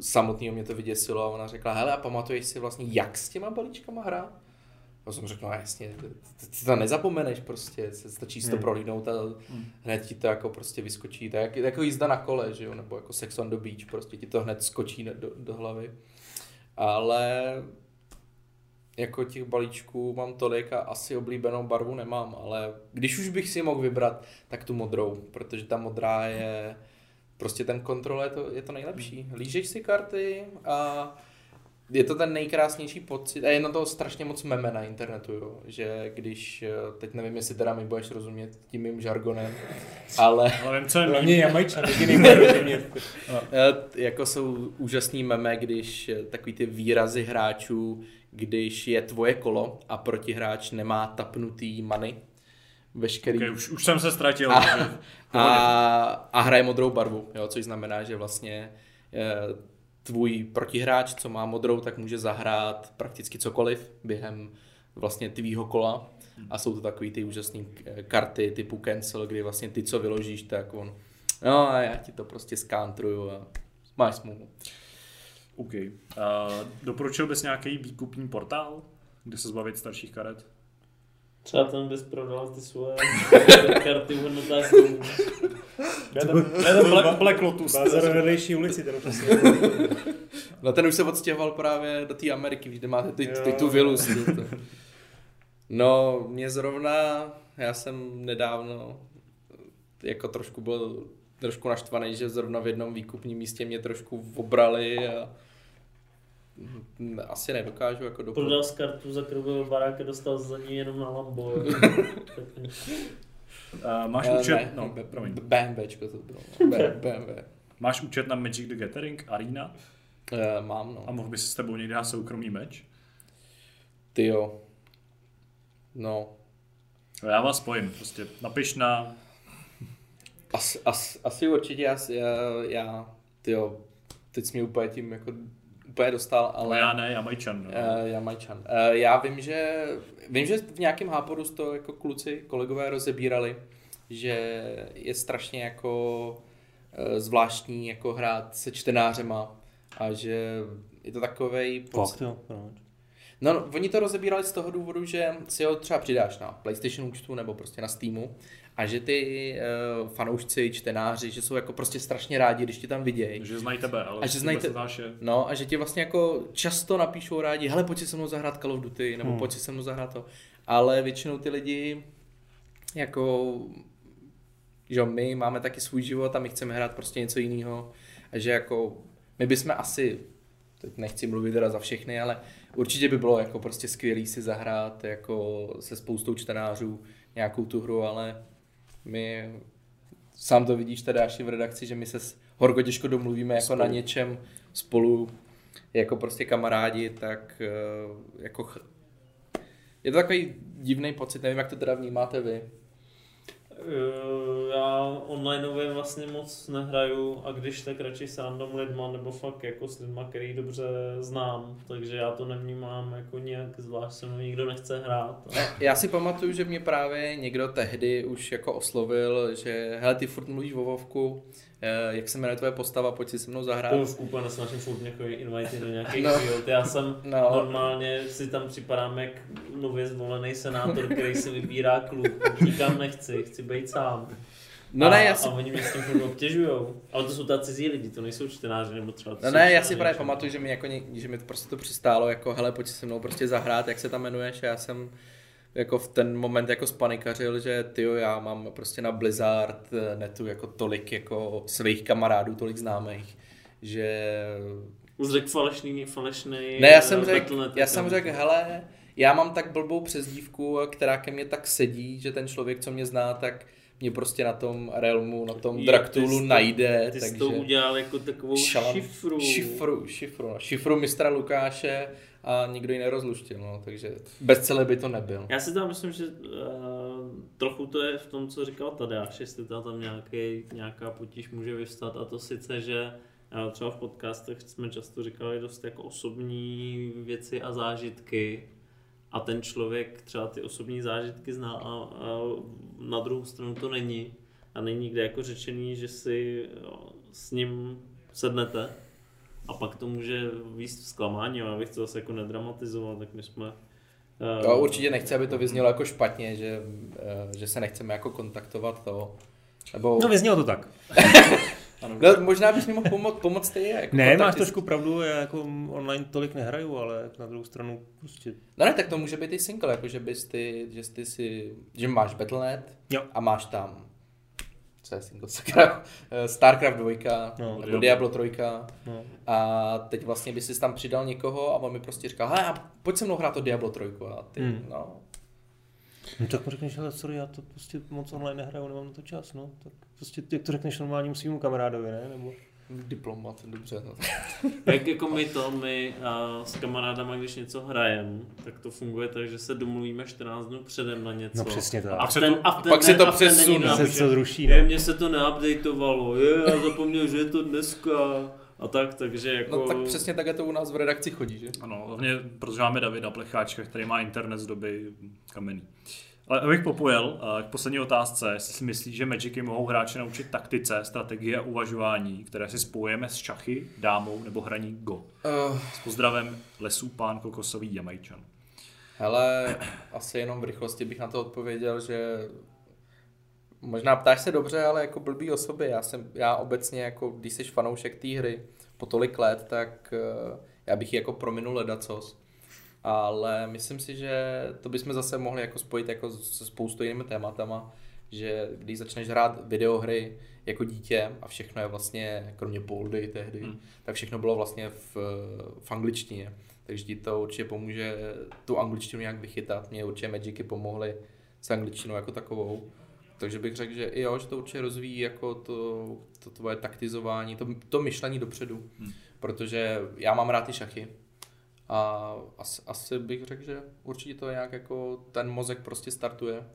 samotného mě to vyděsilo a ona řekla, hele a pamatuješ si vlastně, jak s těma balíčkama hrát? Já jsem řekl, no jasně, ty, to nezapomeneš prostě, se stačí si to Hmm. prohlídnout a hned ti to jako prostě vyskočí. To je jak, jako jízda na kole, že jo, nebo jako Sex on the Beach, prostě ti to hned skočí do, do, hlavy. Ale jako těch balíčků mám tolik a asi oblíbenou barvu nemám, ale když už bych si mohl vybrat, tak tu modrou, protože ta modrá je prostě ten kontrol je to, je to nejlepší. Lížeš si karty a je to ten nejkrásnější pocit a je na to strašně moc meme na internetu, jo? že když, eh, teď nevím, jestli teda mi budeš rozumět tím mým žargonem, ale Ale vím, co je mým. Hlavně Jamajčan, rozumět. Eh, jako jsou úžasný meme, když eh, takový ty výrazy hráčů, když je tvoje kolo a protihráč nemá tapnutý many, veškerý, Okay, už, už jsem se ztratil. A- a, a hraje modrou barvu, jo, což znamená, že vlastně tvůj protihráč, co má modrou, tak může zahrát prakticky cokoliv během vlastně tvýho kola. A jsou to takový ty úžasné karty typu cancel, kdy vlastně ty, co vyložíš, tak on, no a já ti to prostě skantruju a máš smůlu. OK. Uh, doporučil bys nějaký výkupní portál, kde se zbavit starších karet? Třeba tam bys prodal ty svoje karty v hodnotách. Ne, ten, ne, ten Black, Black Lotus. Bazar na vedlejší ulici, ten přesně. No ten už se odstěhoval právě do té Ameriky, kde máte ty, ty, tu vilu. No, mě zrovna, já jsem nedávno jako trošku byl trošku naštvaný, že zrovna v jednom výkupním místě mě trošku obrali a asi nedokážu jako Prodal doporučit. z kartu, za kterou byl barák a dostal za ní jenom na Lambo. Uh, máš Eh, účet, ne, no, B- promiň. BMWčko to bylo. no. B- BMW. Máš účet na Magic the Gathering Arena Eh, mám, no. a mohl bys s tebou někdy dát soukromý meč? Ty jo. No, No, Já vás spojím, prostě napiš na... Asi, asi, asi určitě, já, já, já tyjo, teď jsi mě úplně tím jako úplně dostal, Ale ale já ne, já Majčan. No. uh, já Majčan. Uh, já vím, že vím, že v nějakém háporu to jako kluci, kolegové rozebírali, že je strašně jako uh, zvláštní jako hrát se čtenářema a že je to takovej Fakt jo? No, no, oni to rozebírali z toho důvodu, že si ho třeba přidáš na PlayStation účtu nebo prostě na Steamu a že ty uh, fanoušci, čtenáři, že jsou jako prostě strašně rádi, když tě tam vidějí. Že znají tebe, ale A že znají te- Váše... No a že ti vlastně jako často napíšou rádi, hele pojď si se mnou zahrát Call of Duty, nebo Hmm. pojď si se mnou zahrát to. Ale většinou ty lidi jako že my máme taky svůj život a my chceme hrát prostě něco jiného a že jako my bychom asi teď nechci mluvit teda za všechny, ale určitě by bylo jako prostě skvělý si zahrát jako se spoustou čtenářů nějakou tu hru, ale my sám to vidíš tady až v redakci, že my se s- horko těžko domluvíme jako Spolu. na něčem spolu jako prostě kamarádi, tak eh, jako ch- je to takový divný pocit, nevím, jak to teda vnímáte vy. Eh, Já onlineově vlastně moc nehraju a když tak radši s random lidma nebo fakt jako s lidma, který dobře znám, takže já to nevnímám jako nějak zvlášť, se mnou nikdo nechce hrát. Já si pamatuju, že mě právě někdo tehdy už jako oslovil, že hele, ty furt mluvíš o Vovku, jak se jmenuje tvoje postava, pojď si se mnou zahrát. To už úplně nesnažím furt někoho invite do nějakých No. field. Já jsem No. no. normálně si tam připadám jak nově zvolený senátor, který si vybírá klub. Nikam nechci, chci být sám. No a, ne, já si, a oni mě s tím furt obtěžujou. Ale to jsou ta cizí lidi, to nejsou čtenáři nebo třeba. no ne, já si právě pamatuju, že mi, jako, ně- že mi to prostě to přistálo, jako hele, pojď si se mnou prostě zahrát, jak se tam jmenuješ, já jsem jako v ten moment jako spanikařil, že ty já mám prostě na Blizzard eh, netu jako tolik jako svých kamarádů, tolik známých, že Už řekl falešný, falešný Ne, já jsem eh, řekl, já jsem řekl, hele, já mám tak blbou přezdívku, která ke mně tak sedí, že ten člověk, co mě zná, tak mě prostě na tom Realmu, na tom Draktulu ty jsi to- najde, Ty takže... jsi to udělal jako takovou šalam- šifru. Šifru, šifru, no. šifru mistra Lukáše a nikdo ji nerozluštil, no, takže bez celé by to nebyl. Já si tam myslím, že uh, trochu to je v tom, co říkal Tadeáš, jestli tam, tam nějaký, nějaká potíž může vyvstat a to sice, že uh, třeba v podcastech jsme často říkali dost jako osobní věci a zážitky a ten člověk třeba ty osobní zážitky zná a, a na druhou stranu to není a není nikde jako řečený, že si jo, s ním sednete a pak to může výst zklamání, ale abych to zase jako nedramatizoval, tak my jsme eh, Jo, určitě nechci, aby to vyznělo jako špatně, že, eh, že se nechceme jako kontaktovat to. Nebo, No vyznělo to tak. no, možná bys mi mohl pomoct, pomoct ty. Jako Ne, máš kontakty s- trošku pravdu, já jako online tolik nehraju, ale na druhou stranu prostě... No ne, tak to může být i single, jako že bys ty, že ty si, že máš Battle.net Jo. a máš tam, co je single, sakra, Eh, Starcraft 2, No, nebo Diablo. Diablo 3 No. a teď vlastně bys si tam přidal někoho a on mi prostě říkal, hele, pojď se mnou hrát to Diablo 3 a ty, Hmm. no. No tak mu řekneš, ale sorry, já to prostě moc online nehraju, nemám na to čas, no. Tak prostě, jak to řekneš normálnímu svýmu kamarádovi, ne? Nebo... Diplomat, dobře. No. Jak jako my to, my a s kamarádama, když něco hrajem, tak to funguje tak, že se domluvíme 14 dnů předem na něco. No přesně tak. A se ten, to- a ten pak se den- to přesune. Se to zruší, Je, no. mně se to neupdateovalo, je, já zapomněl, že je to dneska. A tak, takže jako... no tak přesně takhle to u nás v redakci chodí, že? Ano, hlavně protože máme Davida Plecháčka, který má internet z doby kamenný. Ale abych popojel eh, k poslední otázce, jestli si myslíš, že Magicy mohou hráče naučit taktice, strategie a uvažování, které si spojujeme s šachy, dámou nebo hraní Go. Uh, S pozdravem lesů pán kokosový Jamajčan. hele, asi jenom v rychlosti bych na to odpověděl, že možná ptáš se dobře, ale jako blbý osoby. Já, jsem, já obecně, jako když jsi fanoušek té hry po tolik let, tak eh, já bych ji jako prominul ledacos. Ale myslím si, že to bychom zase mohli jako spojit jako se spoustou jinými tématama, že když začneš hrát videohry jako dítě a všechno je vlastně, kromě boldy tehdy, hmm. tak všechno bylo vlastně v, v angličtině. Takže ti to určitě pomůže tu angličtinu nějak vychytat. Mě určitě Magicy pomohly s angličtinou jako takovou. Takže bych řekl, že i jo, že to určitě rozvíjí jako to, to tvoje taktizování, to, to myšlení dopředu. Hmm. Protože já mám rád ty šachy. A asi, asi bych řekl, že určitě to nějak jako ten mozek prostě startuje.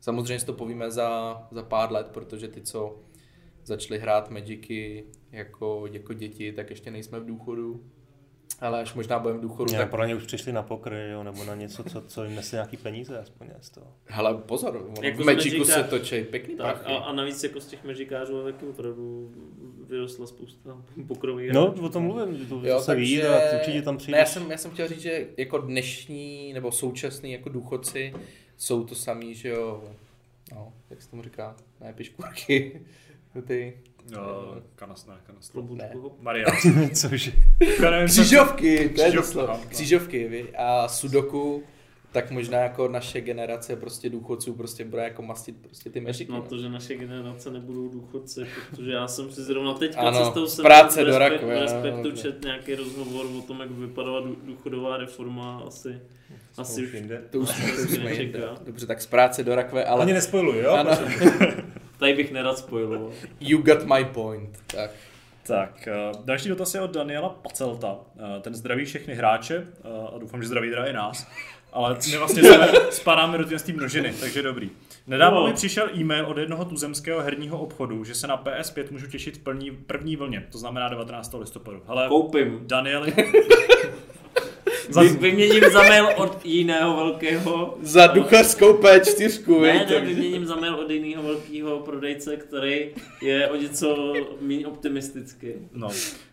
Samozřejmě si to povíme za, za pár let, protože ty, co začali hrát Magicy jako, jako děti, tak ještě nejsme v důchodu. Ale až možná budeme v důchodu, Ne, tak pro ně už přišli na pokry, jo, nebo na něco, co, co jim nese nějaký peníze aspoň z toho. Hele, pozor, Jako v Magicu se točí pěkný Tak, prachy. a, a navíc jako z těch mežikářů taky opravdu vyrostla spousta pokrových No, hráčů. o tom mluvím, to Jo, se ví takže- a určitě tam Ne, přijde. já, jsem, já jsem chtěl říct, že jako dnešní nebo současní jako důchodci jsou to samý, že jo, no, jak se tomu říká, ne piškůrky, ty No, kanas, ne, kanas. Klobůčku. Maria. Cože? křížovky, to je to slovo, no. křížovky, vy, a sudoku, tak možná jako naše generace prostě důchodců prostě bude jako mastit prostě ty mežiky. Na no. to, že naše generace nebudou důchodci, protože já jsem si zrovna teďka Ano, cestou z jsem práce do no, respektu no. čet nějaký rozhovor o tom, jak vypadala dů- důchodová reforma, asi, asi už jinde. To už, to už jsme jinde. Dobře, tak z práce do rakve, ale Ani nespojuj, jo? Ano. tady bych nerad spojiloval. you got my point. Tak. Tak, eh, další dotaz je od Daniela Pacelta. Eh, Ten zdraví všechny hráče eh, a doufám, že zdraví teda i nás. Ale my vlastně jsme, spadáme do té množiny, takže dobrý. Nedávno No. mi přišel e-mail od jednoho tuzemského herního obchodu, že se na PS5 můžu těšit v plní, první vlně, to znamená 19. listopadu. Hele, Koupím. Danieli, Vy, vyměním za mail od jiného velkého Za duchařskou P4, Ne, ne, vyměním za mail od jiného velkého prodejce, který je o něco méně optimistický. no.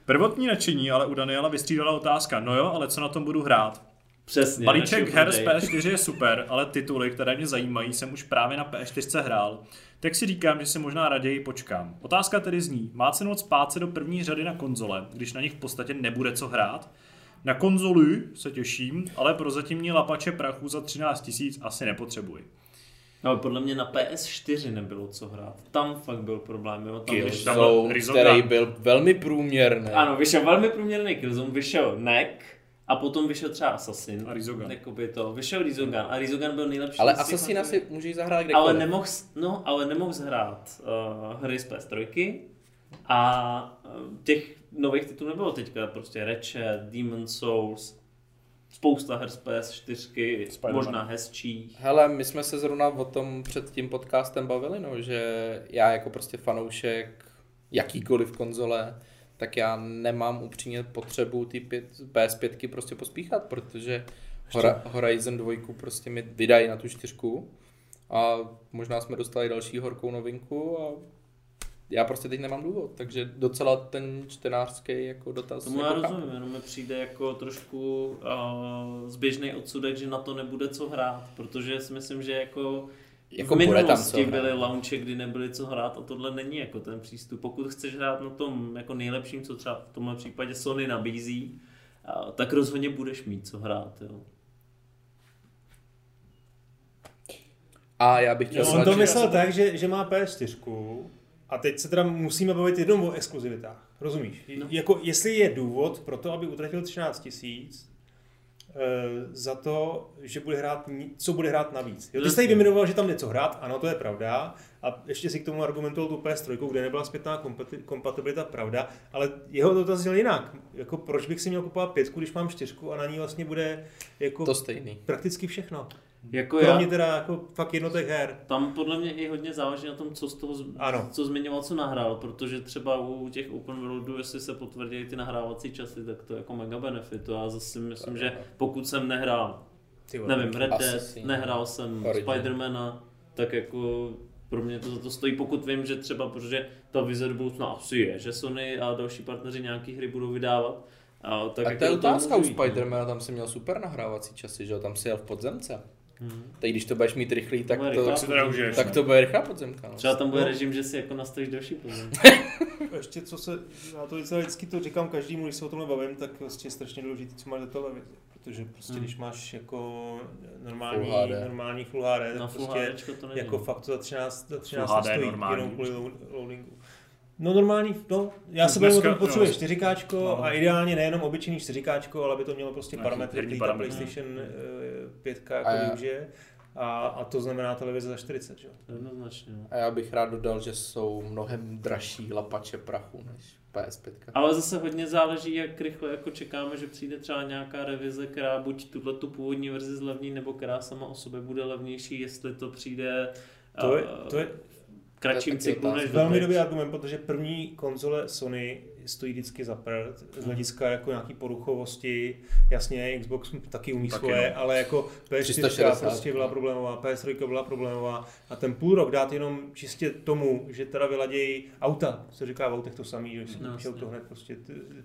Prvotní nadšení ale u Daniela vystřídala otázka, no jo, ale co na tom budu hrát? Přesně. Balíček her z prodeje. PS4 je super, ale tituly, které mě zajímají, jsem už právě na PS4 hrál. Tak si říkám, že si možná raději počkám. Otázka tedy zní, má cenu spát se do první řady na konzole, když na nich v podstatě nebude co hrát? Na konzoli se těším, ale pro zatímní lapače prachu za 13 tisíc asi nepotřebuji. Ale podle mě na PS4 nebylo co hrát. Tam fakt byl problém, jo. Tam byl Killzone, Rizoga. který byl velmi průměrný. ano, vyšel velmi průměrný Killzone, vyšel Neck a potom vyšel třeba Assassin. A Rizogan. Jakoby to. Vyšel Rizogan a Rizogan byl nejlepší. Ale z těch Assassina na- si můžeš zahrát kdekoliv. Ale nemohl, no, ale nemohl hrát uh, hry z PS3 a uh, těch nových titulů nebylo teďka, prostě Ratchet, Demon Souls, spousta her z PS4, Spider-Man. možná hezčí. Hele, my jsme se zrovna o tom před tím podcastem bavili, no, že já jako prostě fanoušek jakýkoliv konzole, tak já nemám upřímně potřebu ty pět, PS5 prostě pospíchat, protože Hora, Horizon 2 prostě mi vydají na tu čtyřku a možná jsme dostali další horkou novinku a já prostě teď nemám důvod, takže docela ten čtenářský jako dotaz Tomu já jako chápu. rozumím, jenom mi přijde jako trošku uh, zběžný odsudek, že na to nebude co hrát, protože si myslím, že jako Jako v bude tam minulosti co hrát. byly launche, kdy nebyly co hrát a tohle není jako ten přístup. Pokud chceš hrát na tom jako nejlepším, co třeba v tomhle případě Sony nabízí, tak rozhodně budeš mít co hrát. Jo. A já bych chtěl On snad, to že- myslel tak, že, že má PS4 a teď se teda musíme bavit jenom o exkluzivitách. Rozumíš? No. Jako, jestli je důvod pro to, aby utratil 13 tisíc za to, že bude hrát, co bude hrát navíc. Jo, ty jsi tady vyjmenoval, že tam něco hrát, ano, to je pravda. A ještě si k tomu argumentoval tu PS3, kde nebyla zpětná kompati- kompatibilita, pravda, ale jeho dotaz zněl jinak. Jako, proč bych si měl kupovat pětku, když mám čtyřku a na ní vlastně bude jako to stejný. prakticky všechno. Jako Kromě já, teda jako fakt jednotek her. tam podle mě i hodně záleží na tom, co z toho, Ano. co zmiňoval, co nahrál, protože třeba u těch open worldů, jestli se potvrdí ty nahrávací časy, tak to je jako mega benefit. To já zase myslím, že pokud jsem nehrál Nevím, Red Dead, nehrál jsem Origin. Spidermana, tak jako pro mě to za to stojí, pokud vím, že třeba, protože ta vize do budoucna asi je, že Sony a další partneři nějaký hry budou vydávat. A, tak jako to je otázka u. Spidermana, tam si měl super nahrávací časy, že jo, tam si jel v podzemce. Hmm. Teď když to budeš mít rychlý, tak bude to, teda užiješ, tak no. to bude rychlá podzemka. No. Třeba tam bude No. režim, že si jako nastavíš další pozem. Ještě co se, já to vždycky, vždycky to říkám každému, když se o tomhle bavím, tak vlastně je strašně důležité, co máš za televizi. Protože prostě, Hmm. když máš jako normální, Full HD. normální Full HD, Na tak Full prostě to jako fakt to za 13, za 13 HD stojí normální. jenom kvůli lo- loadingu. No normální, no, já To se bavím o tom, potřebuješ jo. 4 No. a ideálně nejenom obyčejný 4 ale aby to mělo prostě Nějaký parametry, který ta. PlayStation eh, 5 A jako využije. A, a to znamená televize za 40, že jo? Jednoznačně. no. A já bych rád dodal, že jsou mnohem dražší lapače prachu než PS5. Ale zase hodně záleží, jak rychle jako čekáme, že přijde třeba nějaká revize, která buď tuhle tu původní verzi zlevní, nebo která sama o sobě bude levnější, jestli to přijde To je, eh, to je kratším cyklu než velmi dobrý argument, protože první konzole Sony stojí vždycky za prd, z hlediska jako nějaký poruchovosti, jasně Xbox taky umí Taky svoje, no. ale jako PS4 360. prostě byla problémová, PS3 byla problémová a ten půl rok dát jenom čistě tomu, že teda vyladějí auta, se říká v autech to samý, že si No, jasně. to hned prostě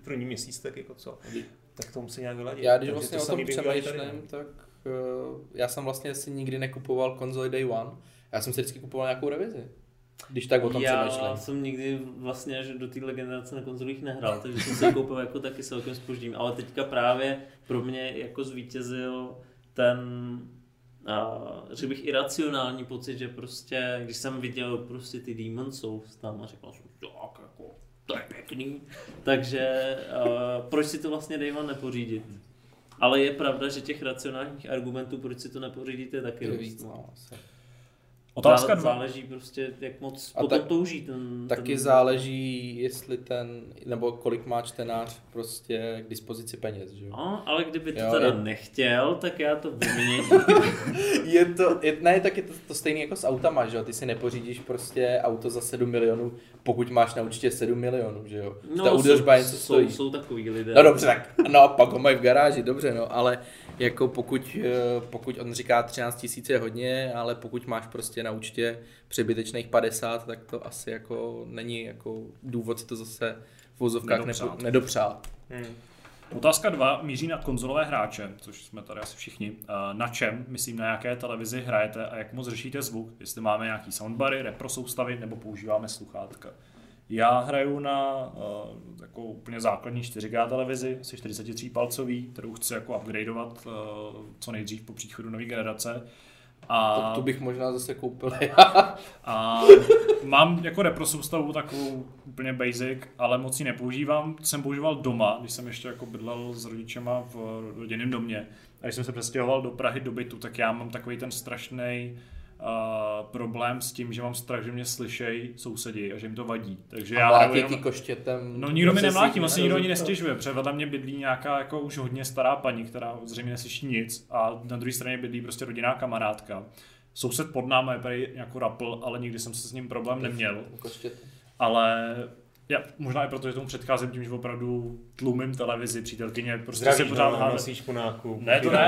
první měsíc, tak jako co, tak to musí nějak vyladit. Já když Takže vlastně to o tom přemýšlím, no. tak uh, já jsem vlastně si nikdy nekupoval konzoli Day One. Já jsem si vždycky kupoval nějakou revizi. Když tak o tom Já přemýšlím. jsem nikdy vlastně že do téhle generace na konzolích nehrál, takže jsem se koupil jako taky celkem spoždím. Ale teďka právě pro mě jako zvítězil ten a řekl bych iracionální pocit, že prostě, když jsem viděl prostě ty Demon Souls tam a říkal jsem, tak jako, to je pěkný. Takže uh, proč si to vlastně One nepořídit? Ale je pravda, že těch racionálních argumentů, proč si to nepořídit, je taky Je dost. víc, no, asi. Otázka dva. Záleží prostě, jak moc A potom tak- touží ten... Taky ten... záleží, jestli ten, nebo kolik má čtenář prostě k dispozici peněz, že jo? No, ale kdyby to Jo, teda je- nechtěl, tak já to vyměním. Je to, je, ne, tak je to, to stejné jako s autama, že jo? Ty si nepořídíš prostě auto za 7 milionů, pokud máš na účtě 7 milionů, že jo? No, Ta údržba něco jsou, stojí. jsou takový lidé. No dobře, tak no a pak ho mají v garáži, dobře, no, ale jako pokud, eh, pokud on říká 13 tisíc je hodně, ale pokud máš prostě na účtě přebytečných 50, tak to asi jako není jako důvod si to zase v vozovkách Nedopřát. nepo, nedopřát. Hmm. Otázka 2 míří na konzolové hráče, což jsme tady asi všichni. Eh, Na čem, myslím, na jaké televizi hrajete a jak moc řešíte zvuk? Jestli máme nějaký soundbary, repro soustavy nebo používáme sluchátka. Já hraju na uh, jako úplně základní 4K televizi, asi 43 palcový, kterou chci jako upgradeovat uh, co nejdřív po příchodu nové generace. A, To, to bych možná zase koupil. a mám jako repro soustavu takovou úplně basic, ale moc ji nepoužívám. Jsem používal doma, když jsem ještě jako bydlel s rodičema v rodinném domě. A když jsem se přestěhoval do Prahy do bytu, tak já mám takový ten strašný uh, problém s tím, že mám strach, že mě slyšejí sousedi a že jim to vadí. Takže já A hraju mlátí jenom... koštětem. No nikdo mi nemlátí, vlastně nikdo ani nestěžuje, protože vedle mě bydlí nějaká jako už hodně stará paní, která zřejmě neslyší nic a na druhé straně bydlí prostě rodinná kamarádka. Soused pod námi je prý jako rapl, ale nikdy jsem se s ním problém neměl. Ale já, možná i proto, že tomu předcházím tím, že opravdu tlumím televizi, přítelkyně, prostě Zdraví, se pořád no, hádá. Ne, to ne,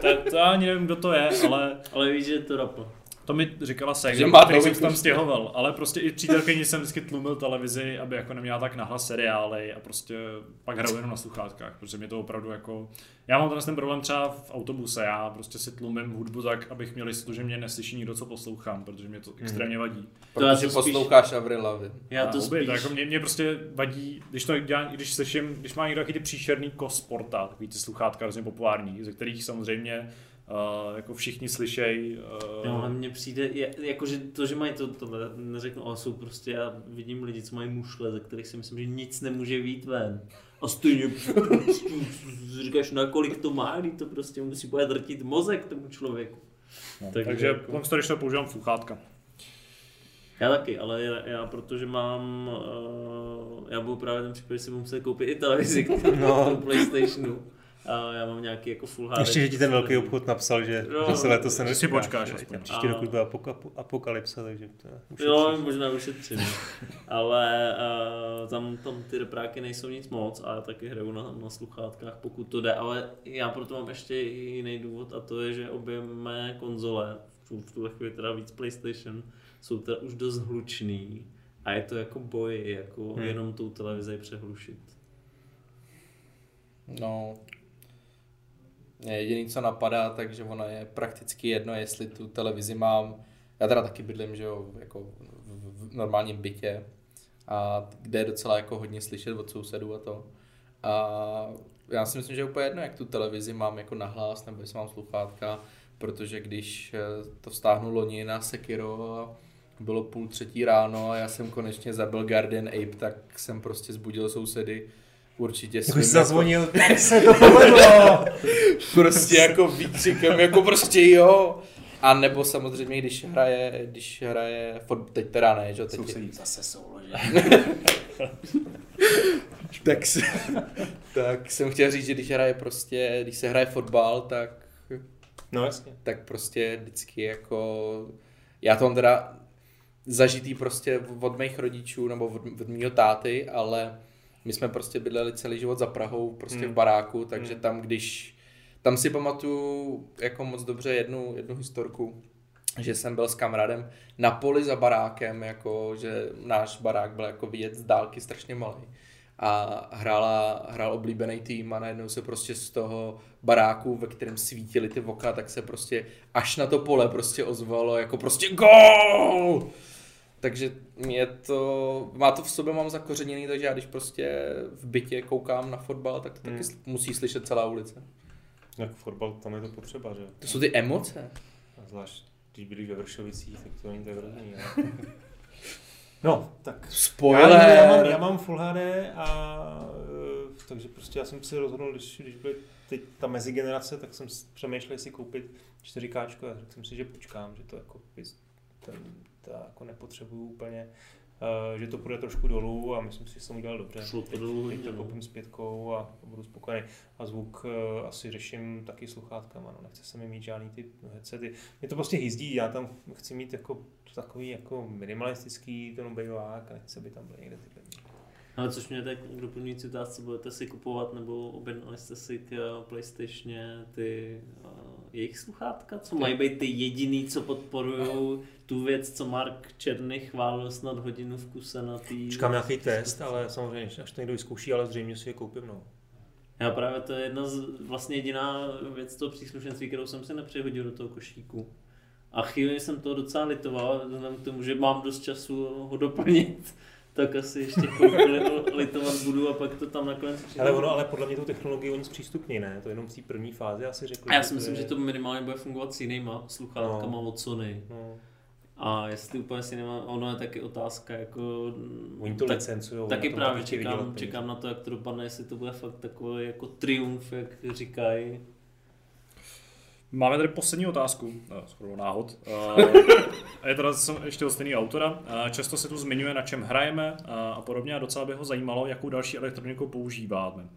to, to, já ani nevím, kdo to je, ale Ale víš, že je to rapl. To mi říkala se, Že který jsem tam kuš. stěhoval, ale prostě i přítelkyni jsem vždycky tlumil televizi, aby jako neměla tak nahlas seriály a prostě pak hraju jenom na sluchátkách, protože mě to opravdu jako... Já mám tenhle ten problém třeba v autobuse, já prostě si tlumím hudbu tak, abych měl jistotu, že mě neslyší nikdo, co poslouchám, protože mě to extrémně vadí. To já Protože to spíš- posloucháš Avril Lavigne. Já to spíš... jako mě, mě, prostě vadí, když to dělá, když slyším, když má někdo takový ty příšerný kosporta, takový ty sluchátka hrozně populární, ze kterých samozřejmě uh, jako všichni slyšejí. Uh, Jo, ale mně přijde, jakože to, že mají to, to neřeknu, ale jsou prostě, já vidím lidi, co mají mušle, ze kterých si myslím, že nic nemůže vít ven. A stejně říkáš, na kolik to má, když to prostě musí bude drtit mozek tomu člověku. no, takže takže jako- jako... když to používám sluchátka. Já taky, ale já, já protože mám, uh, já budu právě ten případ, že si budu muset koupit i televizi k No. Playstationu. A já mám nějaký jako full HD. Ještě, že ti ten velký obchod napsal, že, Jo, že se letos se si počkáš že aspoň. Příští A- rok už bude apok- apokalypsa, takže to ušetříš. Jo, možná ušetřím. Ale uh, tam, tam ty repráky nejsou nic moc a já taky hraju na, na sluchátkách, pokud to jde. Ale já proto mám ještě jiný důvod a to je, že obě mé konzole, v, tuhle chvíli teda víc PlayStation, jsou teda už dost hlučný. A je to jako boj, jako Hmm. jenom tou televizi přehlušit. No, jediný, co napadá, takže ono je prakticky jedno, jestli tu televizi mám, já teda taky bydlím, že jo, jako v, normálním bytě, a kde je docela jako hodně slyšet od sousedů a to. A já si myslím, že je úplně jedno, jak tu televizi mám jako nahlas, nebo jestli mám sluchátka, protože když eh, to vztáhnu loni na Sekiro a bylo půl třetí ráno a já jsem konečně zabil Guardian Ape, tak jsem prostě zbudil sousedy určitě Jako svým jsi zazvonil, se to povedlo. prostě jako výkřikem, jako prostě jo. A nebo samozřejmě, když hraje, když hraje, teď teda ne, že jo, teď je, Sousedí zase soulože. tak, se, tak jsem chtěl říct, že když hraje prostě, když se hraje fotbal, tak, No jasně. tak prostě vždycky jako, já to mám teda zažitý prostě od mých rodičů nebo od, od mýho táty, ale my jsme prostě bydleli celý život za Prahou, prostě Hmm. v baráku, takže Hmm. tam když, tam si pamatuju jako moc dobře jednu, jednu historku, že jsem byl s kamarádem na poli za barákem, jako že náš barák byl jako vidět z dálky strašně malý. A hrála, hrál oblíbený tým a najednou se prostě z toho baráku, ve kterém svítily ty okna, tak se prostě až na to pole prostě ozvalo jako prostě GOL! Takže mě to, má to v sobě, mám zakořeněný, takže já když prostě v bytě koukám na fotbal, tak to taky Hmm. sl- musí slyšet celá ulice. Jak fotbal, tam je to potřeba, že? To jsou ty emoce. A zvlášť, když byli ve Vršovicích, tak to není tak hrozný. ale- No, tak Spoiler! Já, já, mám, já mám Full HD a eh, takže prostě já jsem si rozhodl, když, když byly teď ta mezigenerace, tak jsem přemýšlel, jestli koupit 4K a řekl jsem si, že počkám, že to jako, ten, jako nepotřebuju úplně, uh, že to půjde trošku dolů a myslím si, že jsem udělal dobře. Šlo to dolů Teď to koupím s pětkou a budu spokojený. A zvuk uh, asi řeším taky sluchátkama, no, nechce se mi mít žádný ty headsety. Mě to prostě hyzdí, já tam chci mít jako takový jako minimalistický ten obejvák a nechci, aby tam byly někde tyhle. Ale což mě tak k doplňující otázce, budete si kupovat nebo objednali jste si k eh, PlayStationě ty jejich sluchátka, co mají být ty jediný, co podporují tu věc, co Mark Černý chválil snad hodinu v kuse na tý... Čekám nějaký test, ale samozřejmě, až to někdo vyzkouší, ale zřejmě si je koupím, no. Já právě to je jedna z, vlastně jediná věc toho příslušenství, kterou jsem si nepřihodil do toho košíku. A chvíli jsem to docela litoval, vzhledem k tomu, že mám dost času ho doplnit, tak asi ještě litovat budu a pak to tam nakonec přijde. Ale ono, ale podle mě tu technologii oni zpřístupní, ne? To jenom v té první fázi asi řekli. A já si myslím, že to minimálně bude fungovat s jinýma sluchátkama No. od Sony. No, A jestli úplně s jinýma, ono je taky otázka, jako... oni to tak, licencujou. taky právě čekám, čekám na to, jak to dopadne, jestli to bude fakt takový jako triumf, jak říkají. Máme tady poslední otázku, eh, skoro náhod. Eh, Je teda ještě od stejného autora. Eh, Často se tu zmiňuje, na čem hrajeme a podobně a docela by ho zajímalo, jakou další elektroniku používáme.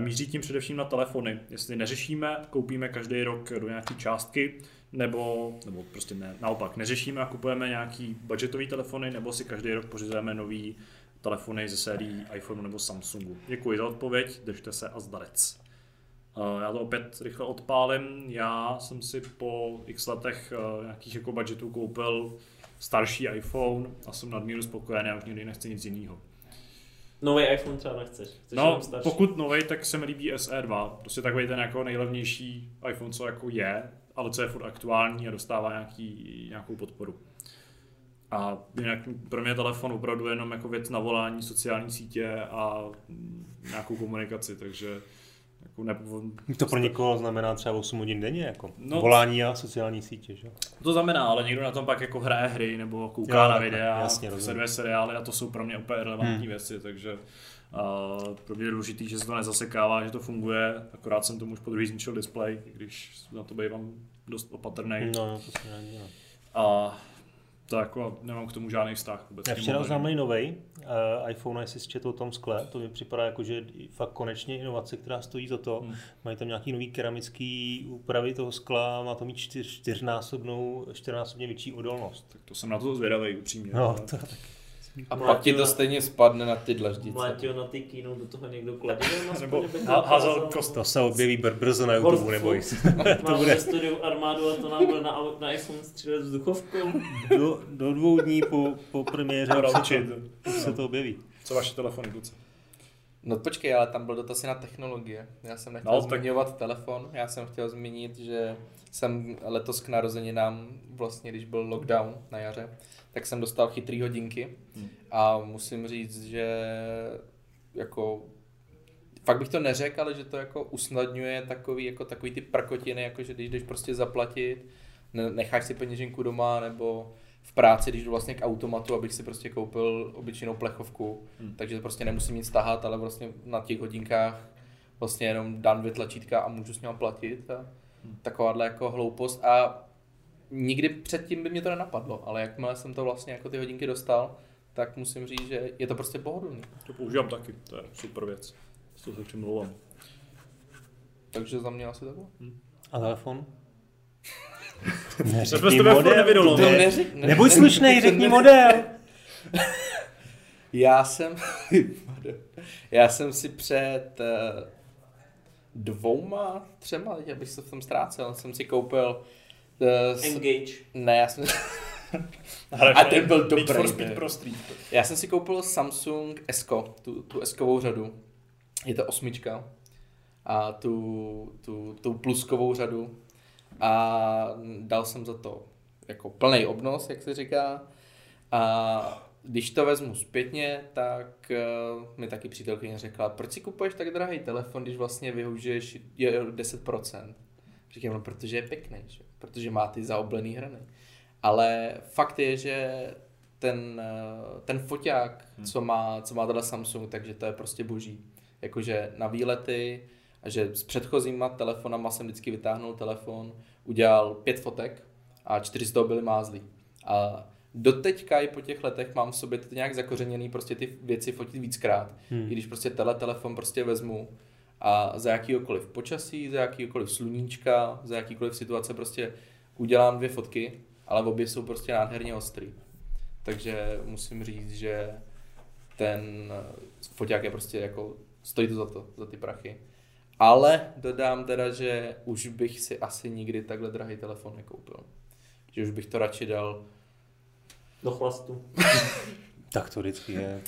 Míří tím především na telefony. Jestli neřešíme, koupíme každý rok do nějaké částky, nebo, nebo prostě ne, naopak, neřešíme a kupujeme nějaký budgetový telefony, nebo si každý rok pořizujeme nový telefony ze sérií iPhone nebo Samsungu. Děkuji za odpověď, držte se a zdarec. Uh, Já to opět rychle odpálím. Já jsem si po x letech uh, nějakých jako budgetů koupil starší iPhone a jsem nadmíru spokojený, já už nikdy nechci nic jiného. Nový iPhone třeba nechceš. Chceš No, pokud nový, tak se mi líbí SE2. Prostě takový ten jako nejlevnější iPhone, co jako je, ale co je furt aktuální a dostává nějaký, nějakou podporu. A jinak pro mě telefon opravdu jenom jako věc na volání, sociální sítě a nějakou komunikaci, takže jako ne, To pro někoho znamená třeba 8 hodin denně, jako No. no. volání a sociální sítě, že? To znamená, ale někdo na tom pak jako hraje hry nebo kouká Jo, na videa, jasně, sleduje seriály a to jsou pro mě úplně relevantní Hmm. věci, takže uh, pro mě je důležitý, že se to nezasekává, že to funguje, akorát jsem tomu už po druhý zničil display, když na to bývám dost opatrný. No, to se. A tak jako nemám k tomu žádný vztah vůbec. Já včera oznámili nový uh, iPhone, jestli jsi četl o tom skle, to mi připadá jako, že fakt konečně inovace, která stojí za to. Hmm. Mají tam nějaký nový keramický úpravy toho skla, má to mít čtyř, čtyřnásobnou, čtyřnásobně větší odolnost. Tak to jsem na to zvědavý, upřímně. No, to, A Mlátil pak ti to na- stejně spadne na ty dlaždice. Mlátil na ty kínu, do toho někdo kladivo na Nebo házel dokázal- kost- to se objeví br- brzo na YouTube, se. Máme bude- studiu armádu a to nám bude na, na iPhone střílet vzduchovkou. Do, do dvou dní po, po premiéře to, se to objeví. Co vaše telefony, kluci? No počkej, ale tam byl dotaz na technologie. Já jsem nechtěl No, no, tak- zmiňovat telefon, já jsem chtěl zmínit, že jsem letos k narozeninám, vlastně když byl lockdown na jaře, tak jsem dostal chytrý hodinky Hmm. a musím říct, že jako fakt bych to neřekl, ale že to jako usnadňuje takový, jako takový ty prkotiny, jako že když jdeš prostě zaplatit, ne- necháš si peněženku doma, nebo práci, když jdu vlastně k automatu, abych si prostě koupil obyčejnou plechovku, Hmm. takže prostě nemusím nic tahat, ale vlastně na těch hodinkách vlastně jenom dám dvě tlačítka a můžu s ním platit a Hmm. takováhle jako hloupost a nikdy předtím by mě to nenapadlo, ale jakmile jsem to vlastně jako ty hodinky dostal, tak musím říct, že je to prostě pohodlný. To používám taky, to je super věc. To se přimlouvám. Takže za mě asi takhle. A telefon? s nevydolali. To Ne. neřek, ne, Nebuď ne- slušnej, řekni model. Já jsem, já jsem si před eh, dvouma, třema, lety, abych se v tom ztrácel, jsem si koupil s- Engage. ne, já jsem, A ten byl dobrý, for ne? Speed Pro Street. já jsem si koupil Samsung Esko, tu, tu Eskovou řadu. Je to osmička. A tu, tu, tu pluskovou řadu. A dal jsem za to jako plný obnos, jak se říká. A když to vezmu zpětně, tak uh, mi taky přítelkyně řekla, proč si kupuješ tak drahý telefon, když vlastně využiješ je 10%. Říkám, no protože je pěkný, že? protože má ty zaoblený hrany. Ale fakt je, že ten, eh, ten foťák, Hmm. co má, co má teda Samsung, takže to je prostě boží. Jakože na výlety, a že s předchozíma telefonama jsem vždycky vytáhnul telefon, udělal pět fotek a čtyři z toho byly mázlí. A doteďka i po těch letech mám v sobě to nějak zakořeněný prostě ty věci fotit víckrát. Hmm. I když prostě tele telefon prostě vezmu a za jakýkoliv počasí, za jakýkoliv sluníčka, za jakýkoliv situace prostě udělám dvě fotky, ale obě jsou prostě nádherně ostrý. Takže musím říct, že ten foťák je prostě jako, stojí to za to, za ty prachy. Ale dodám teda, že už bych si asi nikdy takhle drahý telefon nekoupil. Že už bych to radši dal Do chlastu. Tak to vždycky je.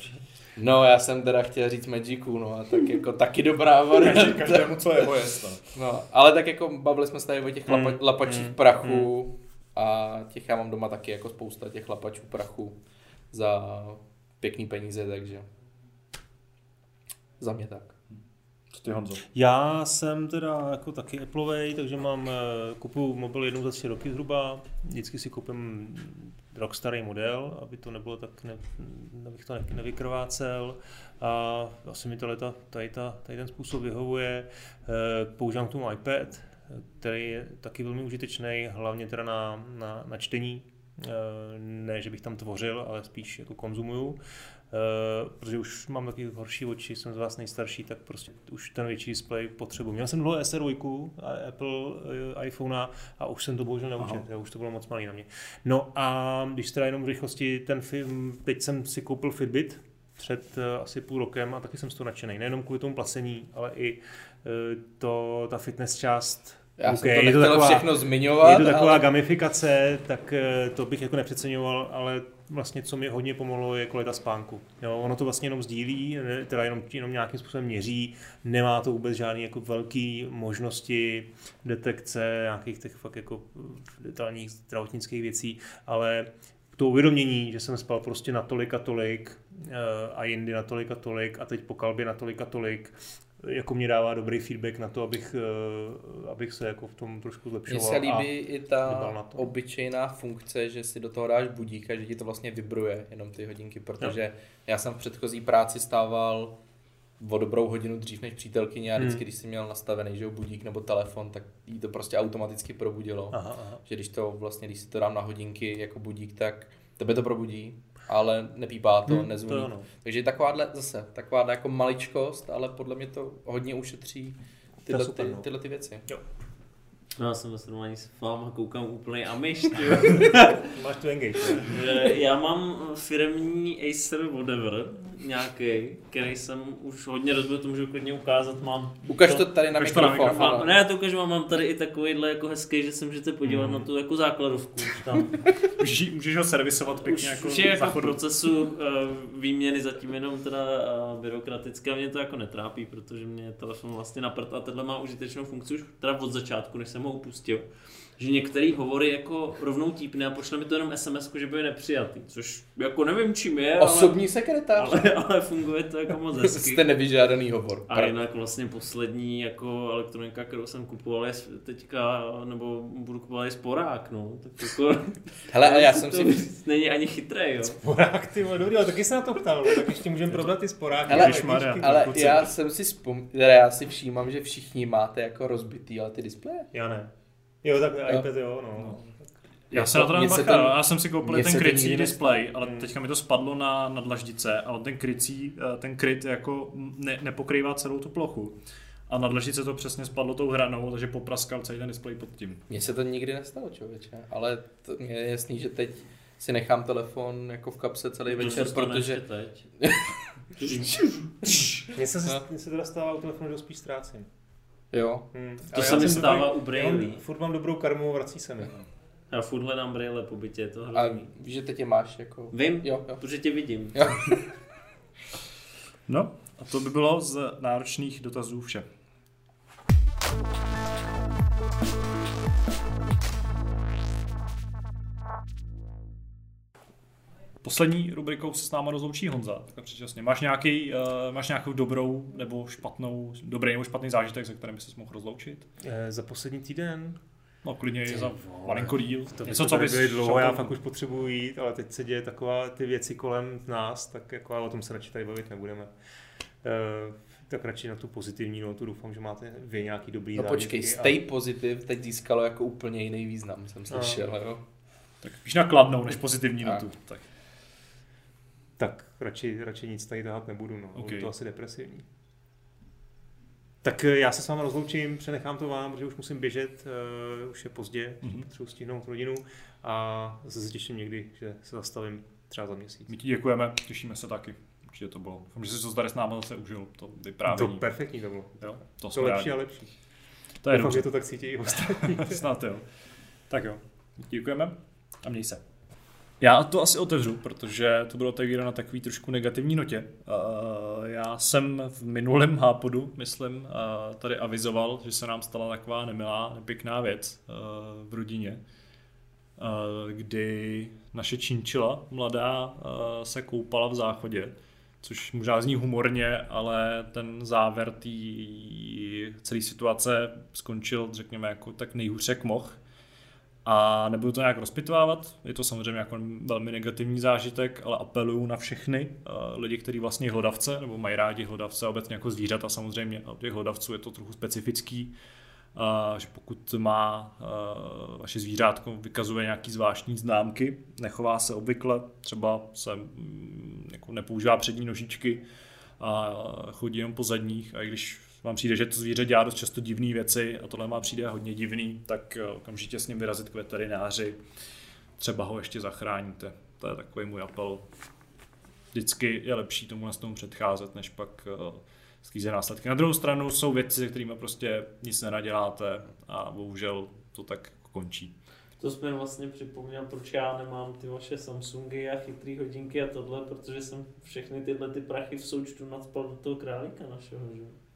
No, já jsem teda chtěl říct Magicu, no a tak jako taky dobrá varianta. každému, co je jeho jest. no. No, ale tak jako bavili jsme se tady o těch Hmm, lapa, lapačích hmm, prachů a těch já mám doma taky jako spousta těch lapačů prachu za pěkný peníze, takže za mě tak. Co ty Honzo? Já jsem teda jako taky Appleovej, takže mám, eh, kupuju mobil jednou za tři roky zhruba. Vždycky si koupím rok starý model, aby to nebylo tak, ne, abych to ne, nevykrvácel. A asi mi to leta tady, ta, tady ten způsob vyhovuje. Eh, Používám k tomu iPad, který je taky velmi užitečný, hlavně teda na, na, na čtení. Eh, Ne, že bych tam tvořil, ale spíš jako konzumuju. Uh, protože už mám taky horší oči, jsem z vás nejstarší, tak prostě už ten větší displej potřebuji. Měl jsem dlouho SR2, a Apple uh, iPhone a už jsem to bohužel neučil, jo, už to bylo moc malý na mě. No a když teda jenom v rychlosti ten film, teď jsem si koupil Fitbit před uh, asi půl rokem a taky jsem z toho nadšený. Nejenom kvůli tomu placení, ale i to, ta fitness část Já OK, jsem to je to taková- všechno zmiňovat, je to taková ale gamifikace, tak eh, to bych jako nepřeceňoval, ale vlastně co mi hodně pomohlo je kvalita spánku. Jo, ono to vlastně jenom sdílí, teda jenom, jenom nějakým způsobem měří, nemá to vůbec žádné jako velké možnosti detekce nějakých těch fakt jako detailních zdravotnických věcí, ale to uvědomění, že jsem spal prostě na tolik a tolik eh, a jindy na tolik a tolik a teď po kalbě na tolik a tolik, jako mě dává dobrý feedback na to, abych, eh, abych se jako v tom trošku mně zlepšoval. se líbí a i ta obyčejná funkce, že si do toho dáš budík a že ti to vlastně vibruje, jenom ty hodinky, protože já jsem v předchozí práci stával o dobrou hodinu dřív než přítelkyně a Hmm. vždycky, když jsem měl nastavený že budík nebo telefon, tak jí to prostě automaticky probudilo. Aha, aha. že když to vlastně, když si to dám na hodinky jako budík, tak Tebe to probudí, ale nepípá to, Hmm, nezvoní. to. Takže takováhle zase, takováhle jako maličkost, ale podle mě to hodně ušetří tyhle, super, ty, no. tyhle ty věci. No, já jsem ve srovnání s váma koukám úplně amiš, tyjo. Máš tu engage? Že já mám firmní Acer whatever, nějaký, který jsem už hodně rozbil, to můžu klidně ukázat, mám. Ukaž to tady na to mikrofon. mikrofon. Mám, ne, já to ukážu, mám- mám tady i takovýhle jako hezký, že se můžete podívat Hmm. na tu jako základovku. Už tam Můžeš, můžeš ho servisovat pěkně už, jako, už je jako za v procesu uh, výměny zatím jenom teda uh, byrokratické a mě to jako netrápí, protože mě telefon vlastně na prd a tenhle má užitečnou funkci už teda od začátku, než jsem ho упустил. Že některé hovory jako rovnou típne a pošle mi to jenom SMS, že bude nepřijatý, což jako nevím čím je, Osobní sekretář. ale, ale, ale funguje to jako moc hezky. Jste nevyžádaný hovor. A jinak vlastně poslední jako elektronika, kterou jsem kupoval je teďka, nebo budu kupovat je sporák, no. Tak jako, Hele, ale já jsem to si... není ani chytré, jo. Sporák, ty vole, dobrý, ale taky se na to ptal, no, tak ještě můžeme probrat ty sporáky. Hele, Ježišmarja. Ale já jsem si vzpom... teda já si všímám, že všichni máte jako rozbitý, ale ty displeje. Já ne. Jo, tak Jo. iPad jo, no. Já se na to dám bacha, to- já jsem si koupil ten krycí displej, ale Hmm. teďka mi to spadlo na, na dlaždice a on ten krycí, eh, ten kryt jako ne, nepokrývá celou tu plochu. A na dlaždice to přesně spadlo tou hranou, takže popraskal celý ten displej pod tím. Mně se to nikdy nestalo, člověče. Ale to, mně je jasný, že teď si nechám telefon jako v kapse celý To večer, protože... ještě teď. Mně se, No. mně se teda stává u telefonu, že ho spíš ztrácím. Jo. Hmm. To se mi stává dobrý- u Braille. Furt mám dobrou karmu, vrací se mi. Já furt hledám brýle po bytě, je to A víš, že teď je máš jako... Vím, Jo, jo. protože tě vidím. jo. No, a to by bylo z náročných dotazů vše. Poslední rubrikou se s náma rozloučí Honza, takhle předčasně. Máš, nějaký, uh, máš nějakou dobrou nebo špatnou, dobrý nebo špatný zážitek, se kterým bys mohl rozloučit? Eh, za poslední týden. No klidně i Ty za malinko díl. To Něco, Něco, co co bys dlouho, šel já fakt už potřebuji jít, ale teď se děje taková ty věci kolem nás, tak jako, ale o tom se radši tady bavit nebudeme. Uh, tak radši na tu pozitivní notu doufám, že máte vy nějaký dobrý No počkej, zážitky a- stay positive teď získalo jako úplně jiný význam, jsem No. slyšel, jo. Tak spíš na kladnou, než pozitivní Tak. notu. Tak. Tak radši, radši nic tady tahat nebudu, no. Ok. Okay. to asi depresivní. Tak eh, já se s vámi rozloučím, přenechám to vám, protože už musím běžet, uh, už je pozdě, Mhm. potřebuji stihnout rodinu a zase se těším někdy, že se zastavím třeba za měsíc. My ti děkujeme, těšíme se taky. Určitě to bylo. Doufám, že jsi to tady s námi zase užil, to To vyprávění. perfektní to bylo. jo, to To lepší rádi. a lepší. To je Doufám, že to tak cítí i ostatní. Snad jo. Tak jo, děkujeme a měj se. Já to asi otevřu, protože to bylo otevíráno na takový trošku negativní notě. Uh, já jsem v minulém hápodu, myslím, uh, tady avizoval, že se nám stala taková nemilá, nepěkná věc uh, v rodině, kdy naše činčila mladá se koupala v záchodě, což možná zní humorně, ale ten závěr té celé situace skončil, řekněme, jako tak nejhůř jak mohl. A nebudu to nějak rozpitvávat, je to samozřejmě jako velmi negativní zážitek, ale apeluju na všechny uh, lidi, kteří vlastně hlodavce, nebo mají rádi hlodavce, obecně jako zvířata samozřejmě, a u těch hlodavců je to trochu specifický, uh, že pokud má uh, vaše zvířátko, vykazuje nějaký zvláštní známky, nechová se obvykle, třeba se mm, jako nepoužívá přední nožičky a chodí jenom po zadních, a i když vám přijde, že to zvíře dělá dost často divné věci a tohle má přijde hodně divný, tak eh, okamžitě s ním vyrazit k veterináři, třeba ho ještě zachráníte. To je takový můj apel. Vždycky je lepší tomu tomu předcházet, než pak uh, sklíze následky. Na druhou stranu jsou věci, se kterými prostě nic nenaděláte a bohužel to tak končí. To jsme vlastně připomněl, proč já nemám ty vaše Samsungy a chytrý hodinky a tohle, protože jsem všechny tyhle ty prachy v součtu nadspal do toho králíka našeho, že?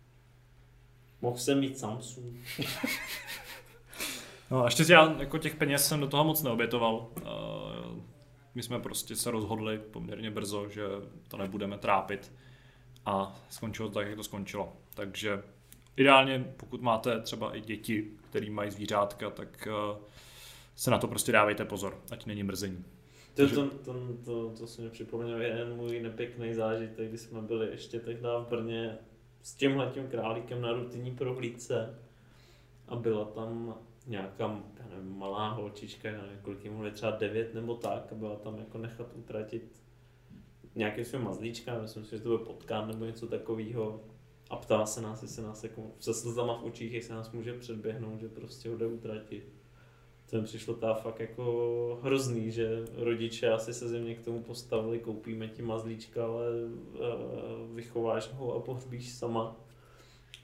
Mohl jsem mít Samsung. No a ještě já jako těch peněz jsem do toho moc neobětoval. Uh, My jsme prostě se rozhodli poměrně brzo, že to nebudeme trápit a skončilo to tak, jak to skončilo. Takže ideálně, pokud máte třeba i děti, který mají zvířátka, tak uh, se na to prostě dávejte pozor, ať není mrzení. To, to, to, to, to se mi připomněl jeden můj nepěkný zážitek, kdy jsme byli ještě tehdy v Brně s tímhle tím králíkem na rutinní prohlídce a byla tam nějaká já nevím, malá holčička, já nevím, kolik jim třeba 9 nebo tak, a byla tam jako nechat utratit nějakým svým mazlíčkem, myslím si, že to byl potkán nebo něco takového. A ptá se nás, jestli nás jako se slzama v očích, jestli nás může předběhnout, že prostě ho jde utratit. To mi přišlo ta fakt jako hrozný, že rodiče asi se země k tomu postavili, koupíme ti mazlíčka, ale uh, vychováš ho a pohřbíš sama.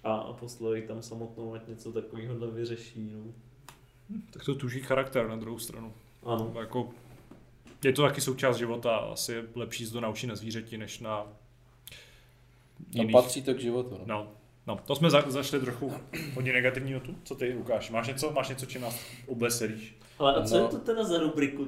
A, a poslali tam samotnou, ať něco takového vyřeší. No. Tak to tuží charakter na druhou stranu. Ano. Jako, je to taky součást života, asi je lepší se to naučit na zvířeti, než na jiných. patří to k životu. No. No, no, to jsme za, zašli trochu hodně negativní notu. Co ty, Lukáš? Máš něco, máš něco, čím nás obleselíš? Ale a co No. je to teda za rubriku?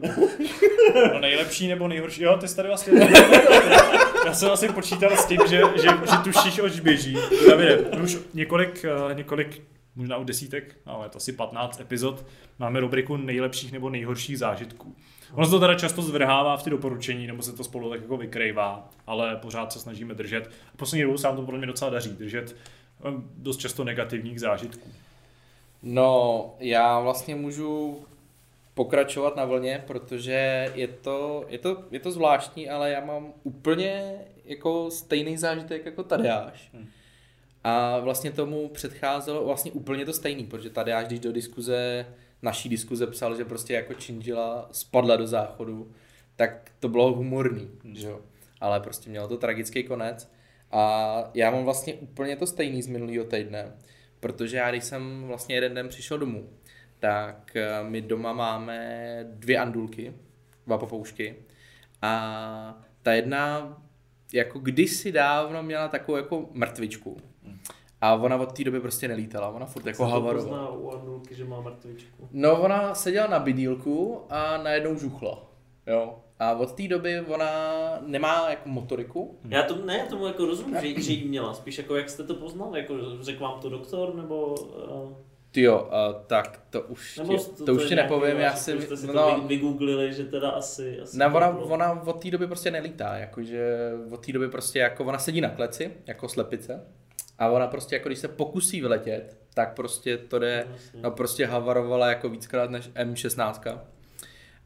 No nejlepší nebo nejhorší? Jo, ty jsi tady vlastně... Já jsem asi počítal s tím, že, že, že tušíš, oč běží. Davide, už několik, eh, několik, možná u desítek, ale to asi 15 epizod, máme rubriku nejlepších nebo nejhorších zážitků. Ono se to teda často zvrhává v ty doporučení, nebo se to spolu tak jako vykrejvá, ale pořád se snažíme držet. A poslední dobou se nám to podle mě docela daří, držet dost často negativních zážitků. No, já vlastně můžu pokračovat na vlně, protože je to, je to, je to zvláštní, ale já mám úplně jako stejný zážitek jako Tadeáš. Hmm. A vlastně tomu předcházelo vlastně úplně to stejný, protože Tadeáš, když do diskuze, naší diskuze psal, že prostě jako činžila spadla do záchodu, tak to bylo humorný, že jo. Ale prostě mělo to tragický konec. A já mám vlastně úplně to stejný z minulého týdne, protože já když jsem vlastně jeden den přišel domů, tak eh, my doma máme dvě andulky, dva papoušky a ta jedna jako kdysi dávno měla takovou jako mrtvičku. A ona od té doby prostě nelítala, ona furt jako havarovala. pozná u Andulky, že má mrtvičku. No ona seděla na bydílku a najednou žuchla. Jo. A od té doby ona nemá jako motoriku. Já to, ne, já tomu jako rozumím, že, že jí měla, spíš jako jak jste to poznal, jako řekl vám to doktor, nebo... Uh, Ty jo, a tak to už nebo ti, to, už je ti nepovím, já si, jste si to no, vy- vygooglili, že teda asi... asi ne, to ona, ona od té doby prostě nelítá, jakože od té doby prostě jako ona sedí na kleci, jako slepice, a ona prostě jako když se pokusí vyletět, tak prostě to jde, Jasně. no prostě havarovala jako víckrát než M16.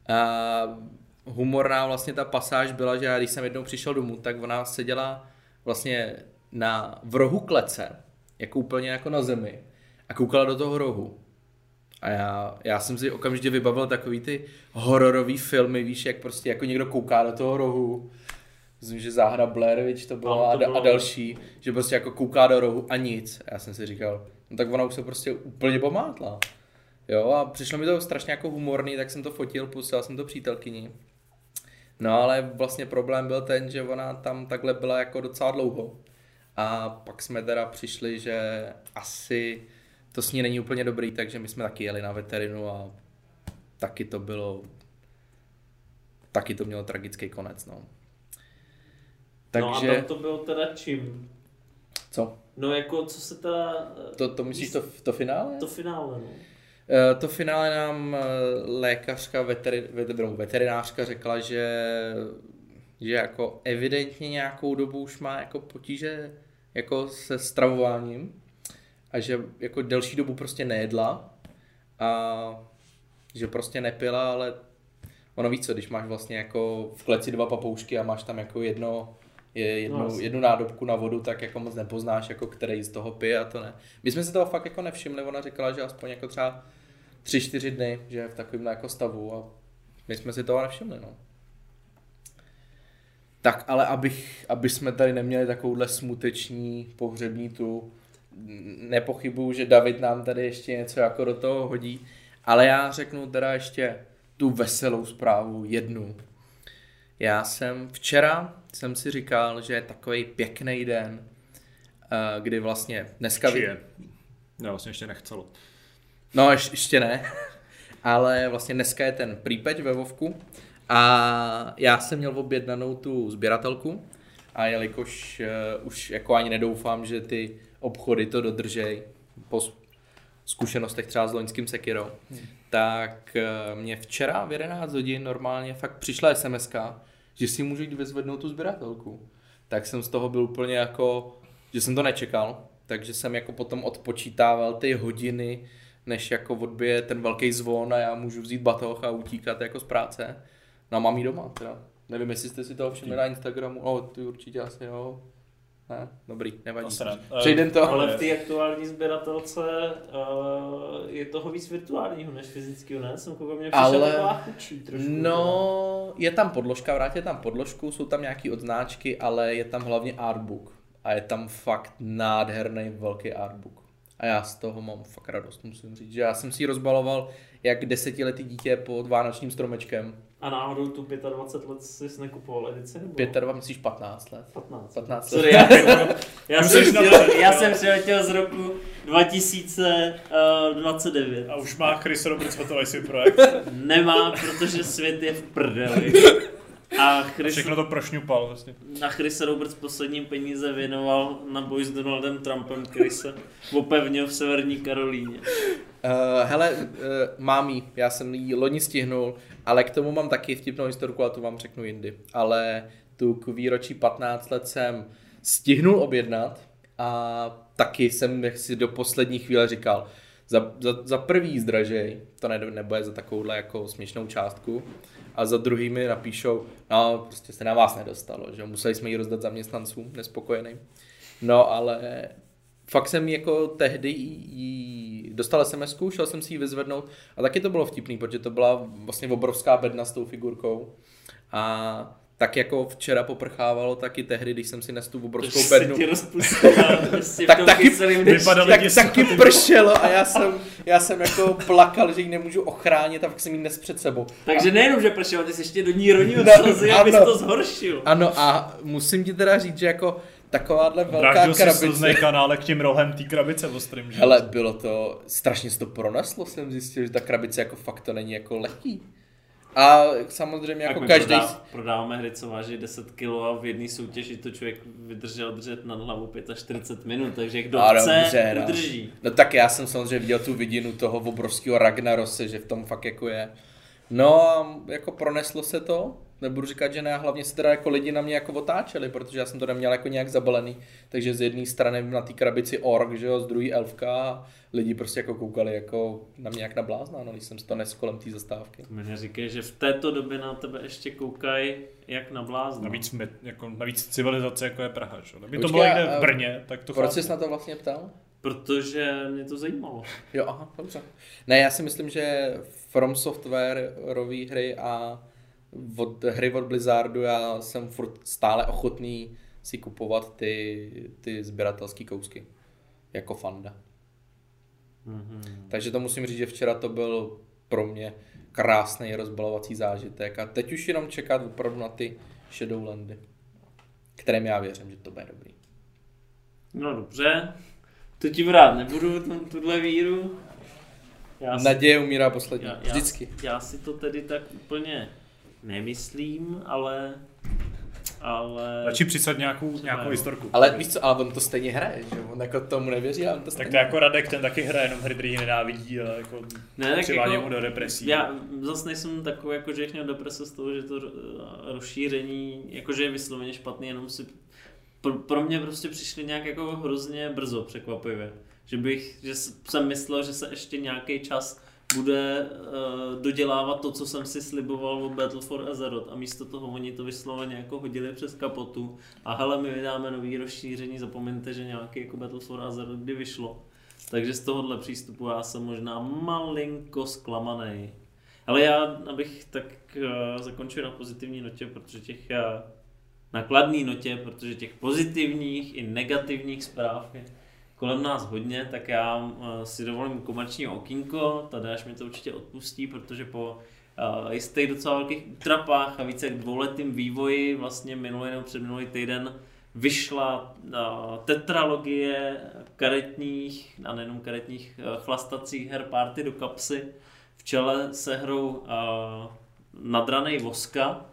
A humorná vlastně ta pasáž byla, že já když jsem jednou přišel domů, tak ona seděla vlastně na, v rohu klece, jako úplně jako na zemi a koukala do toho rohu. A já, já jsem si okamžitě vybavil takový ty hororový filmy, víš, jak prostě jako někdo kouká do toho rohu. Myslím, že záhra Blair Witch to bylo, to a, bylo. a další, že prostě jako kouká do rohu a nic. A já jsem si říkal, no tak ona už se prostě úplně pomátla. Jo, a přišlo mi to strašně jako humorný, tak jsem to fotil, pustil jsem to přítelkyni. No ale vlastně problém byl ten, že ona tam takhle byla jako docela dlouho. A pak jsme teda přišli, že asi to s ní není úplně dobrý, takže my jsme taky jeli na veterinu a taky to bylo, taky to mělo tragický konec, no. No a Takže, tam to bylo teda čím? co? No jako, co se teda... eh, To, to myslíš to, to finále? To finále, no. Eh, To finále nám eh, lékařka, veteri, vet- veterinářka řekla, že, že jako evidentně nějakou dobu už má jako potíže jako se stravováním a že jako delší dobu prostě nejedla a že prostě nepila, ale ono víc co, když máš vlastně jako v kleci dva papoušky a máš tam jako jedno, je jednu, No, jednu nádobku na vodu, tak jako moc nepoznáš, jako který z toho pije a to ne. My jsme si toho fakt jako nevšimli, ona říkala, že aspoň jako třeba tři, čtyři dny, že je v takovém jako stavu a my jsme si toho nevšimli, no. Tak ale abych, aby jsme tady neměli takovouhle smuteční pohřební tu, nepochybuju, že David nám tady ještě něco jako do toho hodí, ale já řeknu teda ještě tu veselou zprávu jednu. Já jsem včera jsem si říkal, že je takový pěkný den, eh, kdy vlastně dneska... Či je. Já vlastně ještě nechcelo. No, ješ, ještě ne. Ale vlastně dneska je ten přípeť ve Vovku a já jsem měl objednanou tu sběratelku a jelikož uh, už jako ani nedoufám, že ty obchody to dodržej po zkušenostech třeba s loňským Sekiro, hmm. tak uh, mě včera v 11 hodin normálně fakt přišla sms že si můžu jít vyzvednout tu sběratelku. Tak jsem z toho byl úplně jako, že jsem to nečekal, takže jsem jako potom odpočítával ty hodiny, než jako odbije ten velký zvon a já můžu vzít batoh a utíkat jako z práce. No a mám doma teda. Nevím, jestli jste si toho všimli na Instagramu. No, ty určitě asi jo. Ne? Dobrý, nevadí. Asi ne. Přejdem to. Ale v té aktuální sběratelce uh, je toho víc virtuálního než fyzického, ne? Jsem koukal, mě přišel Ale- taková trošku. No, je tam podložka, vrátě tam podložku, jsou tam nějaký odznáčky, ale je tam hlavně artbook. A je tam fakt nádherný velký artbook. A já z toho mám fakt radost, musím říct, že já jsem si ji rozbaloval jak desetiletý dítě pod vánočním stromečkem. A náhodou tu 25 let jsi nekupoval edici? Nebo? Pět, dva, myslíš 15 let? 15. 15 let. Sorry, já, jsem- já, jsem chtěl, já jsem přiletěl z roku 2029. A už má Chris Roberts hotový svůj projekt. Nemá, protože svět je v prdeli. A Chris, Všechno to prošňupal vlastně. a Chris Roberts poslední peníze věnoval na boj s Donaldem Trumpem, který se opevnil v severní Karolíně. Uh, hele, uh, mám jí, já jsem ji loni stihnul, ale k tomu mám taky vtipnou historku, a tu vám řeknu jindy. Ale tu k výročí 15 let jsem stihnul objednat a taky jsem jak si do poslední chvíle říkal, za, za, za prvý zdražej, to ne, nebude za takovouhle jako směšnou částku, a za druhý mi napíšou, no prostě se na vás nedostalo, že museli jsme ji rozdat zaměstnancům nespokojeným. No ale fakt jsem jako tehdy jí dostal sms šel jsem si ji vyzvednout a taky to bylo vtipný, protože to byla vlastně obrovská bedna s tou figurkou a tak jako včera poprchávalo, taky tehdy, když jsem si nes tu obrovskou se bednu, ti rozpustila v Tak taky tak, taky pršelo a já jsem, já jsem jako plakal, že ji nemůžu ochránit a fakt jsem ji nes před sebou. Takže nejenom, že pršelo, ty jsi ještě do ní ronil No, slzy, ano. to zhoršil. Ano a musím ti teda říct, že jako takováhle velká si krabice. slznej kanálek tím rohem té krabice ostrým, že? Hele, bylo to, strašně se to proneslo, jsem zjistil, že ta krabice jako fakt to není jako lehký. A samozřejmě jako Tak každý... prodá, prodáváme hry, co váží 10 kg a v jedné soutěži to člověk vydržel držet nad hlavu 45 minut, takže kdo A chce, dobře, no. udrží. No tak já jsem samozřejmě viděl tu vidinu toho obrovského Ragnarose, že v tom fakt jako je. No a jako proneslo se to, nebudu říkat, že ne, a hlavně se teda jako lidi na mě jako otáčeli, protože já jsem to neměl jako nějak zabalený, takže z jedné strany na té krabici ork, že jo, z druhé elfka a lidi prostě jako koukali jako na mě jak na blázna, no, když jsem to nes kolem té zastávky. To mi neříkej, že v této době na tebe ještě koukají jak na blázna. Navíc, met, jako, navíc civilizace jako je Praha, že? Kdyby to bylo někde v Brně, tak to Proč chápu. jsi na to vlastně ptal? Protože mě to zajímalo. Jo, aha, dobře. Ne, já si myslím, že From Software rový hry a od, hry od Blizzardu já jsem furt stále ochotný si kupovat ty, ty sběratelské kousky. Jako fanda. Mhm. Takže to musím říct, že včera to byl pro mě krásný rozbalovací zážitek a teď už jenom čekat opravdu na ty Shadowlandy, kterým já věřím, že to bude dobrý. No dobře, to ti brát nebudu, tu- tuhle víru. Já si, Naděje umírá poslední. já, já, Vždycky. já si to tedy tak úplně nemyslím, ale... Ale... Radši přisad nějakou, nějakou historku. Ale víš co, ale on to stejně hraje, že on jako tomu nevěří, ale on to Tak stejně to jako Radek, ten taky hraje jenom hry, který nenávidí, ale jako Ne, tak jako- mu do depresí. Já zase nejsem takový, jako, že bych měl deprese z toho, že to eh, rozšíření, jakože je vysloveně špatný, jenom si pro, pro mě prostě přišli nějak jako hrozně brzo překvapivě. Že bych, že jsem myslel, že se ještě nějaký čas bude uh, dodělávat to, co jsem si sliboval od Battle for Azeroth a místo toho oni to vysloveně jako hodili přes kapotu a hele, my vydáme nový rozšíření, zapomeňte, že nějaký jako Battle for Azeroth kdy vyšlo. Takže z tohohle přístupu já jsem možná malinko zklamaný. Ale já, abych tak uh, zakončil na pozitivní notě, protože těch uh, na kladný notě, protože těch pozitivních i negativních zpráv je kolem nás hodně, tak já uh, si dovolím komerční okýnko, Tadeáš mi to určitě odpustí, protože po jistých docela velkých útrapách a více jak dvouletým vývoji, vlastně minulý nebo předminulý týden, vyšla uh, tetralogie karetních, a nejenom karetních, chlastacích her Party do kapsy, v čele se hrou Nadranej Voska,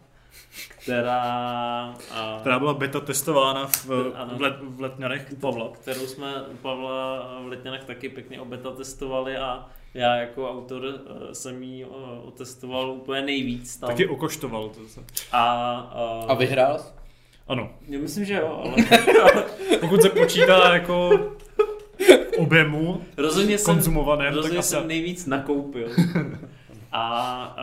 která, uh, Která byla beta testována v, Ano. v, let, v letňanech Pavla. kterou jsme u Pavla v Letňanech taky pěkně obeta testovali a já jako autor eh, jsem ji eh, otestoval úplně nejvíc tam. Taky okoštoval to. se. A, A vyhrál jsi? Ano. Já myslím, že jo, ale Pokud se počítá jako objemu Rozhodně jsem, konzumovaném, tak rozhodně asi... jsem nejvíc nakoupil. A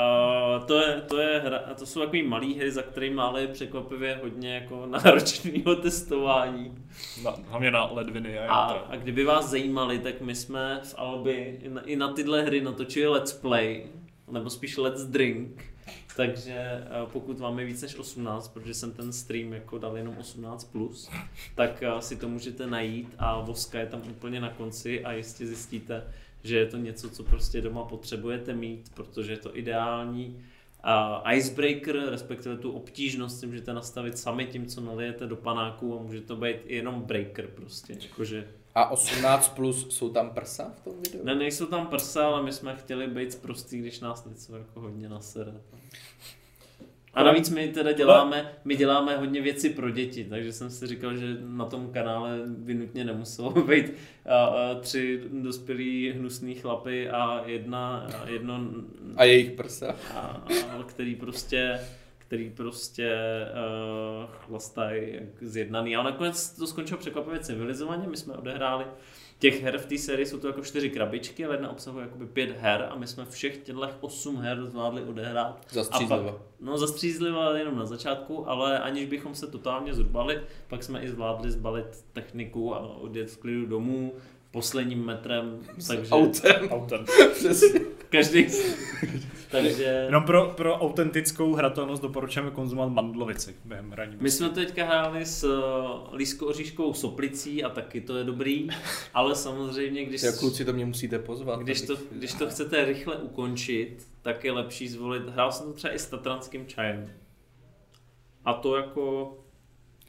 uh, to, je, to, je hra, to jsou takový malý hry, za kterými ale je překvapivě hodně jako náročného testování. Na, hlavně na ledviny a, A, a kdyby vás zajímali, tak my jsme v Albi i na, i na tyhle hry natočili Let's Play, nebo spíš Let's Drink. Takže eh, pokud vám je víc než 18, protože jsem ten stream jako dal jenom 18+, plus, tak eh, si to můžete najít a voska je tam úplně na konci a jistě zjistíte, že je to něco, co prostě doma potřebujete mít, protože je to ideální a icebreaker, respektive tu obtížnost si můžete nastavit sami tím, co nalijete do panáku a může to být i jenom breaker prostě, jakože A 18 plus jsou tam prsa v tom videu? ne, nejsou tam prsa, ale my jsme chtěli být prostý, když nás něco jako hodně nasere. A navíc my teda děláme, my děláme hodně věci pro děti, takže jsem si říkal, že na tom kanále by nutně nemuselo být a, a, tři dospělí hnusný chlapy a jedna, a jedno, A jejich prsa? a, a, který prostě který prostě uh, chlastají jak zjednaný. A nakonec to skončilo překvapivě civilizovaně. My jsme odehráli těch her v té sérii jsou to jako čtyři krabičky, ale jedna obsahuje jakoby pět her a my jsme všech těchto osm her zvládli odehrát. Zastřízlivo. A pak, no zastřízlivo jenom na začátku, ale aniž bychom se totálně zrubali, pak jsme i zvládli zbalit techniku a odjet v klidu domů posledním metrem, takže Autem. Autem. Přesně. každý... takže... Jenom pro, pro autentickou hratelnost doporučujeme konzumovat mandlovici během hraní. My jsme teďka hráli s uh, lísko-oříškovou soplicí a taky to je dobrý, ale samozřejmě, když, Jo, kluci, to mě musíte pozvat. když, to, když to chcete rychle ukončit, tak je lepší zvolit, hrál jsem to třeba i s tatranským čajem. A to jako,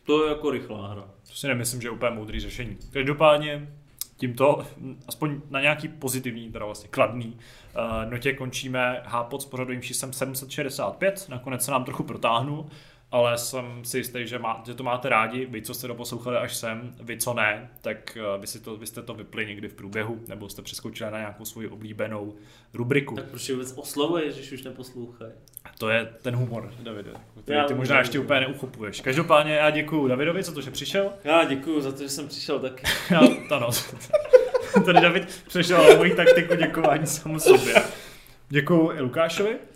to je jako rychlá hra. To si nemyslím, že je úplně moudrý řešení. Každopádně tímto, aspoň na nějaký pozitivní, teda vlastně kladný, uh, notě končíme. Hápot s pořadovým číslem 765, nakonec se nám trochu protáhnul, ale jsem si jistý, že, má, že to máte rádi, vy, co jste doposlouchali až sem, vy, co ne, tak uh, vy, si to, vy jste to vypli někdy v průběhu, nebo jste přeskočili na nějakou svoji oblíbenou rubriku. Tak proč je vůbec oslovuješ, když už neposlouchají? To je ten humor, Davide, který Já ty možná ještě úplně neuchopuješ. Každopádně já děkuji Davidovi za to, že přišel. Já děkuji za to, že jsem přišel taky. Já, ano. Tady David přešel na moji taktiku děkování samu sobě. Děkuji i Lukášovi, eh,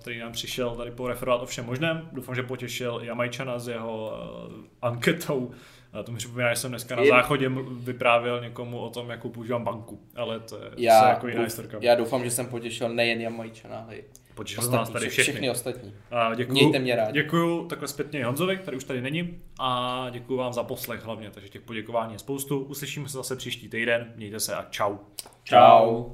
který nám přišel tady poreferovat o všem možném. Doufám, že potěšil Jamajčana s jeho uh, anketou. A to mi připomíná, že jsem dneska na záchodě vyprávěl někomu o tom, jakou používám banku. Ale to je Já, jako jiná historka. já doufám, že jsem potěšil nejen Jamajčana, ale i Potěšil jsem nás ostatní, tady vše- všechny. všechny ostatní. A děkuju, Mějte mě rádi. Děkuju takhle zpětně i Honzovi, který už tady není. A děkuju vám za poslech hlavně, takže těch poděkování je spoustu. Uslyšíme se zase příští týden. Mějte se a čau. Čau.